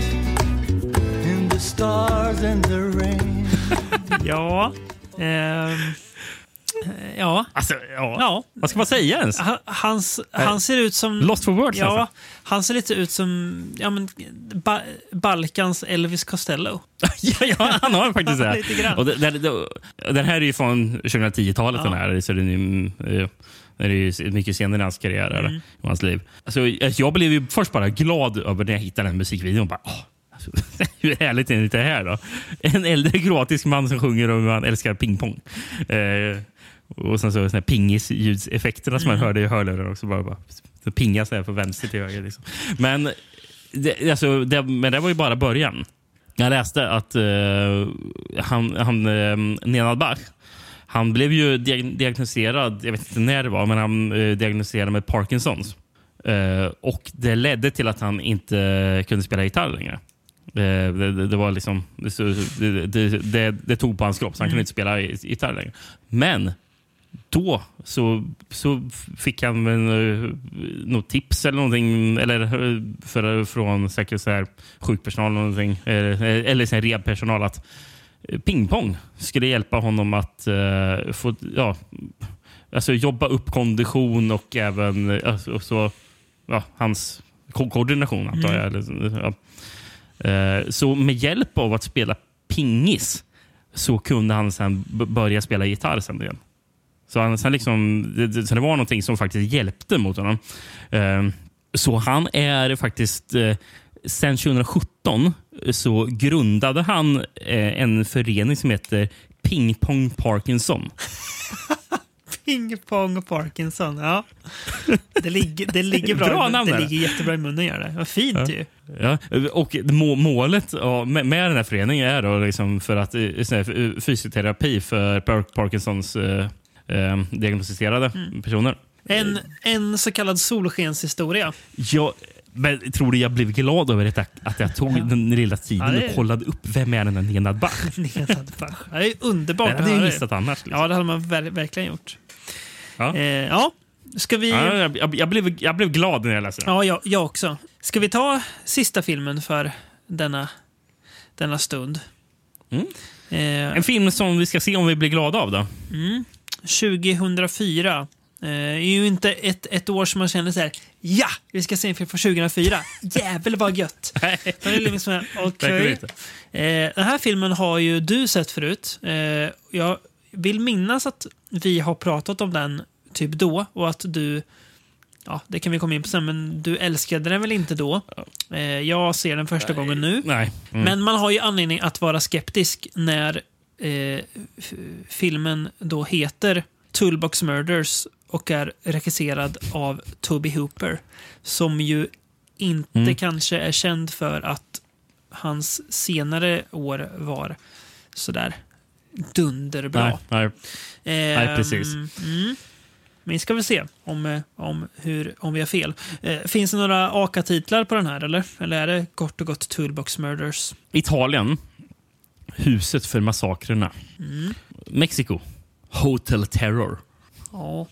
M: the stars and the rain. [LAUGHS]
A: Ja. ehm, ja.
B: Alltså, ja. Vad ska man säga ens?
A: Han, hans, han ser ut som...
B: Lost for words,
A: Ja,
B: alltså.
A: han ser lite ut som ja, men, ba, Balkans Elvis Costello. [LAUGHS]
B: ja, ja, han har faktiskt [LAUGHS] det.
A: Lite grann.
B: Och det, det, det. Den här är ju från 2010-talet.
A: Ja.
B: Den här, så den är, eh, den är ju mycket senare i hans karriär
A: Mm.
B: i hans liv. Alltså, jag blev ju först bara glad över när jag hittade den musikvideon. Bara, åh, [LAUGHS] hur härligt är det här då? En äldre kroatisk man som sjunger om hur han älskar pingpong. Eh, och sen så såna här pingis-ljudseffekterna som man
A: Mm.
B: hörde i hörlurar också. Bara, bara, så pingas det här från vänster till höger. Liksom. Men, det, alltså, det, men det var ju bara början. Jag läste att eh, han, han uh, Nenad Bach, han blev ju diag- diagnostiserad, jag vet inte när det var, men han uh, diagnostiserad med Parkinsons. Eh, och det ledde till att han inte kunde spela gitarr längre. Eh, det, det, det var liksom, det, det, tog på hans kropp, så han
A: Mm.
B: kunde inte spela i- gitarr längre. Men då så, så fick han uh, något tips eller någonting eller, eh, för, från säkert så här, sjukpersonal eller, någonting, eller, eller så här, rehabpersonal att eh, pingpong skulle hjälpa honom att eh, få ja, alltså jobba upp kondition och även eh, alltså, och så, ja, hans ko- koordination antar jag. Eller, ja. Eh, så med hjälp av att spela pingis så kunde han sen börja spela gitarr sen igen. Så, han, sen liksom, det, så det var någonting som faktiskt hjälpte mot honom. Eh, så han är faktiskt... Eh, sen 2017 så grundade han en förening som heter Ping Pong Parkinson. [LAUGHS]
A: Ping pong och Parkinson. Ja. Det, ligger, det ligger bra,
B: Bra namn
A: det
B: är
A: ligger jättebra i munnen. Gör det. Vad fint
B: Ja.
A: ju.
B: Ja, och må, målet ja, med, med den här föreningen är då liksom för att eh, eh, fysioterapi för Par- Parkinsons eh, eh, diagnostiserade
A: Mm.
B: personer.
A: En, en så kallad solskenshistoria.
B: Ja, Men tror du jag blev glad över detta, att jag tog den lilla tiden
A: Ja, det-
B: och kollade upp vem är den där Nenad Bach? [LAUGHS]
A: Nenad Bach. Det är underbart
B: Det hade jag missat annars. Liksom.
A: Ja, det hade man ver verkligen gjort.
B: Ja.
A: Eh, ja, ska vi...
B: Ja, jag, jag, jag, blev, jag blev glad när jag läste den.
A: Ja, jag, jag också. Ska vi ta sista filmen för denna, denna stund?
B: Mm.
A: Eh,
B: En film som vi ska se om vi blir glada av då.
A: mm, 2004. Eh, är ju inte ett, ett år som man känner så här, ja, vi ska se en film från 2004. Jävel vad gött. [LAUGHS] Det är liksom [LAUGHS]
B: inte.
A: Eh, den här filmen har ju du sett förut. Eh, jag vill minnas att vi har pratat om den typ då och att du Ja, det kan vi komma in på sen, men du älskade den väl inte då? Eh, jag ser den första gången nu.
B: Nej. Mm.
A: Men man har ju anledning att vara skeptisk när eh, filmen då heter Toolbox Murders och är regisserad av Toby Hooper. Som ju inte
B: Mm.
A: kanske är känd för att hans senare år var sådär dunderbra.
B: Nej, nej.
A: Ehm,
B: Nej, precis.
A: Mm. Men ska väl se om, eh, om, hur, om vi har fel. Eh, finns det några AKA-titlar på den här eller? Eller är det kort och gott Toolbox Murders?
B: Italien. Huset för massakrerna.
A: Mm.
B: Mexiko. Hotel Terror.
A: Ja.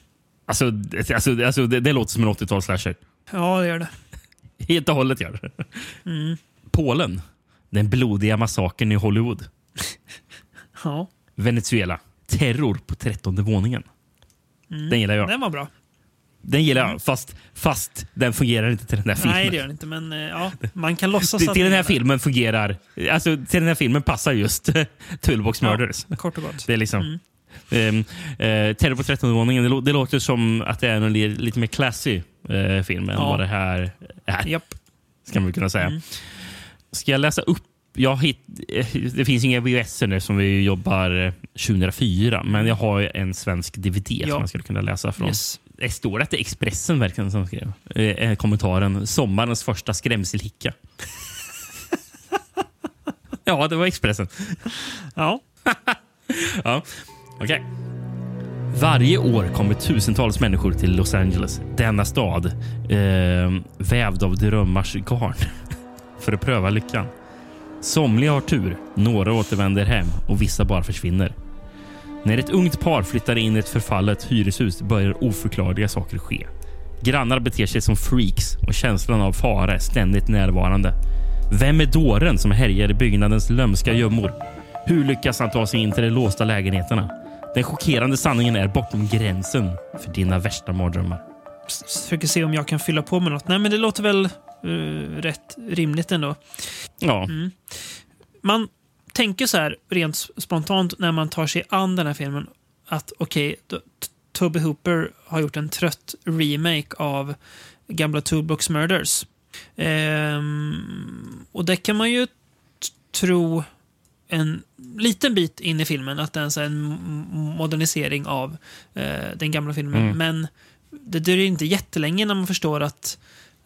B: Alltså, alltså, alltså det, det låter som en 80-tals-slasher.
A: ja, det gör det. [LAUGHS]
B: Helt och hållet gör det.
A: Mm.
B: Polen. Den blodiga massakern i Hollywood. [LAUGHS]
A: Ja.
B: Venezuela. Terror på trettonde våningen.
A: Mm.
B: Den gillar jag.
A: Den var bra.
B: Den gillar jag, fast, fast den fungerar inte till den här filmen.
A: Nej, det gör den inte. Men eh, ja, man kan [LAUGHS] låtsas
B: till,
A: att
B: till den här filmen fungerar... Alltså, till den här filmen passar just [LAUGHS] Toolbox
A: Ja,
B: Murders.
A: kort och gott.
B: Det är liksom...
A: Mm.
B: ehm, eh, Terror på trettonde våningen. Det, det låter som att det är en li- lite mer classy eh, film än
A: Ja.
B: vad det här är.
A: Japp.
B: Ska man kunna säga.
A: Mm.
B: Ska jag läsa upp? Jag hit, eh, det finns inga VHS nu som vi jobbar eh, 2004, men jag har en svensk DVD
A: Ja.
B: som jag skulle kunna läsa från.
A: Yes.
B: Det står att det är Expressen verkligen som skrev eh, eh, kommentaren. Sommarens första skrämselhicka. [LAUGHS] ja, det var Expressen. [LAUGHS]
A: Ja. [LAUGHS]
B: ja. Okej. Varje år kommer tusentals människor till Los Angeles, denna stad eh, vävd av drömmars garn, för att pröva lyckan. Somliga har tur, några återvänder hem och vissa bara försvinner. När ett ungt par flyttar in i ett förfallet hyreshus börjar oförklarliga saker ske. Grannar beter sig som freaks och känslan av fara är ständigt närvarande. Vem är dåren som härjar i byggnadens lömska gömmor? Hur lyckas han ta sig in till de låsta lägenheterna? Den chockerande sanningen är bortom gränsen för dina värsta mardrömmar.
A: Försöker se om jag kan fylla på med något. Nej, men det låter väl rätt rimligt ändå.
B: Ja,
A: Mm. Man tänker så här rent spontant när man tar sig an den här filmen att okej, okay, Toby Hooper har gjort en trött remake av gamla Toolbox Murders. Ehm, och det kan man ju tro en liten bit in i filmen att det är en, modernisering av eh, den gamla filmen.
B: Mm.
A: Men det dröjer inte jättelänge när man förstår att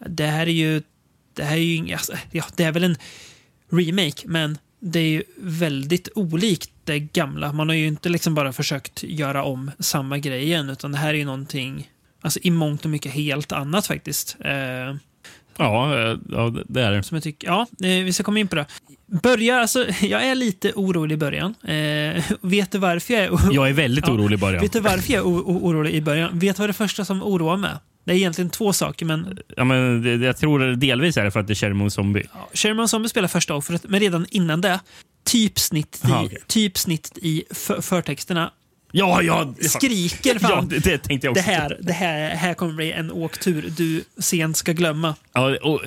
A: det här är ju det här är ju alltså, ja, det är väl en remake, men det är ju väldigt olikt det gamla. Man har ju inte liksom bara försökt göra om samma grej igen, utan det här är ju någonting alltså, i mångt och mycket helt annat faktiskt. Eh,
B: ja, eh, ja det är det.
A: som jag tycker, ja, eh, vi ska komma in på det. Börja, alltså, jag är lite orolig i början. Eh, vet du varför jag är orolig?
B: Jag är väldigt orolig i början.
A: Vet du varför jag är orolig i början? Vet du vad det första som oroar mig? Det är egentligen två saker, men
B: Ja, men det, jag tror delvis är det för att det är Sherman Zombie.
A: Ja, Sherman Zombie spelar första offret, men redan innan det, typsnitt i,
B: Aha, okej.
A: typsnitt i för, förtexterna
B: Ja, ja, ja.
A: skriker fan.
B: Ja, det, det tänkte jag
A: det här, det här, här kommer bli en åktur du sent ska glömma.
B: Ja, och,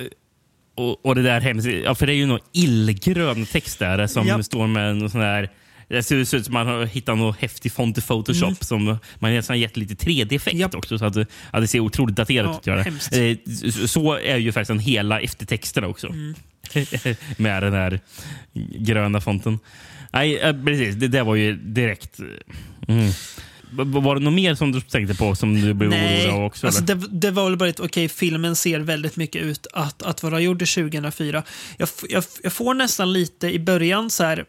B: och, och det där hemskt. Ja, för det är ju någon illgrön text där som
A: Ja.
B: står med en sån här... Det ser ut som att man har hittat någon häftig font i Photoshop
A: Mm.
B: som man nästan gett lite 3D-effekt också. Så att ja, det ser otroligt daterat
A: Ja,
B: ut. Eh, så- är ju faktiskt hela eftertexterna också.
A: Mm. [LAUGHS]
B: med den här gröna fonten. Nej, eh, precis. Det där var ju direkt... Mm. V- Var det något mer som du tänkte på som du blev orolig av också?
A: alltså det, det var väl bara ett okej, filmen ser väldigt mycket ut att, att vara gjord 2004. Jag, jag, jag får nästan lite i början så här,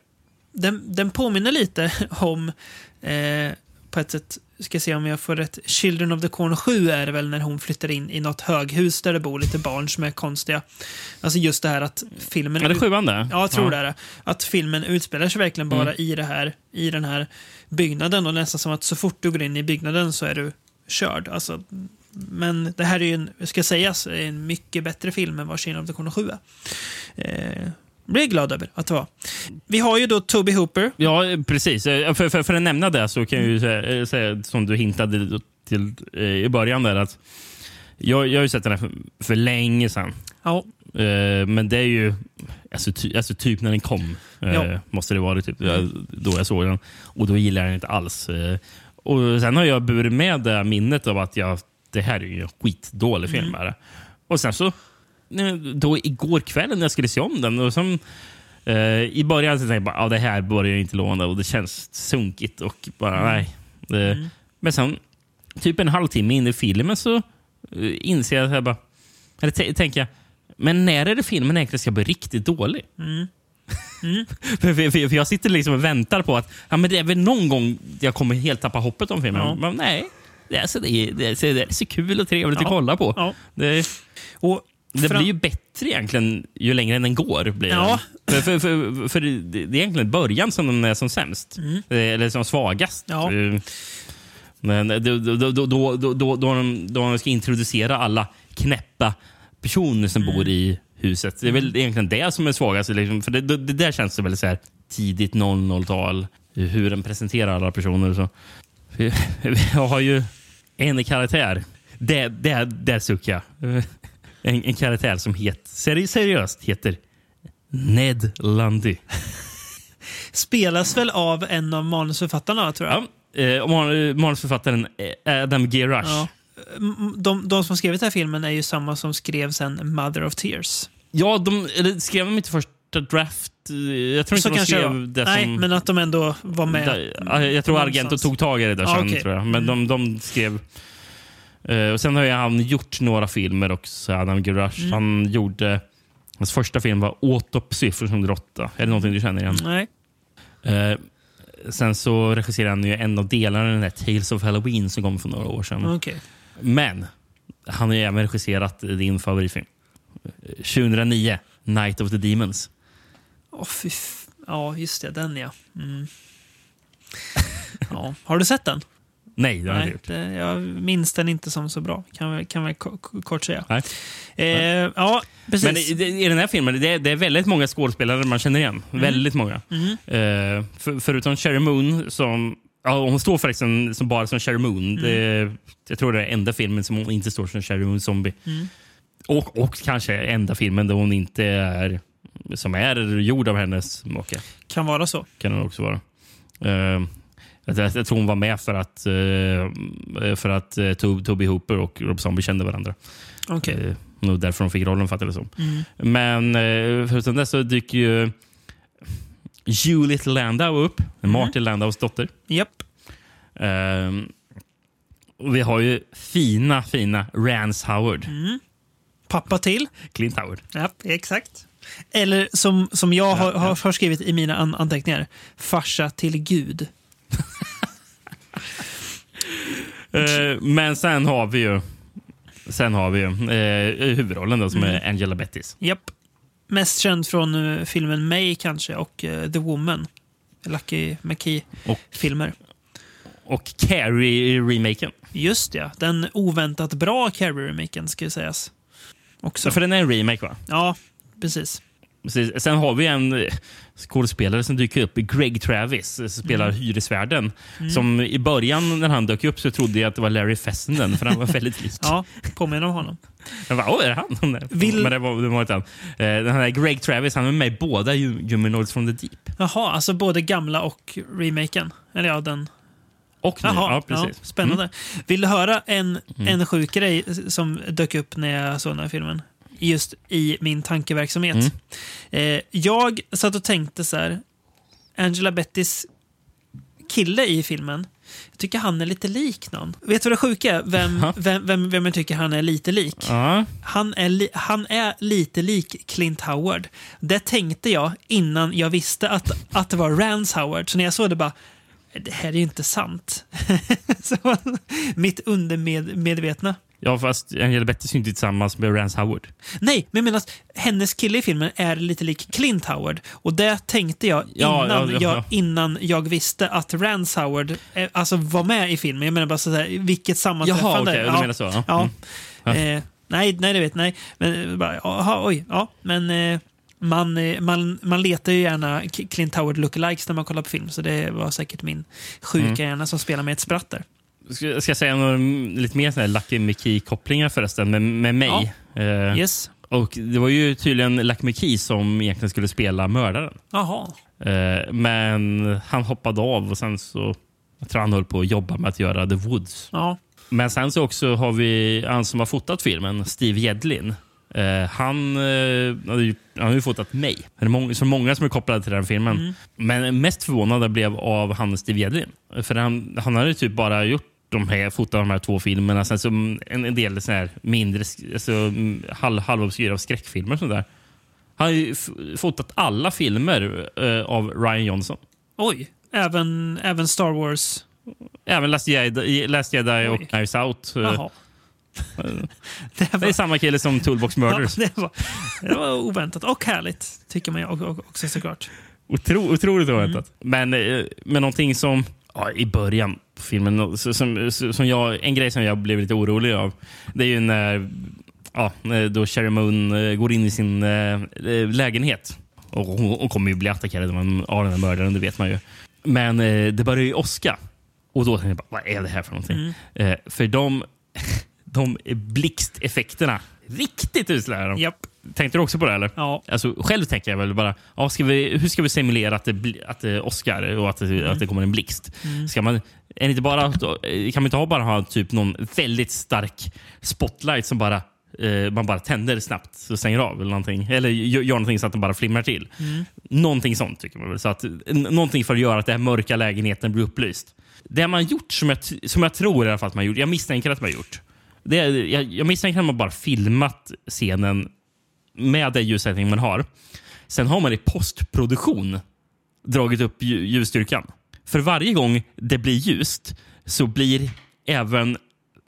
A: den, den påminner lite [LAUGHS] om, eh, på ett sätt, ska se om jag får rätt. Children of the Corn 7 är det väl när hon flyttar in i något höghus där det bor lite barn som är konstiga. Alltså just det här att filmen...
B: Är det sjuan det?
A: Ja, jag tror
B: Ja.
A: det är det. Att filmen utspelar sig verkligen bara
B: Mm.
A: i, det här, i den här byggnaden och nästan som att så fort du går in i byggnaden så är du körd. Alltså, men det här är ju, en, ska sägas, en mycket bättre film än vad Children of the Corn 7 är. Eh, blir jag glad över att det var. Vi har ju då Toby Hooper.
B: Ja, precis. Eh, För, för, för att nämna det så kan jag ju säga, eh, säga som du hintade till eh, i början där att jag, jag har ju sett den här för, för länge sedan.
A: Ja.
B: Men det är ju alltså, ty, alltså typ när den kom.
A: Ja.
B: Måste det vara typ, eh, då jag såg den. Och då gillade jag den inte alls. Och Sen har jag burit med det minnet av att jag, det här är ju en skitdålig film.
A: Mm.
B: Och sen så, då igår kväll när jag skulle se om den, och som, eh, i början så tänkte jag bara, ah, det här börjar inte lovande och det känns sunkigt. och bara
A: Mm.
B: nej. Eh, Men sen, typ en halvtimme in i filmen så eh, inser jag, att jag bara, eller tänker jag, men när är det filmen egentligen ska bli riktigt dålig? [LAUGHS]
A: Mm.
B: för, för, för, för jag sitter liksom och väntar på att ja, men det är väl någon gång jag kommer helt tappa hoppet om filmen.
A: Ja.
B: Men nej, det är, så, det, är, det, är, så- det är så kul och trevligt
A: Ja.
B: att kolla på.
A: Ja.
B: Det,
A: Och
B: det blir ju bättre egentligen ju längre den går. Blir
A: ja.
B: Den. För, för, för, för, det är egentligen början som den är som sämst.
A: Mm.
B: Eh, eller som svagast.
A: Ja.
B: Men då, då, då, då, då, då, de, då de ska introducera alla knäppa personer som
A: mm.
B: bor i huset. Det är väl mm. egentligen det som är svagast. Liksom. För det, det, där känns det väl så här tidigt 00-tal. Hur den presenterar alla personer. Så. [LAUGHS] Jag har ju en karaktär. Det, det, det suckar jag. En, en karaktär som het, seri, seriöst heter Ned Lundy. [LAUGHS]
A: Spelas väl av en av manusförfattarna, tror jag.
B: Ja, eh, man- manusförfattaren eh, Adam G. Rush.
A: Ja. M- De, de som skrivit den här filmen är ju samma som skrev sen Mother of Tears.
B: Ja, de eller, skrev de inte första draft? Eh, Jag tror inte
A: Så
B: de
A: kanske det
B: skrev det
A: Nej,
B: som...
A: men att de ändå var med.
B: Där- ja, jag tror Argento tog tag i det där
A: Ja,
B: sen.
A: okej.
B: Tror jag. Men de, de skrev... Eh, och Sen har han gjort några filmer också, Adam G. Rush.
A: Mm.
B: Han gjorde... Hans första film var Autopsy från 2008. Är det någonting du känner igen?
A: Nej.
B: Eh, sen så regisserade han ju en av delarna i den här Tales of Halloween som kom för några år sedan.
A: Okej.
B: Men han har ju även regisserat din favoritfilm. Eh, 2009, Night of the Demons.
A: F- Ja, just det. Den ja. Mm. [LAUGHS] ja. Har du sett den?
B: Nej, det har jag inte gjort.
A: det, jag minns den inte som så bra. Kan vi, kan ko- kort säga.
B: Nej.
A: Eh, ja, precis.
B: Men i, i den här filmen det är, det är väldigt många skådespelare man känner igen.
A: Mm.
B: Väldigt många.
A: Mm.
B: Eh, för, förutom Sherry Moon, som ja, hon står faktiskt som, bara som Sherry Moon. Det, är- jag tror det är enda filmen som hon inte står som Sherry Moon Zombie.
A: Mm.
B: Och, och kanske enda filmen där hon inte är som är gjord av hennes make.
A: Kan vara så.
B: Kan det också vara. Eh, jag, jag, tror hon var med för att, uh, för att Tob, Toby Hooper och Rob Zombie kände varandra.
A: Okej.
B: Eh, nog därför de fick rollen, fattar det som.
A: Mm.
B: Men uh, förutom det så dyker ju Juliet Landau upp. Martin Landaus dotter.
A: Japp.
B: Ehm, och vi har ju fina, fina Rance Howard.
A: Mm. Pappa till.
B: Clint Howard.
A: Ja, exakt. Eller som, som jag har, har, skrivit i mina an anteckningar. Farsa till Gud.
B: Eh, men sen har vi ju Sen har vi ju eh, huvudrollen då, som
A: Mm.
B: är Angela Bettis.
A: Japp. Mest känd från eh, filmen May kanske och eh, The Woman. Lucky McKee-filmer.
B: Och Carrie-remaken.
A: Just ja. Den oväntat bra Carrie-remaken ska ju sägas. Också.
B: För den är en remake va?
A: Ja, precis.
B: Precis. Sen har vi en skådespelare som dyker upp, Greg Travis, eh, spelar
A: Mm.
B: hyresvärden.
A: Mm.
B: Som i början när han dök upp så trodde jag att det var Larry Fessenden, för han var [LAUGHS] väldigt lik.
A: Ja, påminner om honom.
B: Jag bara, åh, är det han?
A: Vill-
B: Men det var, det var inte han. Eh, Den här Greg Travis, han är med i båda Hu- Humanoids from the Deep.
A: Jaha, alltså både gamla och remaken. Eller ja, den...
B: Och nu.
A: Jaha,
B: Ja, precis.
A: Ja, spännande. Vill du höra en,
B: Mm.
A: en sjuk grej som dök upp när jag såg den här filmen? Just i min tankeverksamhet.
B: Mm.
A: Eh, jag satt och tänkte så här. Angela Bettys kille i filmen. Jag tycker han är lite lik någon. Vet du vad det sjuka är? Vem, vem, vem, vem jag tycker han är lite lik?
B: Ja.
A: Han är, li, han är lite lik Clint Howard. Det tänkte jag innan jag visste att, att det var Rance Howard. Så när jag såg det bara, det här är ju inte sant. [LAUGHS] mitt undermedvetna.
B: Ja, fast Angela Betty är ju inte tillsammans med Rance Howard.
A: Nej, men jag menar att hennes kille i filmen är lite lik Clint Howard. Och det tänkte jag
B: Ja,
A: innan,
B: ja, ja,
A: jag,
B: ja.
A: innan jag visste att Rance Howard eh, alltså, var med i filmen. Jag menar bara så här, vilket sammanträffande.
B: Jaha, okej, du menar så, ja.
A: Ja.
B: Mm.
A: Eh, nej, nej, det vet nej. Men eh, bara, jaha, oj, ja. Men eh, man, eh, man, man letar ju gärna Clint Howard lookalikes när man kollar på film. Så det var säkert min sjuka
B: Mm.
A: hjärna som spelar med ett spratt där.
B: Ska, ska jag säga några, lite mer såna här Lucky McKee-kopplingar förresten med, med mig? Eh,
A: Yes.
B: Och Det var ju tydligen Lucky McKee som egentligen skulle spela mördaren.
A: Jaha.
B: Eh, men han hoppade av och sen så jag tror han höll på att jobba med att göra The Woods.
A: Ja.
B: Men sen så också har vi han som har fotat filmen, Steve Jedlin. Eh, han, har ju- han har ju fotat mig. Det är många, så många som är kopplade till den filmen.
A: Mm.
B: Men mest förvånad blev av han Steve Jedlin. För han, han hade typ bara gjort de här, fotat de här två filmerna. Sen så en, en del här mindre, alltså, mm, halv, halvobskyra skräckfilmer. sånt där. Han har ju fotat alla filmer eh, av Ryan Johnson.
A: Oj, även, även Star Wars.
B: Även Last Jedi, Last Jedi och Knives Out. eh,
A: Jaha. [LAUGHS]
B: Det, är samma kille som Toolbox Murders.
A: Ja, det, var, det var oväntat och härligt, tycker man också såklart.
B: Otro, otroligt
A: Mm.
B: oväntat. Men, eh, men någonting som ja, i början på filmen, som, som jag, en grej som jag blev lite orolig av, det är ju när ja, då Sherry Moon eh, går in i sin eh, lägenhet. Och hon, kommer ju bli attackerad av en- av den här mördaren, det vet man ju. Men eh, det börjar ju åska. Och då tänkte jag bara, vad är det här för någonting?
A: Mm.
B: Eh, för de, [LAUGHS] de blixteffekterna, riktigt usla är de.
A: Japp.
B: Tänkte du också på det? eller?
A: Ja.
B: Alltså, själv tänker jag väl bara, ja, ska vi, hur ska vi simulera att det, bli- att det åskar och att det, att det kommer en blixt?
A: Mm.
B: Ska man, är inte bara, kan man inte ha bara ha typ någon väldigt stark spotlight som bara eh, man bara tänder snabbt och stänger av? Eller, någonting. eller gör, någonting så att den bara flimrar till.
A: Mm.
B: Någonting sånt tycker man väl. Så att, någonting för att göra att den här mörka lägenheten blir upplyst. Det man gjort, som jag, som jag tror i alla fall att man gjort, jag misstänker att man gjort. Det jag, jag misstänker att man bara filmat scenen med den ljussättning man har. Sen har man i postproduktion dragit upp lju- ljusstyrkan. För varje gång det blir ljust så blir även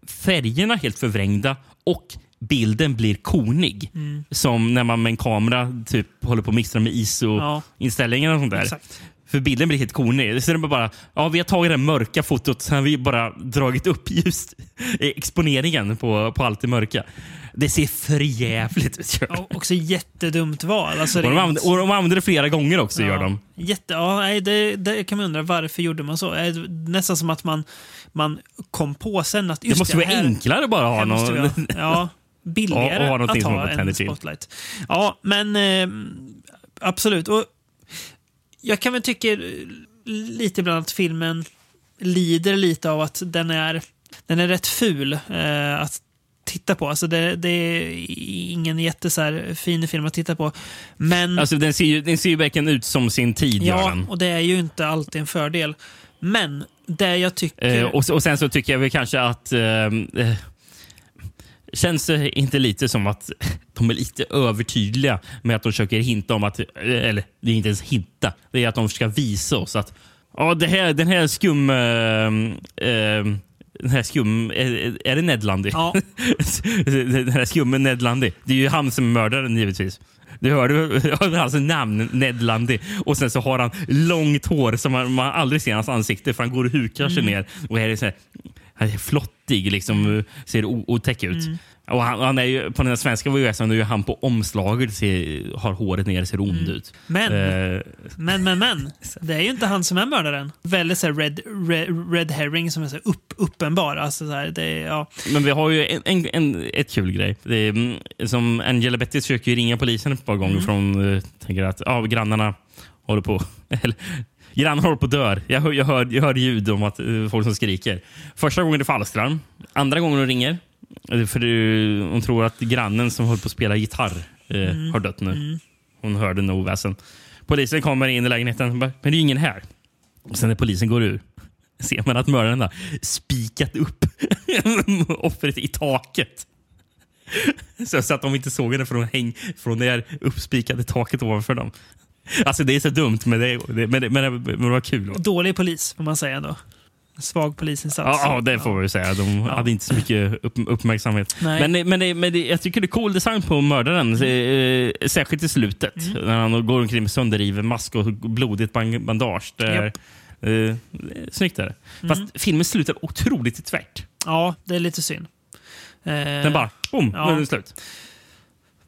B: färgerna helt förvrängda och bilden blir konig.
A: Mm.
B: Som när man med en kamera typ håller på att mixtra med
A: Ja.
B: ISO-inställningar och sånt där.
A: Exakt.
B: För bilden blir helt konig. Så det är bara, ja, vi har tagit det mörka fotot, sen har vi bara dragit upp just exponeringen på, på allt det mörka. Det ser för jävligt ut. Det.
A: Och också jättedumt val. Alltså,
B: och, de använder, och de använder det flera gånger också.
A: Ja.
B: gör de.
A: Jätte, ja, nej, det, det kan man undra. Varför gjorde man så? Eh, Nästan som att man, man kom på sen att...
B: Det måste vara
A: här-
B: enklare bara att ha någon...
A: Ja, billigare [LAUGHS]
B: Ja, och ha
A: att ha en spotlight. Ja, men eh, absolut. Och jag kan väl tycka lite ibland att filmen lider lite av att den är, den är rätt ful eh, att titta på. Alltså det, det är ingen jätte så här, fin film att titta på. Men,
B: Alltså, den, ser ju, den ser ju verkligen ut som sin tid.
A: ja,
B: den.
A: och det är ju inte alltid en fördel. Men det jag tycker...
B: Eh, och, och sen så tycker jag väl kanske att... Eh, eh, känns det inte lite som att [LAUGHS] de är lite övertydliga med att de försöker hinta om att... Eller det är inte ens hinta. Det är att de ska visa oss att ja, det här, den här skum... Eh, den här skum... Är, är det Ned Lundy?
A: Ja. [LAUGHS]
B: den här skummen Ned Lundy. Det är ju han som är mördaren givetvis. Du hörde hans namn, Ned Lundy. Och sen så har han långt hår som man, man aldrig ser hans ansikte för han går och hukar sig
A: Mm.
B: ner. Och här är så här, han är flottig, liksom, ser otäck ut.
A: Mm.
B: Och han, han är ju, på den svenska VHSen är ju han på omslaget ser, har håret ner ser ond ut.
A: Men,
B: Eh,
A: men, men, men. [LAUGHS] Det är ju inte han som är mördaren. Väldigt så red, red, red herring som är så upp, uppenbar. Alltså så här, det, ja.
B: Men vi har ju en, en, en, ett kul grej. Är, mm, som Angela Betty försöker ringa polisen ett par gånger.
A: Mm.
B: Från, eh, tänker att ja, grannarna håller på... [LAUGHS] Eller, grannarna håller på att dö. Jag hör, jag, hör, jag hör ljud om att eh, folk som skriker. Första gången är det falsklarm. Andra gången de ringer. eh, För det, hon tror att grannen som håller på att spela gitarr eh,
A: Mm.
B: har dött nu.
A: Mm.
B: Hon hörde nog oväsen. Polisen kommer in i lägenheten. bara, Men det är ingen här. Och sen när polisen går ur [LAUGHS] ser man att mördaren har spikat upp [LAUGHS] offret i taket. [LAUGHS] Så, så att de inte såg henne från, häng, från det här uppspikade taket ovanför dem. [LAUGHS] Alltså det är så dumt, men det, det, men det, men det, var kul.
A: Dålig polis, får man säga ändå. Svag polisinsats.
B: Ja, ja, det får vi säga. De hade inte så mycket upp, uppmärksamhet.
A: Nej.
B: Men, men, men jag tycker det är cool design på mördaren. Eh, särskilt i slutet.
A: Mm.
B: När han går omkring med sönderriven mask och blodigt bandage. Det är,
A: Japp.
B: eh, snyggt är det.
A: Mm.
B: Fast filmen slutar otroligt tvärt.
A: Ja, det är lite synd. Eh,
B: Den bara, boom,
A: ja.
B: nu är den slut.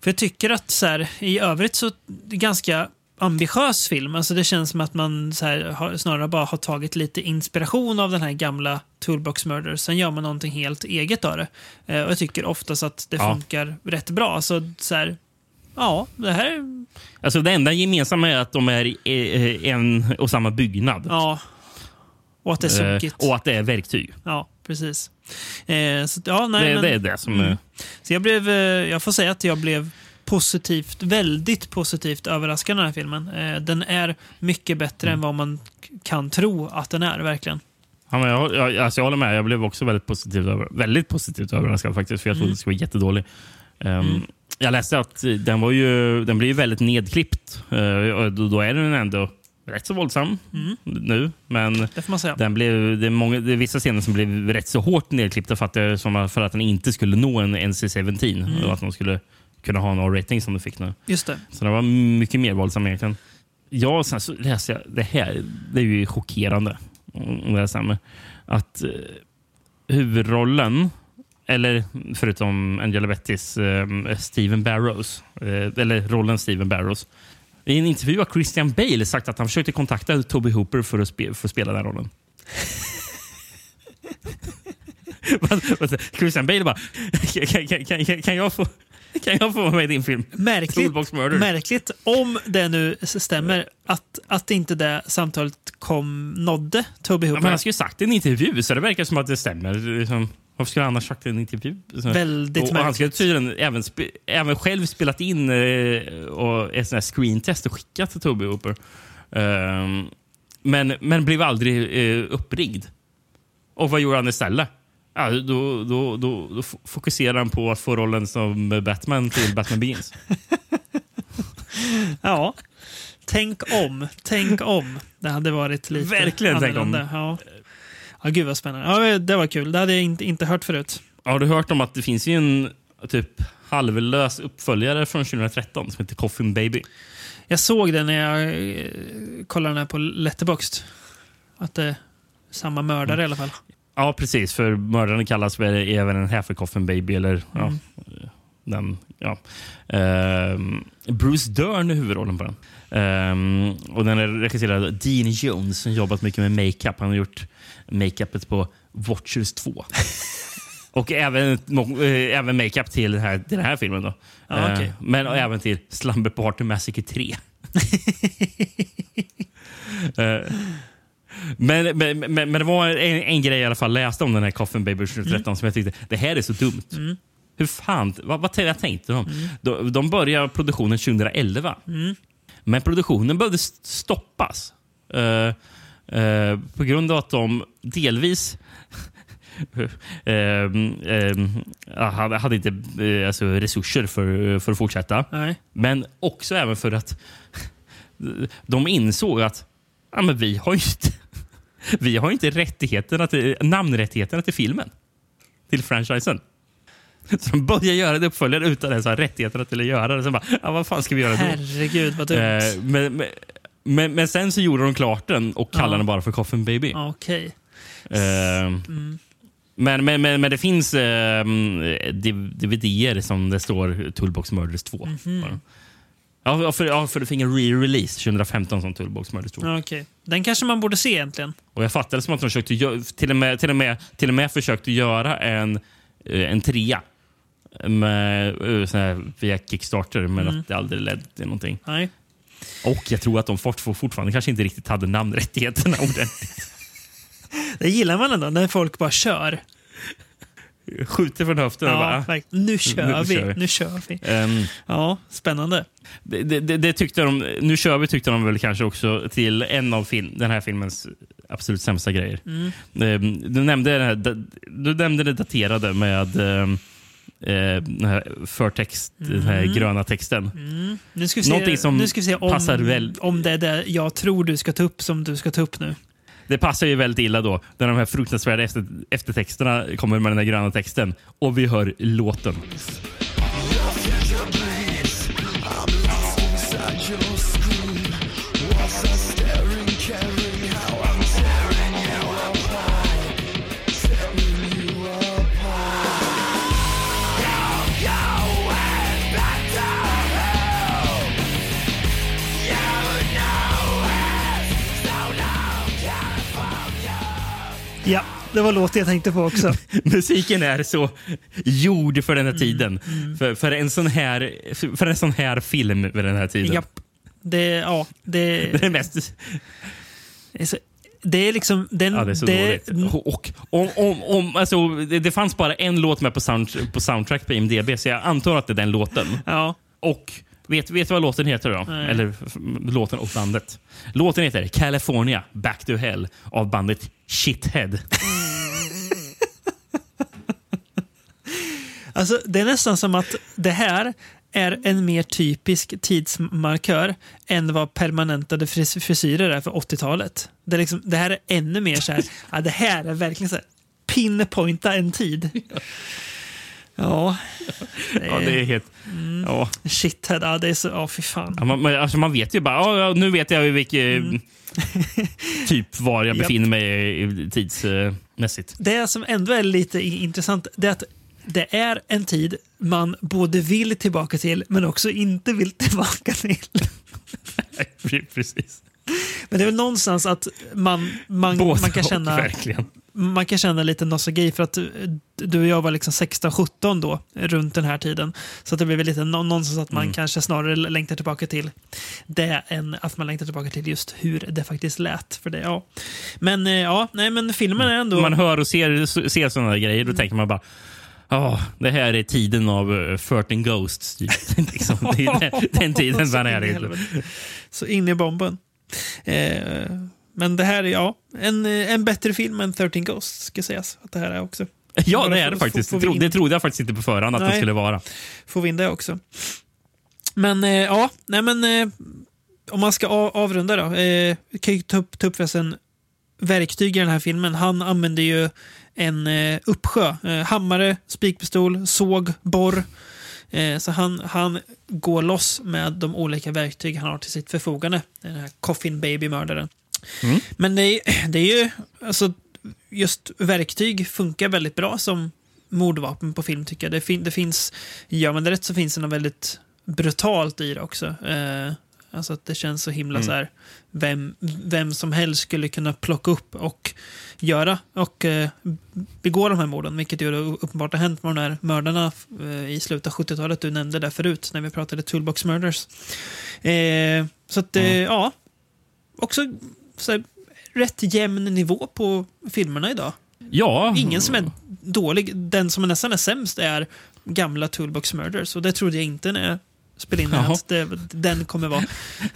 A: För jag tycker att så här, i övrigt så ganska ambitiös film. Alltså det känns som att man så här, snarare bara har tagit lite inspiration av den här gamla Toolbox Murder. Sen gör man någonting helt eget av det. Eh, och jag tycker oftast att det
B: Ja.
A: funkar rätt bra. Så, så här, ja, det här är...
B: Alltså det enda gemensamma är att de är eh, en och samma byggnad.
A: Ja. Och att det är
B: Eh,
A: sunkigt.
B: och att det är verktyg.
A: Ja, precis. Eh, så, ja, nej,
B: det,
A: men,
B: det är det som... eh,
A: Så jag blev, eh, jag får säga att jag blev positivt, väldigt positivt överraskad den här filmen. Eh, den är mycket bättre än vad man kan tro att den är, verkligen.
B: Ja, men jag, jag, alltså jag håller med. Jag blev också väldigt positivt, över, väldigt positivt överraskad faktiskt. För jag trodde
A: Mm.
B: det skulle vara jättedålig. Um,
A: Mm.
B: Jag läste att den, var ju, den blir ju väldigt nedklippt. Uh, då, då är den ändå rätt så våldsam
A: Mm.
B: nu. Men den blev, det, är många, det är vissa scener som blev rätt så hårt nedklippta för att, det, som, för att den inte skulle nå en NC-17.
A: Mm.
B: Och att de skulle kunna ha en R-rating som de fick nu.
A: Just det.
B: Så den var mycket mer våldsam egentligen. Ja, sen så läste jag, det här det är ju chockerande. Om det stämmer. Att eh, huvudrollen, eller förutom Angela Bettis, eh, Steven Barrows, eh, eller rollen Steven Barrows. I en intervju har Christian Bale sagt att han försökte kontakta Toby Hooper för att, spe, för att spela den rollen. [LAUGHS] Christian Bale bara, kan, kan, kan, kan, jag få, [LAUGHS] kan jag få vara med i din film?
A: Märkligt, märkligt, om det nu stämmer, att, att inte det samtalet kom, nådde Toby
B: Ja,
A: Hooper.
B: men han skulle ju sagt det i en intervju, så det verkar som att det stämmer. Liksom, varför skulle han annars sagt en intervju?
A: Väldigt
B: och, och Han skulle tydligen även, även själv spelat in eh, och ett sånt här screentest och skickat till Toby Hooper. Ehm, men, men blev aldrig eh, uppringd. Och vad gjorde han istället? Ja, då, då, då, då f- fokuserade han på att få rollen som Batman till Batman Begins. [LAUGHS]
A: Ja. Tänk om, tänk om. Det hade varit lite
B: Verkligen tänk om.
A: annorlunda. Ja. ja, gud vad spännande. Ja, det var kul. Det hade jag inte, inte hört förut.
B: Har du hört om att det finns ju en typ halvlös uppföljare från 2013 som heter Coffin Baby?
A: Jag såg det när jag eh, kollade den här på Letterboxd. Att det är samma mördare i alla fall.
B: Ja, precis. För mördaren kallas väl även en Coffin Baby. Eller, ja,
A: Mm.
B: den, ja. Ehm, Bruce Dern är huvudrollen på den. Ehm, och den är regisserad av Dean Jones som jobbat mycket med makeup. Han har gjort makeupet på Watchers 2. [LAUGHS] och även, nå- eh, även makeup till den här, till den här filmen. Då.
A: Ja, okej.
B: Ehm, men även till Slumber Party Massacre 3. [LAUGHS] Eh, men, men, men, men det var en, en grej jag i alla fall läste om den här Coffin Baby 2013 som jag tyckte, det här är så dumt.
A: Mm.
B: Hur fan, vad, vad, tänkte de? de? De började produktionen 2011.
A: Mm.
B: Men produktionen behövde st- stoppas. Eh, eh, på grund av att de delvis ehm, ehm, ja, hade, inte eh, alltså, resurser för, för att fortsätta.
A: Nej.
B: Men också även för att [LAUGHS] de insåg att ja, men vi har ju inte, vi har inte rättigheterna till, namnrättigheterna till filmen. Till franchisen. Så de började göra det uppföljare utan ens ha rättigheterna till att göra det. Sen bara, ja, vad fan ska vi göra då?
A: Herregud vad dumt.
B: Eh, men, men, men, men sen så gjorde de klart den och kallade
A: Ja.
B: den bara för Coffin Baby.
A: Okej.
B: Eh,
A: Mm.
B: men, men, men, men det finns eh, DVD-er som det står Toolbox Murders 2.
A: Mhm.
B: Ja, för, ja, för det fick en re-release 2015 som Toolbox Murders 2.
A: Ja, Okej. Den kanske man borde se egentligen.
B: Och jag fattade som att de försökte, till, och med, till, och med, till och med försökte göra en, eh, en trea med, eh, här, via Kickstarter, men
A: Mm.
B: att det aldrig ledde till någonting.
A: Nej.
B: Och jag tror att de fort, fortfarande kanske inte riktigt hade namnrättigheterna [LAUGHS] ordentligt.
A: Det gillar man ändå, när folk bara kör.
B: Skjuter från höften och
A: Ja,
B: bara...
A: verkligen. nu kör
B: nu
A: vi.
B: kör vi.
A: Nu kör vi.
B: Ehm,
A: Ja, spännande.
B: det, det, det- tyckte de, nu kör vi tyckte de väl kanske också till en av film, den här filmens absolut sämsta grejer.
A: Mm.
B: Ehm, Du nämnde det, här, du nämnde det daterade med, eh, den här förtext, den här
A: Mm.
B: gröna texten.
A: Mm. Nu ska vi
B: Någonting
A: se,
B: som
A: nu ska vi se om,
B: passar väl-
A: om det är det jag tror du ska ta upp som du ska ta upp nu.
B: Det passar ju väldigt illa då när de här fruktansvärda efter, eftertexterna kommer med den där gröna texten och vi hör låten.
A: Ja, det var låten jag tänkte på också. [LAUGHS]
B: Musiken är så gjord för
A: Mm,
B: den här tiden. För, för, en sån här, för en sån här film vid den här tiden.
A: Japp. Det, ja, det, [LAUGHS]
B: Det är mest...
A: det är så- det är liksom... Den,
B: Ja, det är så dåligt. Och, och, om, om, om, alltså, det, det fanns bara en låt med på, sound, på soundtrack på IMDB, så jag antar att det är den låten.
A: Ja.
B: Och vet vet du vad låten heter då?
A: Nej.
B: Eller låten och bandet. Låten heter California Back to Hell av bandet Shithead.
A: Alltså, det är nästan som att det här är en mer typisk tidsmarkör än vad permanentade fris- frisyrer är för 80-talet. Det, liksom, det här är ännu mer så här, [LAUGHS] ja, det här är verkligen så här, pinpointa en tid. Ja. [LAUGHS]
B: ja, det är helt... Ja.
A: Shithead, ja det är så, ja fy fan.
B: Ja, man, alltså man vet ju bara, ja, nu vet jag vilket
A: Mm. [LAUGHS]
B: typ var jag befinner mig i- tidsmässigt.
A: Det som ändå är lite intressant det är att det är en tid man både vill tillbaka till men också inte vill [LAUGHS] tillbaka till.
B: Precis.
A: Men det är väl någonstans att man, man, man, kan, känna,
B: verkligen.
A: Man kan känna lite nostalgi för att eh, du och jag var liksom 16-17 då, runt den här tiden. Så att det blir väl lite någonstans att man
B: Mm.
A: kanske snarare längtar tillbaka till det än att man längtar tillbaka till just hur det faktiskt lät. För det, ja. Men eh, ja, nej men filmen är ändå...
B: man hör och ser, ser sådana grejer, då tänker man bara Ja, det här är tiden av uh, 13 Ghosts. typ. [LAUGHS] liksom, det är den, den tiden [LAUGHS] man är
A: i. Så in i bomben. Eh, men det här är ja, en, en bättre film än 13 Ghosts, ska sägas. Att det här är också.
B: Ja,
A: Bara
B: det är det faktiskt.
A: får- får
B: Det, det trodde jag faktiskt inte på förhand att det
A: Nej.
B: skulle vara.
A: Får vi in det också. Men eh, ja, nej men eh, om man ska av, avrunda då. Eh, vi kan ju ta upp, ta upp förresten verktyg i den här filmen. Han använder ju en eh, uppsjö. Eh, hammare, spikpistol, såg, borr. Eh, så han, han går loss med de olika verktyg han har till sitt förfogande. Den här Coffin Baby-mördaren.
B: Mm.
A: Men det är, [CLEARS THROAT] det är ju, alltså, just verktyg funkar väldigt bra som mordvapen på film tycker jag. Det, fin, det finns, gör man det rätt så finns det något väldigt brutalt i det också. Eh, alltså att det känns så himla
B: Mm.
A: så här, vem, vem som helst skulle kunna plocka upp och göra och eh, begå de här morden, vilket ju uppenbart har hänt med de här mördarna eh, i slutet av 70-talet du nämnde där förut när vi pratade Toolbox Murders. Eh, så att, eh, ja, också så rätt jämn nivå på filmerna idag.
B: Ja.
A: Ingen som är dålig. Den som är nästan är sämst är gamla Toolbox Murders. Och det trodde jag inte när jag spelade in
B: Jaha.
A: att det, den kommer vara.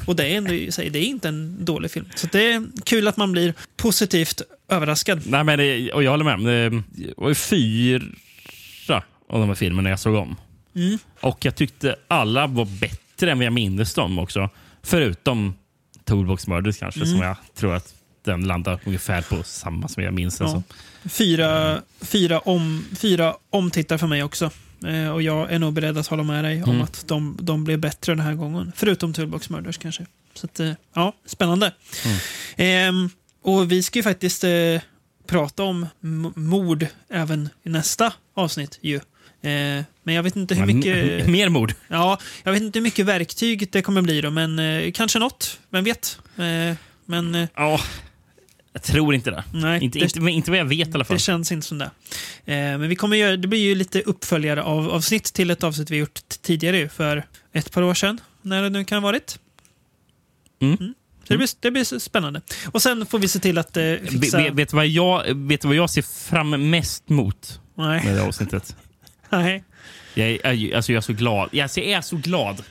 A: Och det är, ändå, det är inte en dålig film. Så det är kul att man blir positivt överraskad.
B: Nej, men det, och jag håller med. Det var fyra av de här filmerna jag såg om.
A: Mm.
B: Och jag tyckte alla var bättre än vad jag minns dem också. Förutom Toolbox Murders kanske,
A: Mm.
B: som jag tror att den landar ungefär på samma som jag minns den
A: Ja.
B: som.
A: Fyra, fyra, om, fyra omtittar för mig också. Eh, och jag är nog beredd att hålla med dig om
B: Mm.
A: att de, de blev bättre den här gången. Förutom Toolbox Murders kanske. Så att, eh, ja, spännande.
B: Mm.
A: Ehm, och vi ska ju faktiskt eh, prata om mord även i nästa avsnitt ju. Eh, men jag vet inte hur mycket...
B: Mer mord.
A: Ja, jag vet inte hur mycket verktyg det kommer bli då, men eh, kanske något. Vem vet? Eh, men... Eh,
B: Ja, jag tror inte det.
A: Nej,
B: inte,
A: det-
B: inte, inte vad jag vet i alla fall.
A: Det känns inte som det. Eh, men vi kommer göra, det blir ju lite uppföljare av avsnitt till ett avsnitt vi gjort tidigare för ett par år sedan. När det nu kan ha varit.
B: Mm.
A: Så det blir, det blir spännande. Och sen får vi se till att eh, fixa...
B: Vet, vet, du vad jag, vet du vad jag ser fram mest mot
A: Nej.
B: med det avsnittet? [LAUGHS]
A: Nej.
B: Jag är, alltså jag är så glad. Jag är så glad.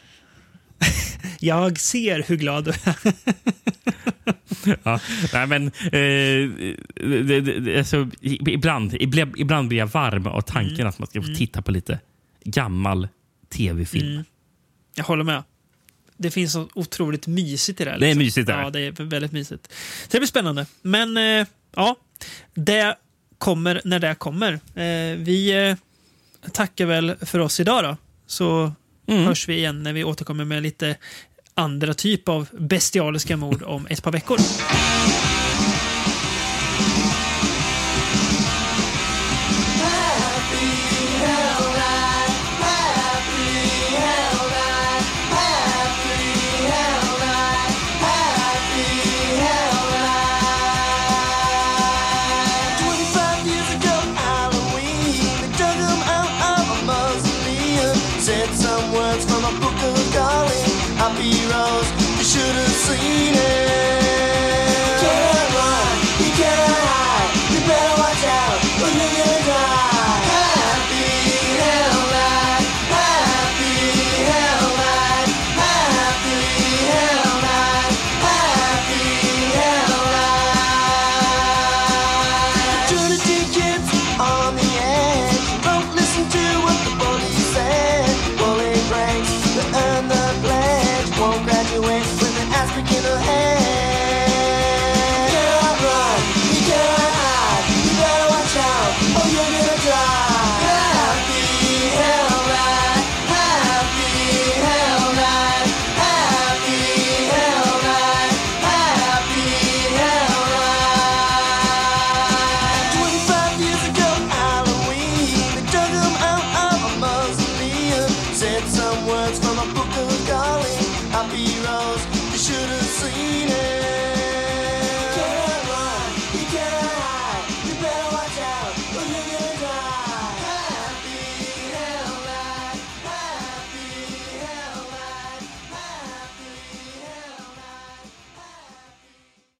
B: [LAUGHS]
A: Jag ser hur glad du är. [LAUGHS]
B: Ja, nej, men, eh, det, det, alltså, ibland, ibland, ibland blir jag varm av tanken
A: Mm.
B: att man ska få titta på lite gammal tv-film.
A: Mm. Jag håller med. Det finns så otroligt mysigt i det. här,
B: Det är
A: liksom.
B: mysigt där.
A: Ja, det är väldigt mysigt. Så det blir spännande. Men eh, ja, det kommer när det kommer. Eh, vi eh, tackar väl för oss idag då. Så
B: Mm.
A: hörs vi igen när vi återkommer med lite andra typ av bestialiska mord om ett par veckor.